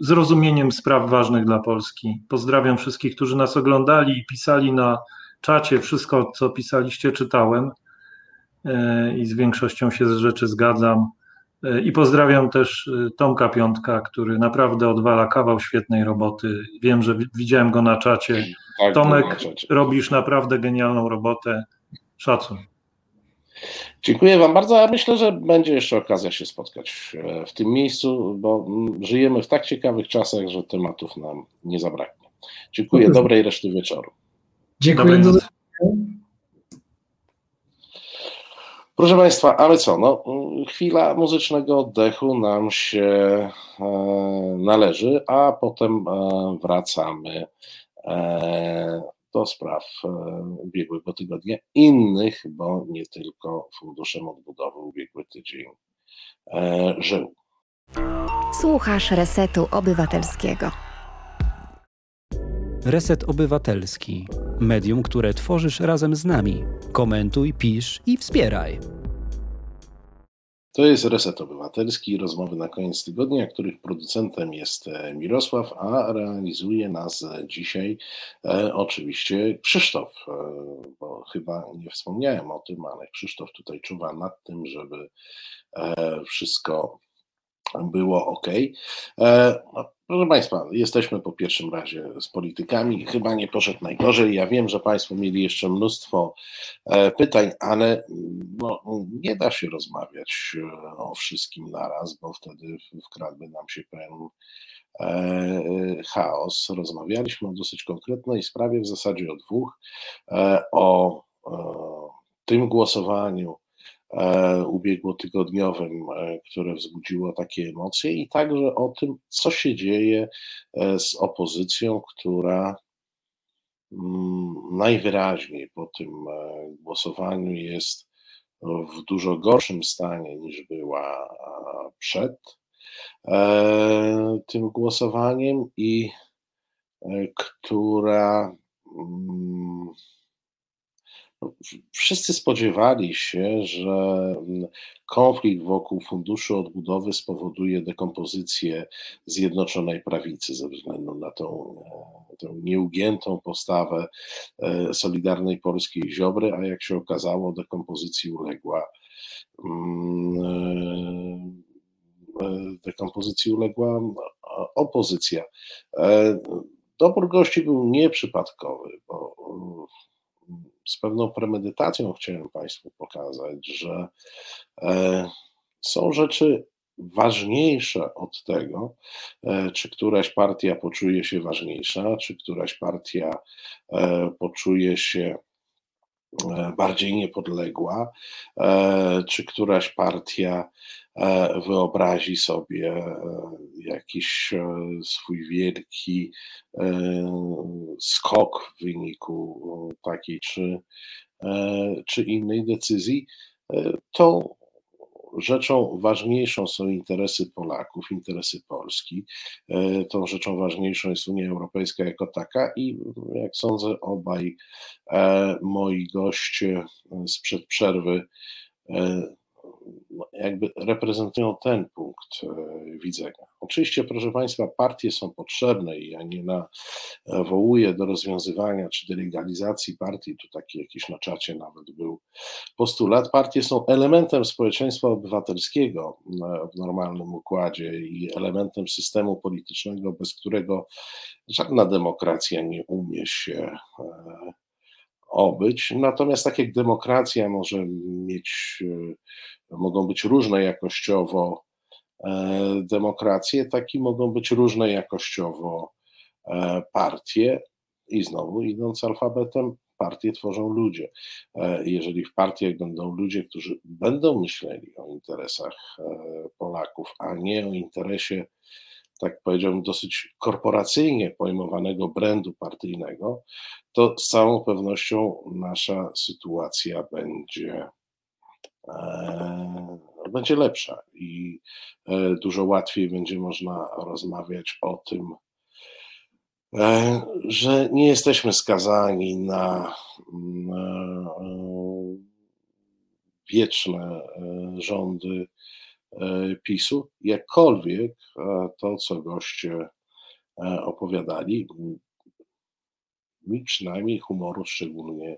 zrozumieniem spraw ważnych dla Polski. Pozdrawiam wszystkich, którzy nas oglądali i pisali na czacie. Wszystko, co pisaliście, czytałem e, i z większością się z rzeczy zgadzam. E, I pozdrawiam też e, Tomka Piątka, który naprawdę odwala kawał świetnej roboty. Wiem, że widziałem go na czacie. Tak, Tomek, robisz naprawdę genialną robotę. Szacun. Dziękuję Wam bardzo, a myślę, że będzie jeszcze okazja się spotkać w tym miejscu, bo mm, żyjemy w tak ciekawych czasach, że tematów nam nie zabraknie. Dziękuję, dobrej reszty wieczoru. Dziękuję. Proszę Państwa, ale co, no, chwila muzycznego oddechu nam się e, należy, a potem e, wracamy do spraw e, ubiegłego tygodnia, innych, bo nie tylko Funduszem Odbudowy ubiegły tydzień e, żył. Słuchasz Resetu Obywatelskiego. Reset Obywatelski. Medium, które tworzysz razem z nami. Komentuj, pisz i wspieraj. To jest Reset Obywatelski, rozmowy na koniec tygodnia, których producentem jest e, Mirosław, a realizuje nas dzisiaj e, oczywiście Krzysztof, e, bo chyba nie wspomniałem o tym, ale Krzysztof tutaj czuwa nad tym, żeby e, wszystko było ok. E, no, proszę Państwa, jesteśmy po pierwszym razie z politykami. Chyba nie poszedł najgorzej. Ja wiem, że Państwo mieli jeszcze mnóstwo e, pytań, ale no, nie da się rozmawiać e, o wszystkim naraz, bo wtedy wkradłby nam się pewien chaos. Rozmawialiśmy o dosyć konkretnej sprawie, w zasadzie o dwóch, o tym głosowaniu ubiegłotygodniowym, e, które wzbudziło takie emocje, i także o tym, co się dzieje e, z opozycją, która mm, najwyraźniej po tym głosowaniu jest w dużo gorszym stanie niż była przed tym głosowaniem i która mm, Wszyscy spodziewali się, że mm, konflikt wokół Funduszu Odbudowy spowoduje dekompozycję Zjednoczonej Prawicy ze względu na tą, e, tą nieugiętą postawę e, Solidarnej Polskiej Ziobry, a jak się okazało, dekompozycji uległa mm, e, dekompozycji uległa opozycja. Dobór gości był nieprzypadkowy, bo z pewną premedytacją chciałem Państwu pokazać, że e, są rzeczy ważniejsze od tego, e, czy któraś partia poczuje się ważniejsza, czy któraś partia e, poczuje się bardziej niepodległa, czy któraś partia wyobrazi sobie jakiś swój wielki skok w wyniku takiej czy, czy innej decyzji, to rzeczą ważniejszą są interesy Polaków, interesy Polski. Tą rzeczą ważniejszą jest Unia Europejska jako taka i jak sądzę, obaj moi goście sprzed przerwy jakby reprezentują ten punkt e, widzenia. Oczywiście, proszę Państwa, partie są potrzebne i ja nie nawołuję do rozwiązywania czy delegalizacji partii, tu taki jakiś na czacie nawet był postulat. Partie są elementem społeczeństwa obywatelskiego w normalnym układzie i elementem systemu politycznego, bez którego żadna demokracja nie umie się e, obyć. Natomiast tak jak demokracja może mieć, e, mogą być różne jakościowo e, demokracje, tak i mogą być różne jakościowo e, partie. I znowu idąc alfabetem, partie tworzą ludzie. Jeżeli w partiach będą ludzie, którzy będą myśleli o interesach Polaków, a nie o interesie tak powiedziałbym, dosyć korporacyjnie pojmowanego brandu partyjnego, to z całą pewnością nasza sytuacja będzie, e, będzie lepsza i e, dużo łatwiej będzie można rozmawiać o tym, e, że nie jesteśmy skazani na, na wieczne rządy E, PiSu, jakkolwiek e, to, co goście e, opowiadali, mi przynajmniej humoru szczególnie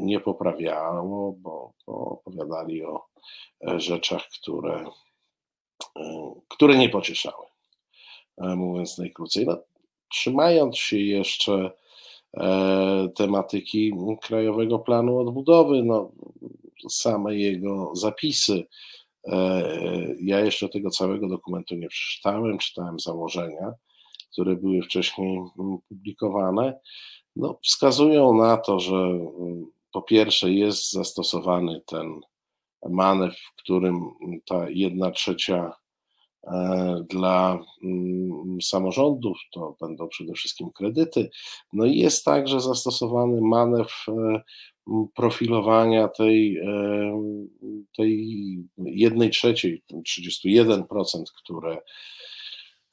nie poprawiało, bo, opowiadali o rzeczach, które, które nie pocieszały, mówiąc najkrócej. No, trzymając się jeszcze tematyki Krajowego Planu Odbudowy, no, same jego zapisy, E, ja jeszcze tego całego dokumentu nie przeczytałem, czytałem założenia, które były wcześniej mm, publikowane. No, wskazują na to, że mm, po pierwsze jest zastosowany ten manewr, w którym ta jedna trzecia e, dla mm, samorządów to będą przede wszystkim kredyty. No i jest także zastosowany manewr e, profilowania tej, e, tej jednej trzeciej, 31%, które,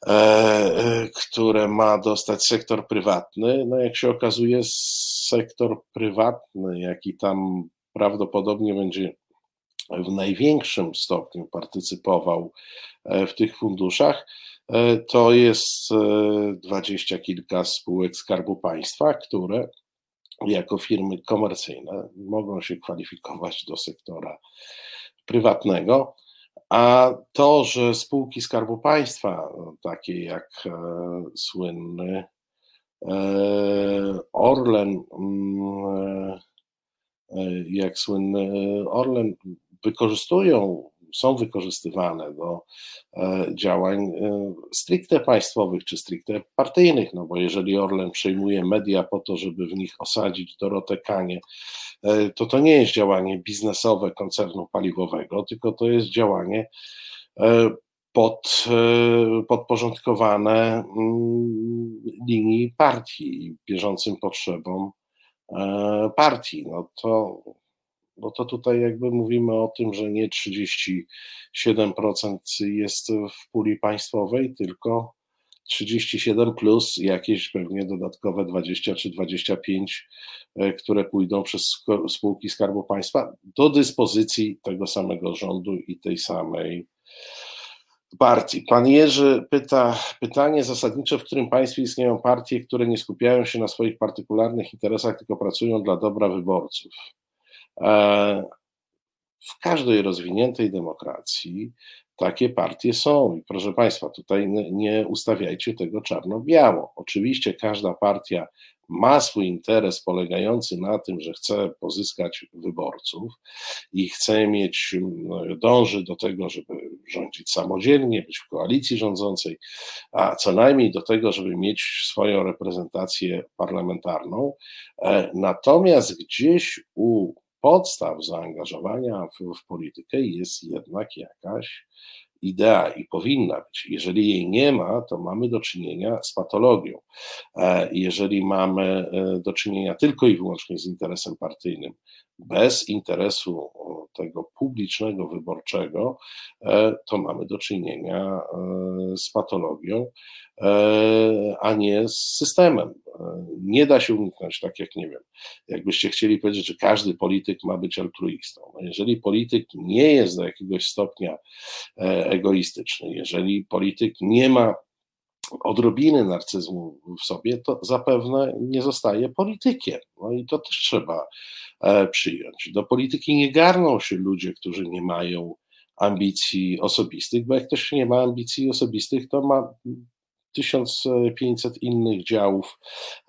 e, e, które ma dostać sektor prywatny. No jak się okazuje, sektor prywatny, jaki tam prawdopodobnie będzie w największym stopniu partycypował w tych funduszach, to jest dwadzieścia kilka spółek Skarbu Państwa, które jako firmy komercyjne mogą się kwalifikować do sektora prywatnego, a to, że spółki Skarbu Państwa, takie jak e, słynny e, Orlen, mm, e, jak słynny Orlen wykorzystują są wykorzystywane do e, działań e, stricte państwowych czy stricte partyjnych, no bo jeżeli Orlen przejmuje media po to, żeby w nich osadzić Dorotę Kanie, e, to to nie jest działanie biznesowe koncernu paliwowego, tylko to jest działanie pod, podporządkowane mm, linii partii bieżącym potrzebom partii. No to bo to tutaj jakby mówimy o tym, że nie 37% jest w puli państwowej, tylko 37 plus jakieś pewnie dodatkowe 20 czy 25, e, które pójdą przez spółki Skarbu Państwa do dyspozycji tego samego rządu i tej samej partii. Pan Jerzy pyta pytanie zasadnicze, w którym państwie istnieją partie, które nie skupiają się na swoich partykularnych interesach, tylko pracują dla dobra wyborców. E, w każdej rozwiniętej demokracji takie partie są. I proszę Państwa, tutaj nie ustawiajcie tego czarno-biało. Oczywiście każda partia ma swój interes polegający na tym, że chce pozyskać wyborców i chce mieć, dąży do tego, żeby rządzić samodzielnie, być w koalicji rządzącej, a co najmniej do tego, żeby mieć swoją reprezentację parlamentarną. E, natomiast gdzieś u podstaw zaangażowania w, w politykę jest jednak jakaś idea i powinna być. Jeżeli jej nie ma, to mamy do czynienia z patologią. E, jeżeli mamy e, do czynienia tylko i wyłącznie z interesem partyjnym, bez interesu tego publicznego, wyborczego, e, to mamy do czynienia z patologią, a nie z systemem. Nie da się uniknąć, tak jak nie wiem, jakbyście chcieli powiedzieć, że każdy polityk ma być altruistą. No jeżeli polityk nie jest do jakiegoś stopnia egoistyczny, jeżeli polityk nie ma odrobiny narcyzmu w sobie, to zapewne nie zostaje politykiem. No i to też trzeba e, przyjąć. Do polityki nie garną się ludzie, którzy nie mają ambicji osobistych, bo jak ktoś nie ma ambicji osobistych, to ma 1500 innych działów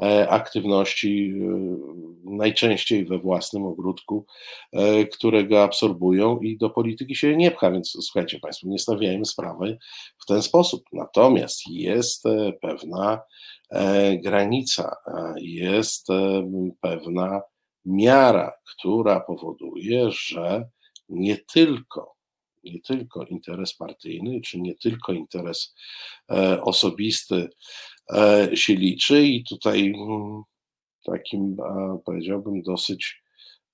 e, aktywności, e, najczęściej we własnym ogródku, e, które go absorbują i do polityki się nie pcha, więc słuchajcie Państwo, nie stawiajmy sprawy w ten sposób. Natomiast jest pewna granica, jest pewna miara, która powoduje, że nie tylko nie tylko interes partyjny, czy nie tylko interes e, osobisty e, się liczy i tutaj mm, takim powiedziałbym dosyć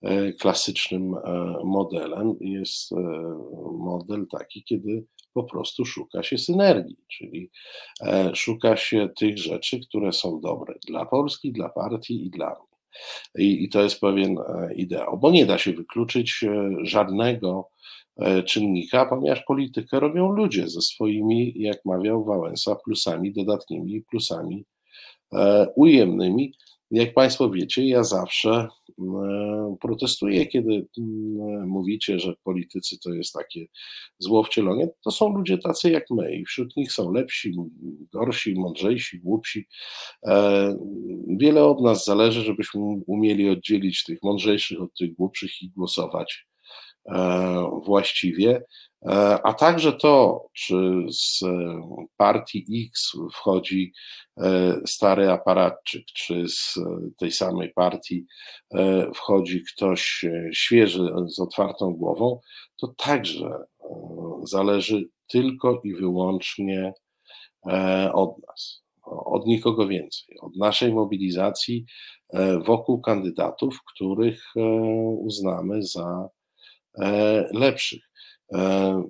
e, klasycznym modelem jest model taki, kiedy po prostu szuka się synergii, czyli szuka się tych rzeczy, które są dobre dla Polski, dla partii i dla mnie. I, i to jest pewien ideał, bo nie da się wykluczyć żadnego E, czynnika, ponieważ politykę robią ludzie ze swoimi, jak mawiał Wałęsa, plusami dodatnimi, plusami e, ujemnymi. Jak Państwo wiecie, ja zawsze e, protestuję, kiedy mówicie, że politycy to jest takie zło wcielone. To są ludzie tacy jak my i wśród nich są lepsi, gorsi, mądrzejsi, głupsi. Wiele od nas zależy, żebyśmy umieli oddzielić tych mądrzejszych od tych głupszych i głosować E, właściwie, e, a także to, czy z partii X wchodzi e, stary aparatczyk, czy z tej samej partii wchodzi ktoś świeży z otwartą głową, to także zależy tylko i wyłącznie od nas, od nikogo więcej, od naszej mobilizacji wokół kandydatów, których uznamy za E, lepszych. E,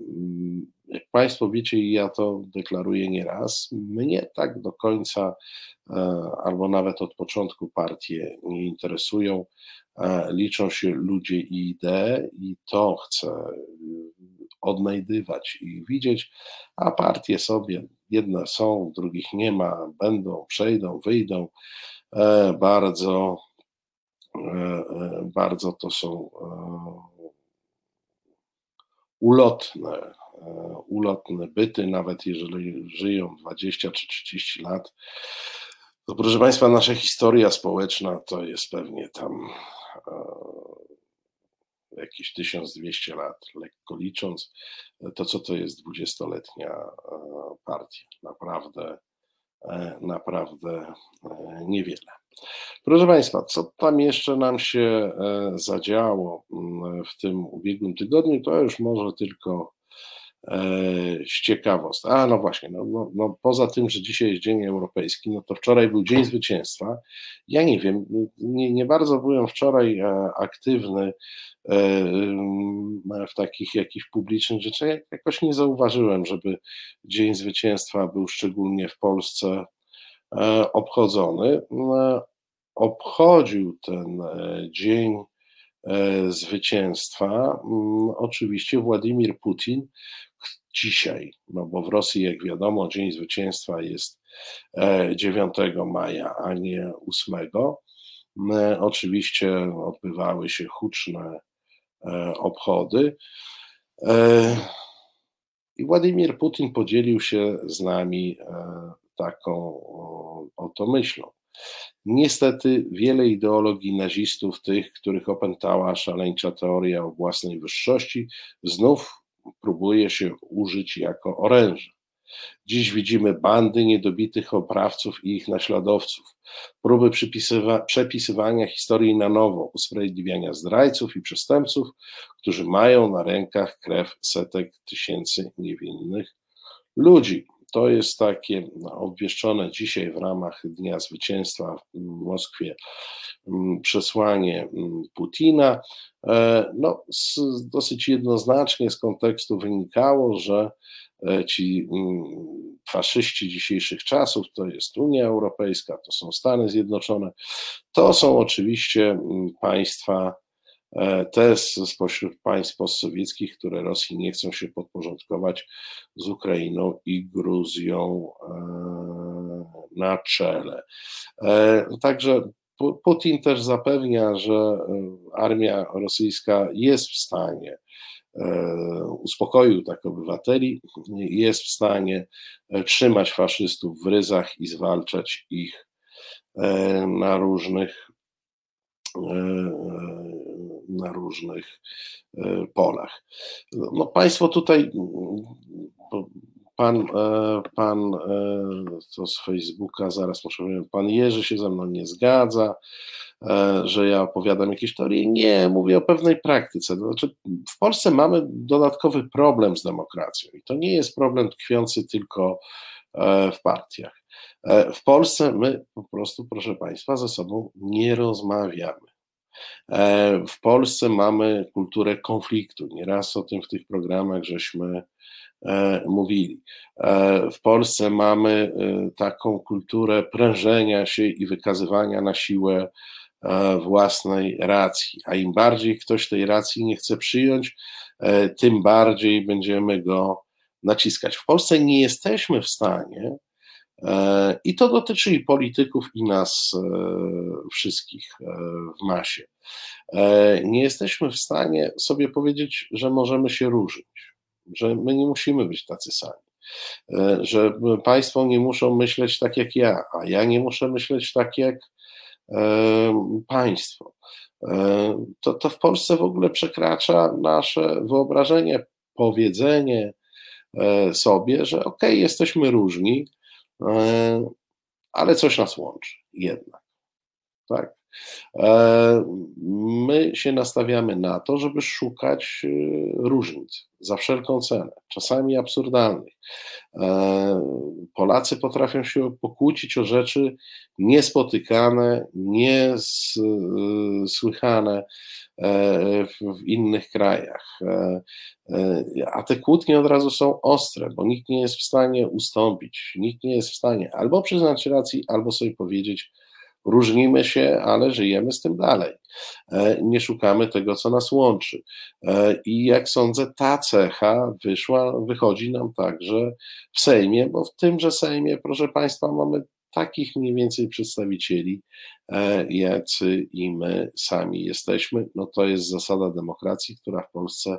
jak Państwo wiecie, i ja to deklaruję nieraz, mnie tak do końca, e, albo nawet od początku partie nie interesują. Liczą się ludzie i idee, i to chcę odnajdywać i widzieć, a partie sobie jedne są, drugich nie ma, będą, przejdą, wyjdą. Bardzo, bardzo to są ulotne, e, ulotne byty, nawet jeżeli żyją 20 czy 30 lat. To proszę Państwa, nasza historia społeczna to jest pewnie tam e, jakieś 1200 lat, lekko licząc. To co to jest 20-letnia e, partia? Naprawdę, naprawdę niewiele. Proszę Państwa, co tam jeszcze nam się e, zadziało mm, w tym ubiegłym tygodniu, to już może tylko e, z ciekawostek. A no właśnie, no, no, no, poza tym, że dzisiaj jest Dzień Europejski, no to wczoraj był Dzień Zwycięstwa. Ja nie wiem, nie, nie bardzo byłem wczoraj e, aktywny w takich jakichś publicznych rzeczach. Jakoś nie zauważyłem, żeby Dzień Zwycięstwa był szczególnie w Polsce obchodzony. E, obchodził ten e, dzień zwycięstwa mm, oczywiście Władimir Putin dzisiaj, no bo w Rosji, jak wiadomo, Dzień Zwycięstwa jest 9 maja, a nie 8. Oczywiście odbywały się huczne obchody. I Władimir Putin podzielił się z nami taką oto myślą. Niestety wiele ideologii nazistów, tych, których opętała szaleńcza teoria o własnej wyższości, znów próbuje się użyć jako oręże. Dziś widzimy bandy niedobitych oprawców i ich naśladowców, próby przepisywania historii na nowo, usprawiedliwiania zdrajców i przestępców, którzy mają na rękach krew setek tysięcy niewinnych ludzi. To jest takie obwieszczone dzisiaj w ramach Dnia Zwycięstwa w Moskwie mm, przesłanie mm, Putina. E, no, dosyć jednoznacznie z kontekstu wynikało, że e, ci mm, faszyści dzisiejszych czasów, to jest Unia Europejska, to są Stany Zjednoczone, to są oczywiście państwa E, te spośród państw postsowieckich, które Rosji nie chcą się podporządkować z Ukrainą i Gruzją e, na czele. E, także Putin też zapewnia, że armia rosyjska jest w stanie uspokoił tak obywateli, jest w stanie trzymać faszystów w ryzach i zwalczać ich na różnych na różnych e, polach. No, państwo tutaj pan, e, pan to z Facebooka, zaraz muszę powiedzieć, pan Jerzy się ze mną nie zgadza, że ja opowiadam jakieś teorie. Nie, mówię o pewnej praktyce. Znaczy, w Polsce mamy dodatkowy problem z demokracją i to nie jest problem tkwiący tylko w partiach. W Polsce my po prostu, proszę Państwa, ze sobą nie rozmawiamy. E, w Polsce mamy kulturę konfliktu. Nieraz o tym w tych programach żeśmy e, mówili. E, w Polsce mamy taką kulturę prężenia się i wykazywania na siłę własnej racji. A im bardziej ktoś tej racji nie chce przyjąć, tym bardziej będziemy go naciskać. W Polsce nie jesteśmy w stanie I to dotyczy i polityków, i nas e, wszystkich e, w masie. Nie jesteśmy w stanie sobie powiedzieć, że możemy się różnić, że my nie musimy być tacy sami, że państwo nie muszą myśleć tak jak ja, a ja nie muszę myśleć tak jak państwo. To, to w Polsce w ogóle przekracza nasze wyobrażenie, powiedzenie sobie, że okej, okay, jesteśmy różni, E, ale coś nas łączy jednak. Tak? E, my się nastawiamy na to, żeby szukać e, różnic za wszelką cenę, czasami absurdalnych. Polacy potrafią się pokłócić o rzeczy niespotykane, niesłychane w innych krajach. A te kłótnie od razu są ostre, bo nikt nie jest w stanie ustąpić, nikt nie jest w stanie albo przyznać racji, albo sobie powiedzieć, Różnimy się, ale żyjemy z tym dalej. E, nie szukamy tego, co nas łączy. E, I jak sądzę, ta cecha wyszła, wychodzi nam także w Sejmie, bo w tymże Sejmie, proszę Państwa, mamy takich mniej więcej przedstawicieli, e, jacy i my sami jesteśmy. No to jest zasada demokracji, która w Polsce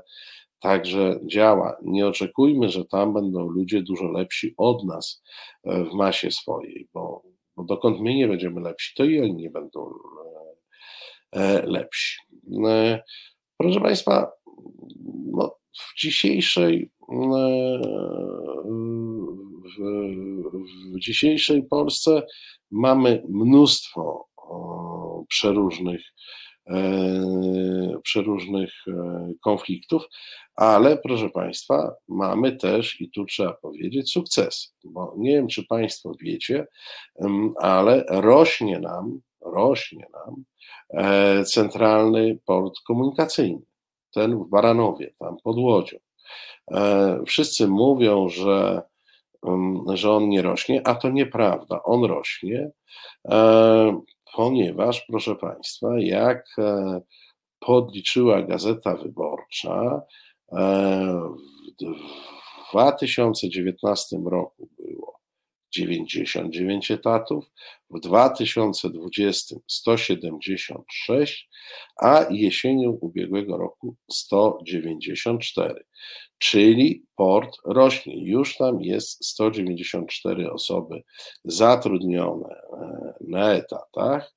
także działa. Nie oczekujmy, że tam będą ludzie dużo lepsi od nas w masie swojej, bo bo dokąd my nie będziemy lepsi, to i oni nie będą e, e, lepsi. E, proszę Państwa, no, w dzisiejszej w dzisiejszej Polsce mamy mnóstwo przeróżnych przeróżnych konfliktów, ale proszę Państwa, mamy też, i tu trzeba powiedzieć, sukces, bo nie wiem, czy Państwo wiecie, ale rośnie nam, rośnie nam e, centralny port komunikacyjny, ten w Baranowie, tam pod Łodzią. E, wszyscy mówią, że, że on nie rośnie, a to nieprawda, on rośnie, e, ponieważ, proszę Państwa, jak podliczyła Gazeta Wyborcza, w 2019 roku było 99 etatów, w 2020 176, a jesienią ubiegłego roku 194. Czyli port rośnie. Już tam jest 194 osoby zatrudnione e, na etatach.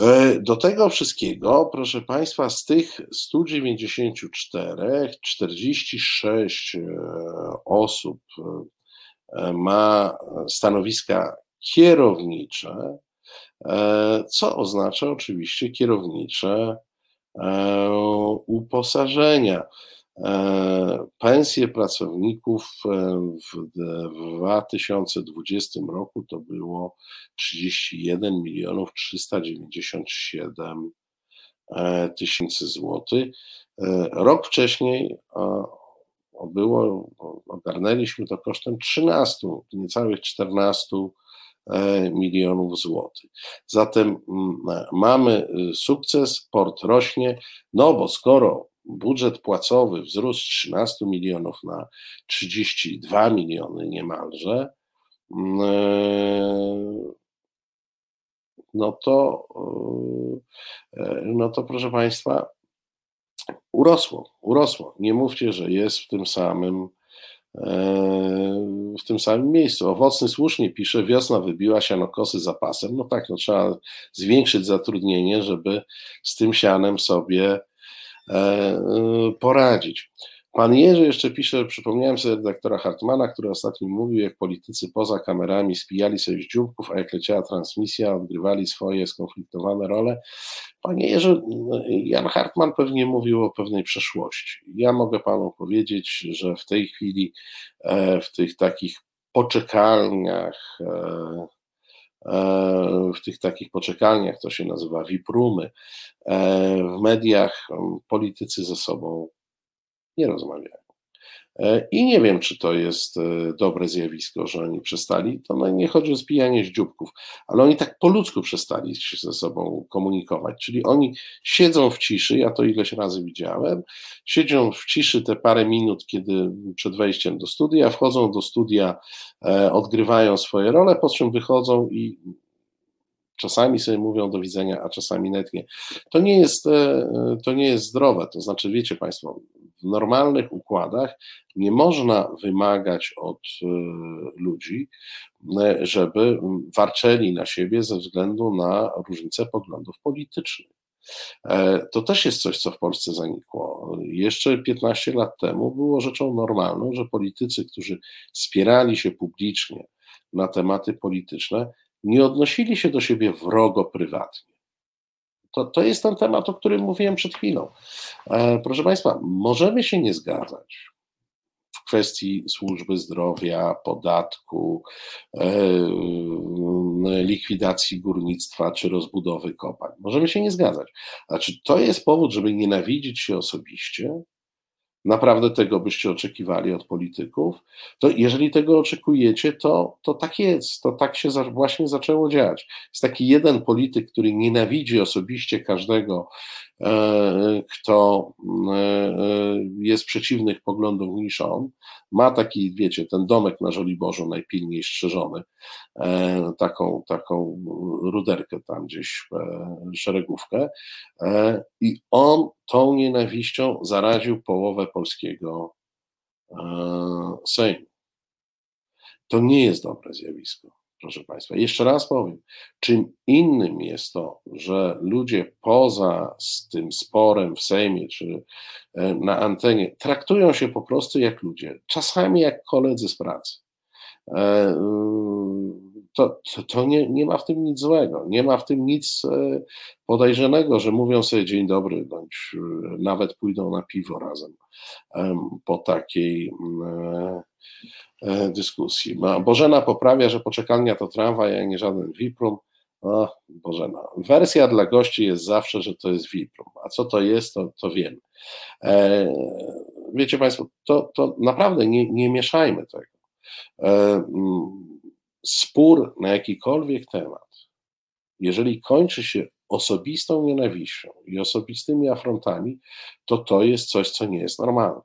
E, do tego wszystkiego, proszę Państwa, z tych 194, 46 e, osób ma stanowiska kierownicze, co oznacza oczywiście kierownicze uposażenia. E, pensje pracowników e, w 2020 roku to było 31 milionów 397 e, tysięcy złotych. Rok wcześniej było, ogarnęliśmy to kosztem 13, niecałych 14 milionów złotych. Zatem mamy sukces, port rośnie, no bo skoro budżet płacowy wzrósł z 13 milionów na 32 miliony niemalże, mm, e, no to, e, no to proszę Państwa, urosło, urosło. Nie mówcie, że jest w tym samym e, w tym samym miejscu. Owocny słusznie pisze, wiosna wybiła sianokosy zapasem. No tak, no trzeba zwiększyć zatrudnienie, żeby z tym sianem sobie E, poradzić. Pan Jerzy jeszcze pisze, przypomniałem sobie redaktora Hartmana, który ostatnio mówił, jak politycy poza kamerami spijali sobie z dzióbków, a jak leciała transmisja, odgrywali swoje skonfliktowane role. Panie Jerzy, Jan Hartman pewnie mówił o pewnej przeszłości. Ja mogę panu powiedzieć, że w tej chwili e, w tych takich poczekalniach, e, e, w tych takich poczekalniach, to się nazywa VIP-roomy, w mediach politycy ze sobą nie rozmawiają. E, I nie wiem, czy to jest e, dobre zjawisko, że oni przestali. To no nie chodzi o zbijanie dzióbków, ale oni tak po ludzku przestali się ze sobą komunikować. Czyli oni siedzą w ciszy, ja to ileś razy widziałem, siedzą w ciszy te parę minut, kiedy przed wejściem do studia, wchodzą do studia, e, odgrywają swoje role, po czym wychodzą i czasami sobie mówią do widzenia, a czasami netnie. To nie jest, to nie jest zdrowe. To znaczy, wiecie Państwo, w normalnych układach nie można wymagać od e, ludzi, e, żeby warczeli na siebie ze względu na różnice poglądów politycznych. E, to też jest coś, co w Polsce zanikło. Jeszcze 15 lat temu było rzeczą normalną, że politycy, którzy spierali się publicznie na tematy polityczne, nie odnosili się do siebie wrogo prywatnie. To, to jest ten temat, o którym mówiłem przed chwilą. E, proszę Państwa, możemy się nie zgadzać w kwestii służby zdrowia, podatku, e, likwidacji górnictwa czy rozbudowy kopalń. Możemy się nie zgadzać. A czy to jest powód, żeby nienawidzić się osobiście? Naprawdę tego byście oczekiwali od polityków, to jeżeli tego oczekujecie, to, to tak jest, to tak się właśnie zaczęło dziać. Jest taki jeden polityk, który nienawidzi osobiście każdego, kto e, e, jest przeciwnych poglądów niż on. Ma taki, wiecie, ten domek na Żoliborzu najpilniej strzeżony, taką, taką ruderkę tam gdzieś, szeregówkę i on tą nienawiścią zaraził połowę polskiego Sejmu. To nie jest dobre zjawisko proszę Państwa. Jeszcze raz powiem, czym innym jest to, że ludzie poza z tym sporem w Sejmie czy e, na antenie traktują się po prostu jak ludzie, czasami jak koledzy z pracy. E, to, to, to, nie, nie ma w tym nic złego, nie ma w tym nic e, podejrzanego, że mówią sobie dzień dobry, bądź nawet pójdą na piwo razem po takiej E, dyskusji. Bożena poprawia, że poczekalnia to tramwaj, a nie żaden Viprum. O, Bożena. Wersja dla gości jest zawsze, że to jest Viprum. A co to jest, to, to wiemy. E, wiecie Państwo, to, to naprawdę nie, nie mieszajmy tego. E, spór na jakikolwiek temat, jeżeli kończy się osobistą nienawiścią i osobistymi afrontami, to to jest coś, co nie jest normalne.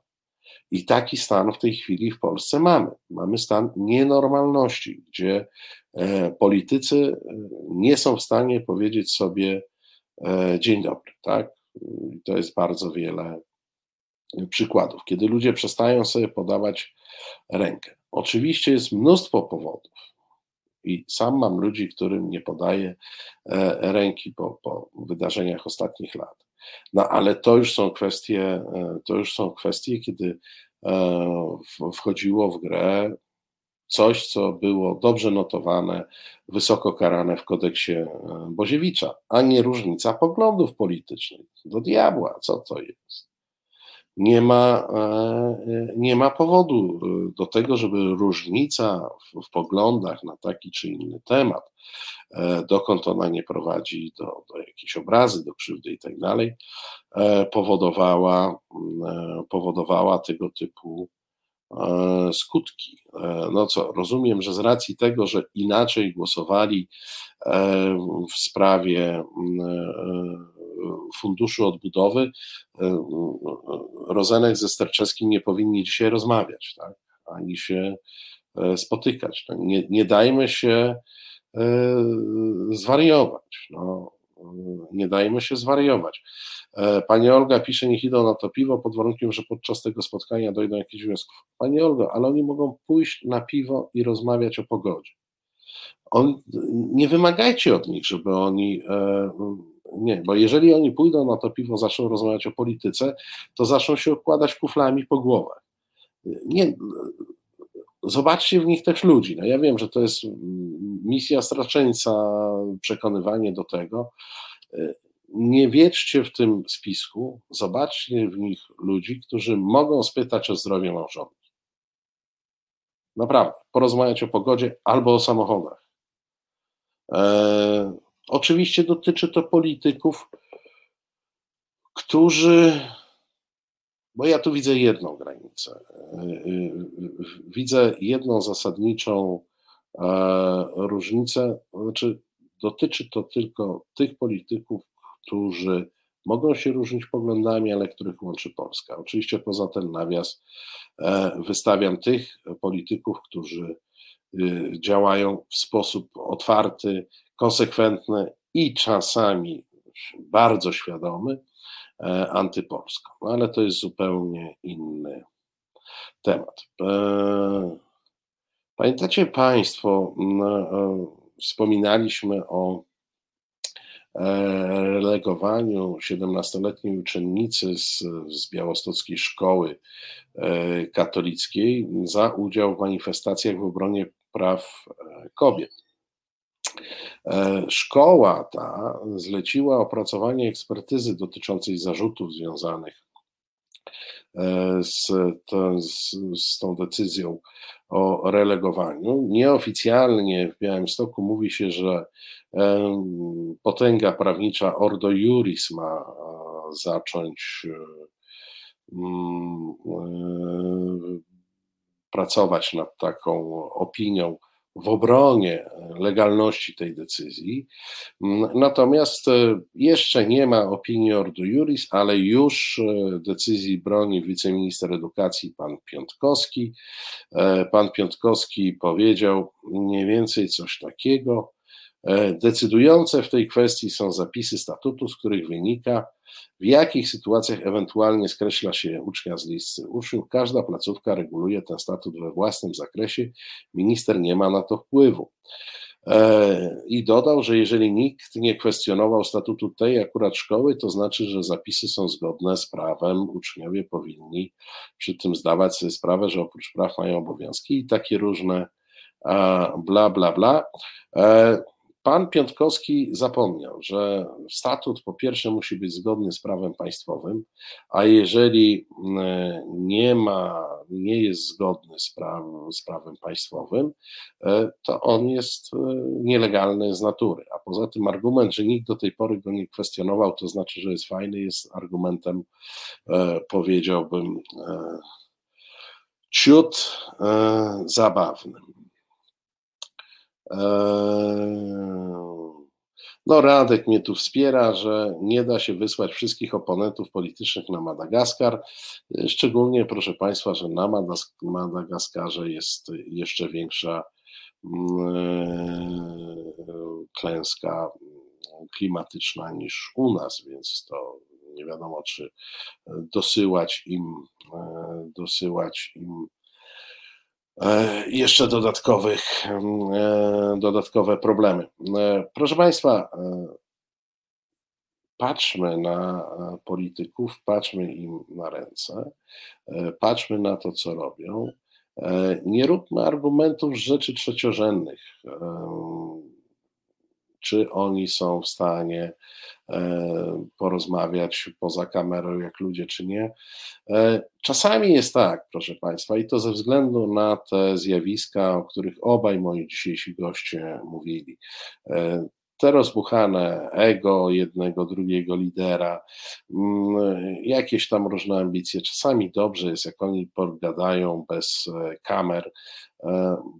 I taki stan w tej chwili w Polsce mamy. Mamy stan nienormalności, gdzie e, politycy e, nie są w stanie powiedzieć sobie e, dzień dobry, tak? To jest bardzo wiele przykładów, kiedy ludzie przestają sobie podawać rękę. Oczywiście jest mnóstwo powodów. I sam mam ludzi, którym nie podaję ręki po, po wydarzeniach ostatnich lat. No ale to już są kwestie, to już są kwestie, kiedy E, wchodziło w grę coś, co było dobrze notowane, wysoko karane w kodeksie e, Boziewicza, a nie różnica poglądów politycznych. Do diabła, co to jest? Nie ma, e, nie ma powodu do tego, żeby różnica w, w poglądach na taki czy inny temat, dokąd ona nie prowadzi do, do jakiejś obrazy, do krzywdy i tak dalej, E, powodowała, e, powodowała tego typu e, skutki. No co, rozumiem, że z racji tego, że inaczej głosowali w sprawie Funduszu Odbudowy, Rozenek ze Sterczewskim nie powinni dzisiaj rozmawiać, tak? ani się spotykać. No, nie, nie dajmy się zwariować. No, nie dajmy się zwariować. E, pani Olga pisze, niech idą na to piwo pod warunkiem, że podczas tego spotkania dojdą jakichś wniosków. Pani Olga, ale oni mogą pójść na piwo i rozmawiać o pogodzie. On, nie wymagajcie od nich, żeby oni e, nie, bo jeżeli oni pójdą na to piwo, zaczną rozmawiać o polityce, to zaczną się okładać kuflami po głowach. Nie, zobaczcie w nich też ludzi. No ja wiem, że to jest misja straczeńca, przekonywanie do tego. Nie wiedźcie w tym spisku, zobaczcie w nich ludzi, którzy mogą spytać o zdrowie małżonki. Naprawdę, porozmawiać o pogodzie albo o samochodach. E, oczywiście dotyczy to polityków, którzy bo ja tu widzę jedną granicę. Widzę jedną zasadniczą e, różnicę, znaczy dotyczy to tylko tych polityków, którzy mogą się różnić poglądami, ale których łączy Polska. Oczywiście poza ten nawias e, wystawiam tych polityków, którzy y, działają w sposób otwarty, konsekwentny i czasami bardzo świadomy, E, antypolską. No, ale to jest zupełnie inny temat. E, pamiętacie Państwo, e, wspominaliśmy o relegowaniu 17-letniej uczennicy z, z białostockiej szkoły katolickiej za udział w manifestacjach w obronie praw kobiet. E, szkoła ta zleciła opracowanie ekspertyzy dotyczącej zarzutów związanych e, z, to, z, z, tą decyzją o relegowaniu. Nieoficjalnie w Białymstoku mówi się, że e, potęga prawnicza Ordo Juris ma zacząć mm, pracować nad taką opinią w obronie legalności tej decyzji. Natomiast e, jeszcze nie ma opinii Ordo Juris, ale już e, decyzji broni wiceminister edukacji pan Piątkowski. E, pan Piątkowski powiedział mniej więcej coś takiego. Decydujące w tej kwestii są zapisy statutu, z których wynika, w jakich sytuacjach ewentualnie skreśla się ucznia z listy uczniów? Każda placówka reguluje ten statut we własnym zakresie. Minister nie ma na to wpływu. E, I dodał, że jeżeli nikt nie kwestionował statutu tej akurat szkoły, to znaczy, że zapisy są zgodne z prawem. Uczniowie powinni przy tym zdawać sobie sprawę, że oprócz praw mają obowiązki i takie różne bla, bla, bla. Pan Piątkowski zapomniał, że statut po pierwsze musi być zgodny z prawem państwowym, a jeżeli mm, nie ma, nie jest zgodny z, praw, z prawem państwowym, e, to on jest e, nielegalny z natury. A poza tym argument, że nikt do tej pory go nie kwestionował, to znaczy, że jest fajny, jest argumentem, e, powiedziałbym, ciut zabawnym. Eee, no, Radek mnie tu wspiera, że nie da się wysłać wszystkich oponentów politycznych na Madagaskar. Szczególnie, proszę Państwa, że na Madagaskarze jest jeszcze większa mm, eee, klęska klimatyczna niż u nas, więc to nie wiadomo, czy dosyłać im, eee, dosyłać im E, jeszcze dodatkowych, e, dodatkowe problemy. E, proszę Państwa, patrzmy na polityków, patrzmy im na ręce, patrzmy na to, co robią. Nie róbmy argumentów rzeczy trzeciorzędnych czy oni są w stanie e, porozmawiać poza kamerą jak ludzie, czy nie. E, czasami jest tak, proszę Państwa, i to ze względu na te zjawiska, o których obaj moi dzisiejsi goście mówili e, te rozbuchane ego jednego, drugiego lidera, mm, jakieś tam różne ambicje. Czasami dobrze jest, jak oni pogadają bez kamer,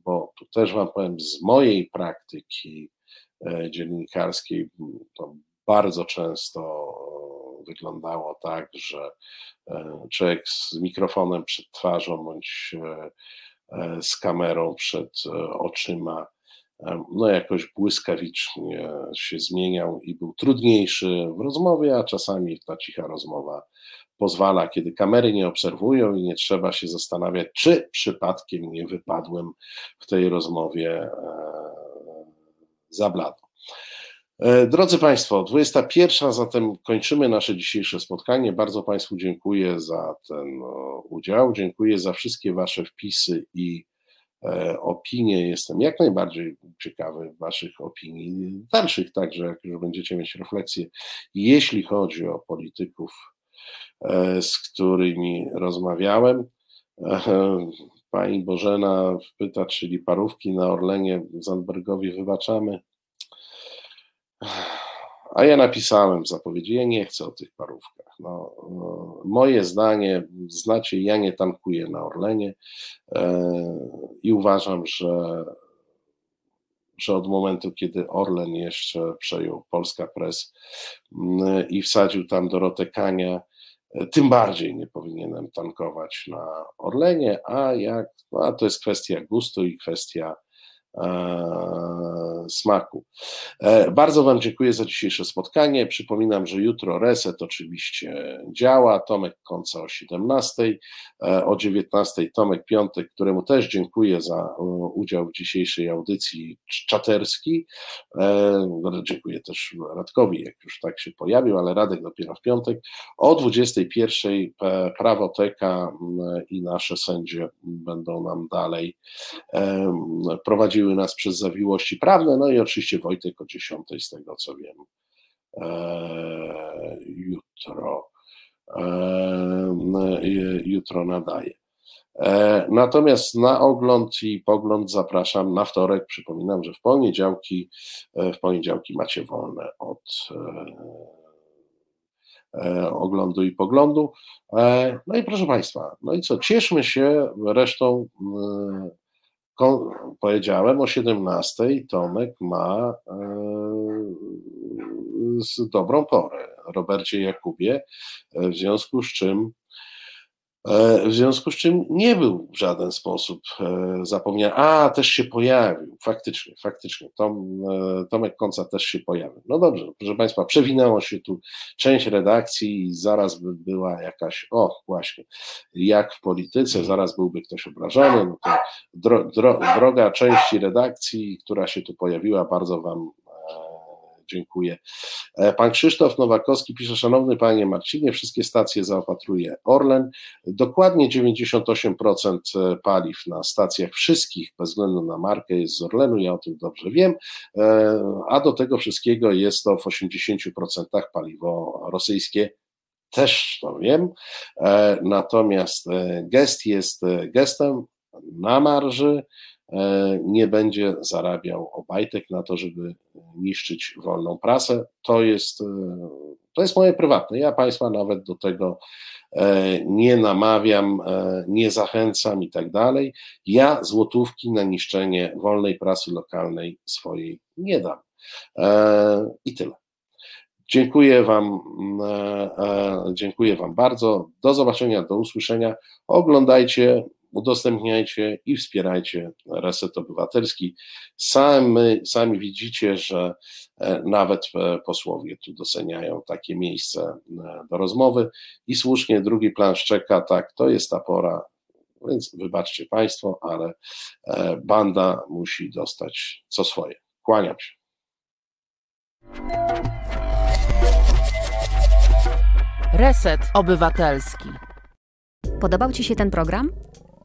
bo tu też Wam powiem z mojej praktyki, dziennikarskiej to bardzo często wyglądało tak, że e, człowiek z mikrofonem przed twarzą bądź e, z kamerą przed oczyma no jakoś błyskawicznie się zmieniał i był trudniejszy w rozmowie, a czasami ta cicha rozmowa pozwala, kiedy kamery nie obserwują i nie trzeba się zastanawiać, czy przypadkiem nie wypadłem w tej rozmowie za blado. E, drodzy Państwo, 21, zatem kończymy nasze dzisiejsze spotkanie. Bardzo Państwu dziękuję za ten udział. Dziękuję za wszystkie Wasze wpisy i e, opinie. Jestem jak najbardziej ciekawy Waszych opinii, dalszych także, jak już będziecie mieć refleksje, jeśli chodzi o polityków, e, z którymi rozmawiałem. Pani Bożena pyta, czyli parówki na Orlenie Zandbergowi wybaczamy. A ja napisałem w zapowiedzi, ja nie chcę o tych parówkach. No, no, moje zdanie, znacie, ja nie tankuję na Orlenie e, i uważam, że, że od momentu, kiedy Orlen jeszcze przejął Polska Press i wsadził tam Dorotę Kania, tym bardziej nie powinienem tankować na Orlenie, a jak, no, a to jest kwestia gustu i kwestia smaku. E, bardzo Wam dziękuję za dzisiejsze spotkanie. Przypominam, że jutro reset oczywiście działa. Tomek Końca o 17, e, o 19 Tomek Piątek, któremu też dziękuję za udział w dzisiejszej audycji czaterski. Dziękuję też Radkowi, jak już tak się pojawił, ale Radek dopiero w piątek. O 21 Prawoteka i nasze sędzie będą nam dalej prowadziły prowadziły nas przez zawiłości prawne, no i oczywiście Wojtek o 10 z tego co wiem e, jutro e, jutro nadaje. E, natomiast na ogląd i pogląd zapraszam na wtorek. Przypominam, że w poniedziałki, w poniedziałki macie wolne od oglądu i poglądu. No i proszę Państwa, no i co, cieszmy się resztą powiedziałem o 17 Tomek ma e, z dobrą porę. Robercie Jakubie, e, w związku z czym w związku z czym nie był w żaden sposób e, zapomniany. A, też się pojawił, faktycznie, faktycznie. Tom, e, Tomek Konca też się pojawił. No dobrze, proszę Państwa, przewinęło się tu część redakcji i zaraz by była jakaś, o właśnie, jak w polityce, zaraz byłby ktoś obrażony. No to dro, dro, droga części redakcji, która się tu pojawiła, bardzo Wam Dziękuję. E, pan Krzysztof Nowakowski pisze, szanowny panie Marcinie, wszystkie stacje zaopatruje Orlen. Dokładnie 98% e, paliw na stacjach wszystkich, bez względu na markę, jest z Orlenu, ja o tym dobrze wiem, e, a do tego wszystkiego jest to w 80% paliwo rosyjskie też to wiem. Natomiast gest jest gestem na marży. E, nie będzie zarabiał obajtek na to, żeby niszczyć wolną prasę. To jest, e, to jest moje prywatne. Ja Państwa nawet do tego e, nie namawiam, nie zachęcam i tak dalej. Ja złotówki na niszczenie wolnej prasy lokalnej swojej nie dam. I tyle. Dziękuję Wam, dziękuję Wam bardzo. Do zobaczenia, do usłyszenia. Oglądajcie udostępniajcie i wspierajcie Reset Obywatelski. Sami, sami widzicie, że e, nawet e, posłowie tu doceniają takie miejsce e, do rozmowy i słusznie drugi plan szczeka, tak, to jest ta pora, więc wybaczcie Państwo, ale banda musi dostać co swoje. Kłaniam się. Reset Obywatelski. Podobał Ci się ten program?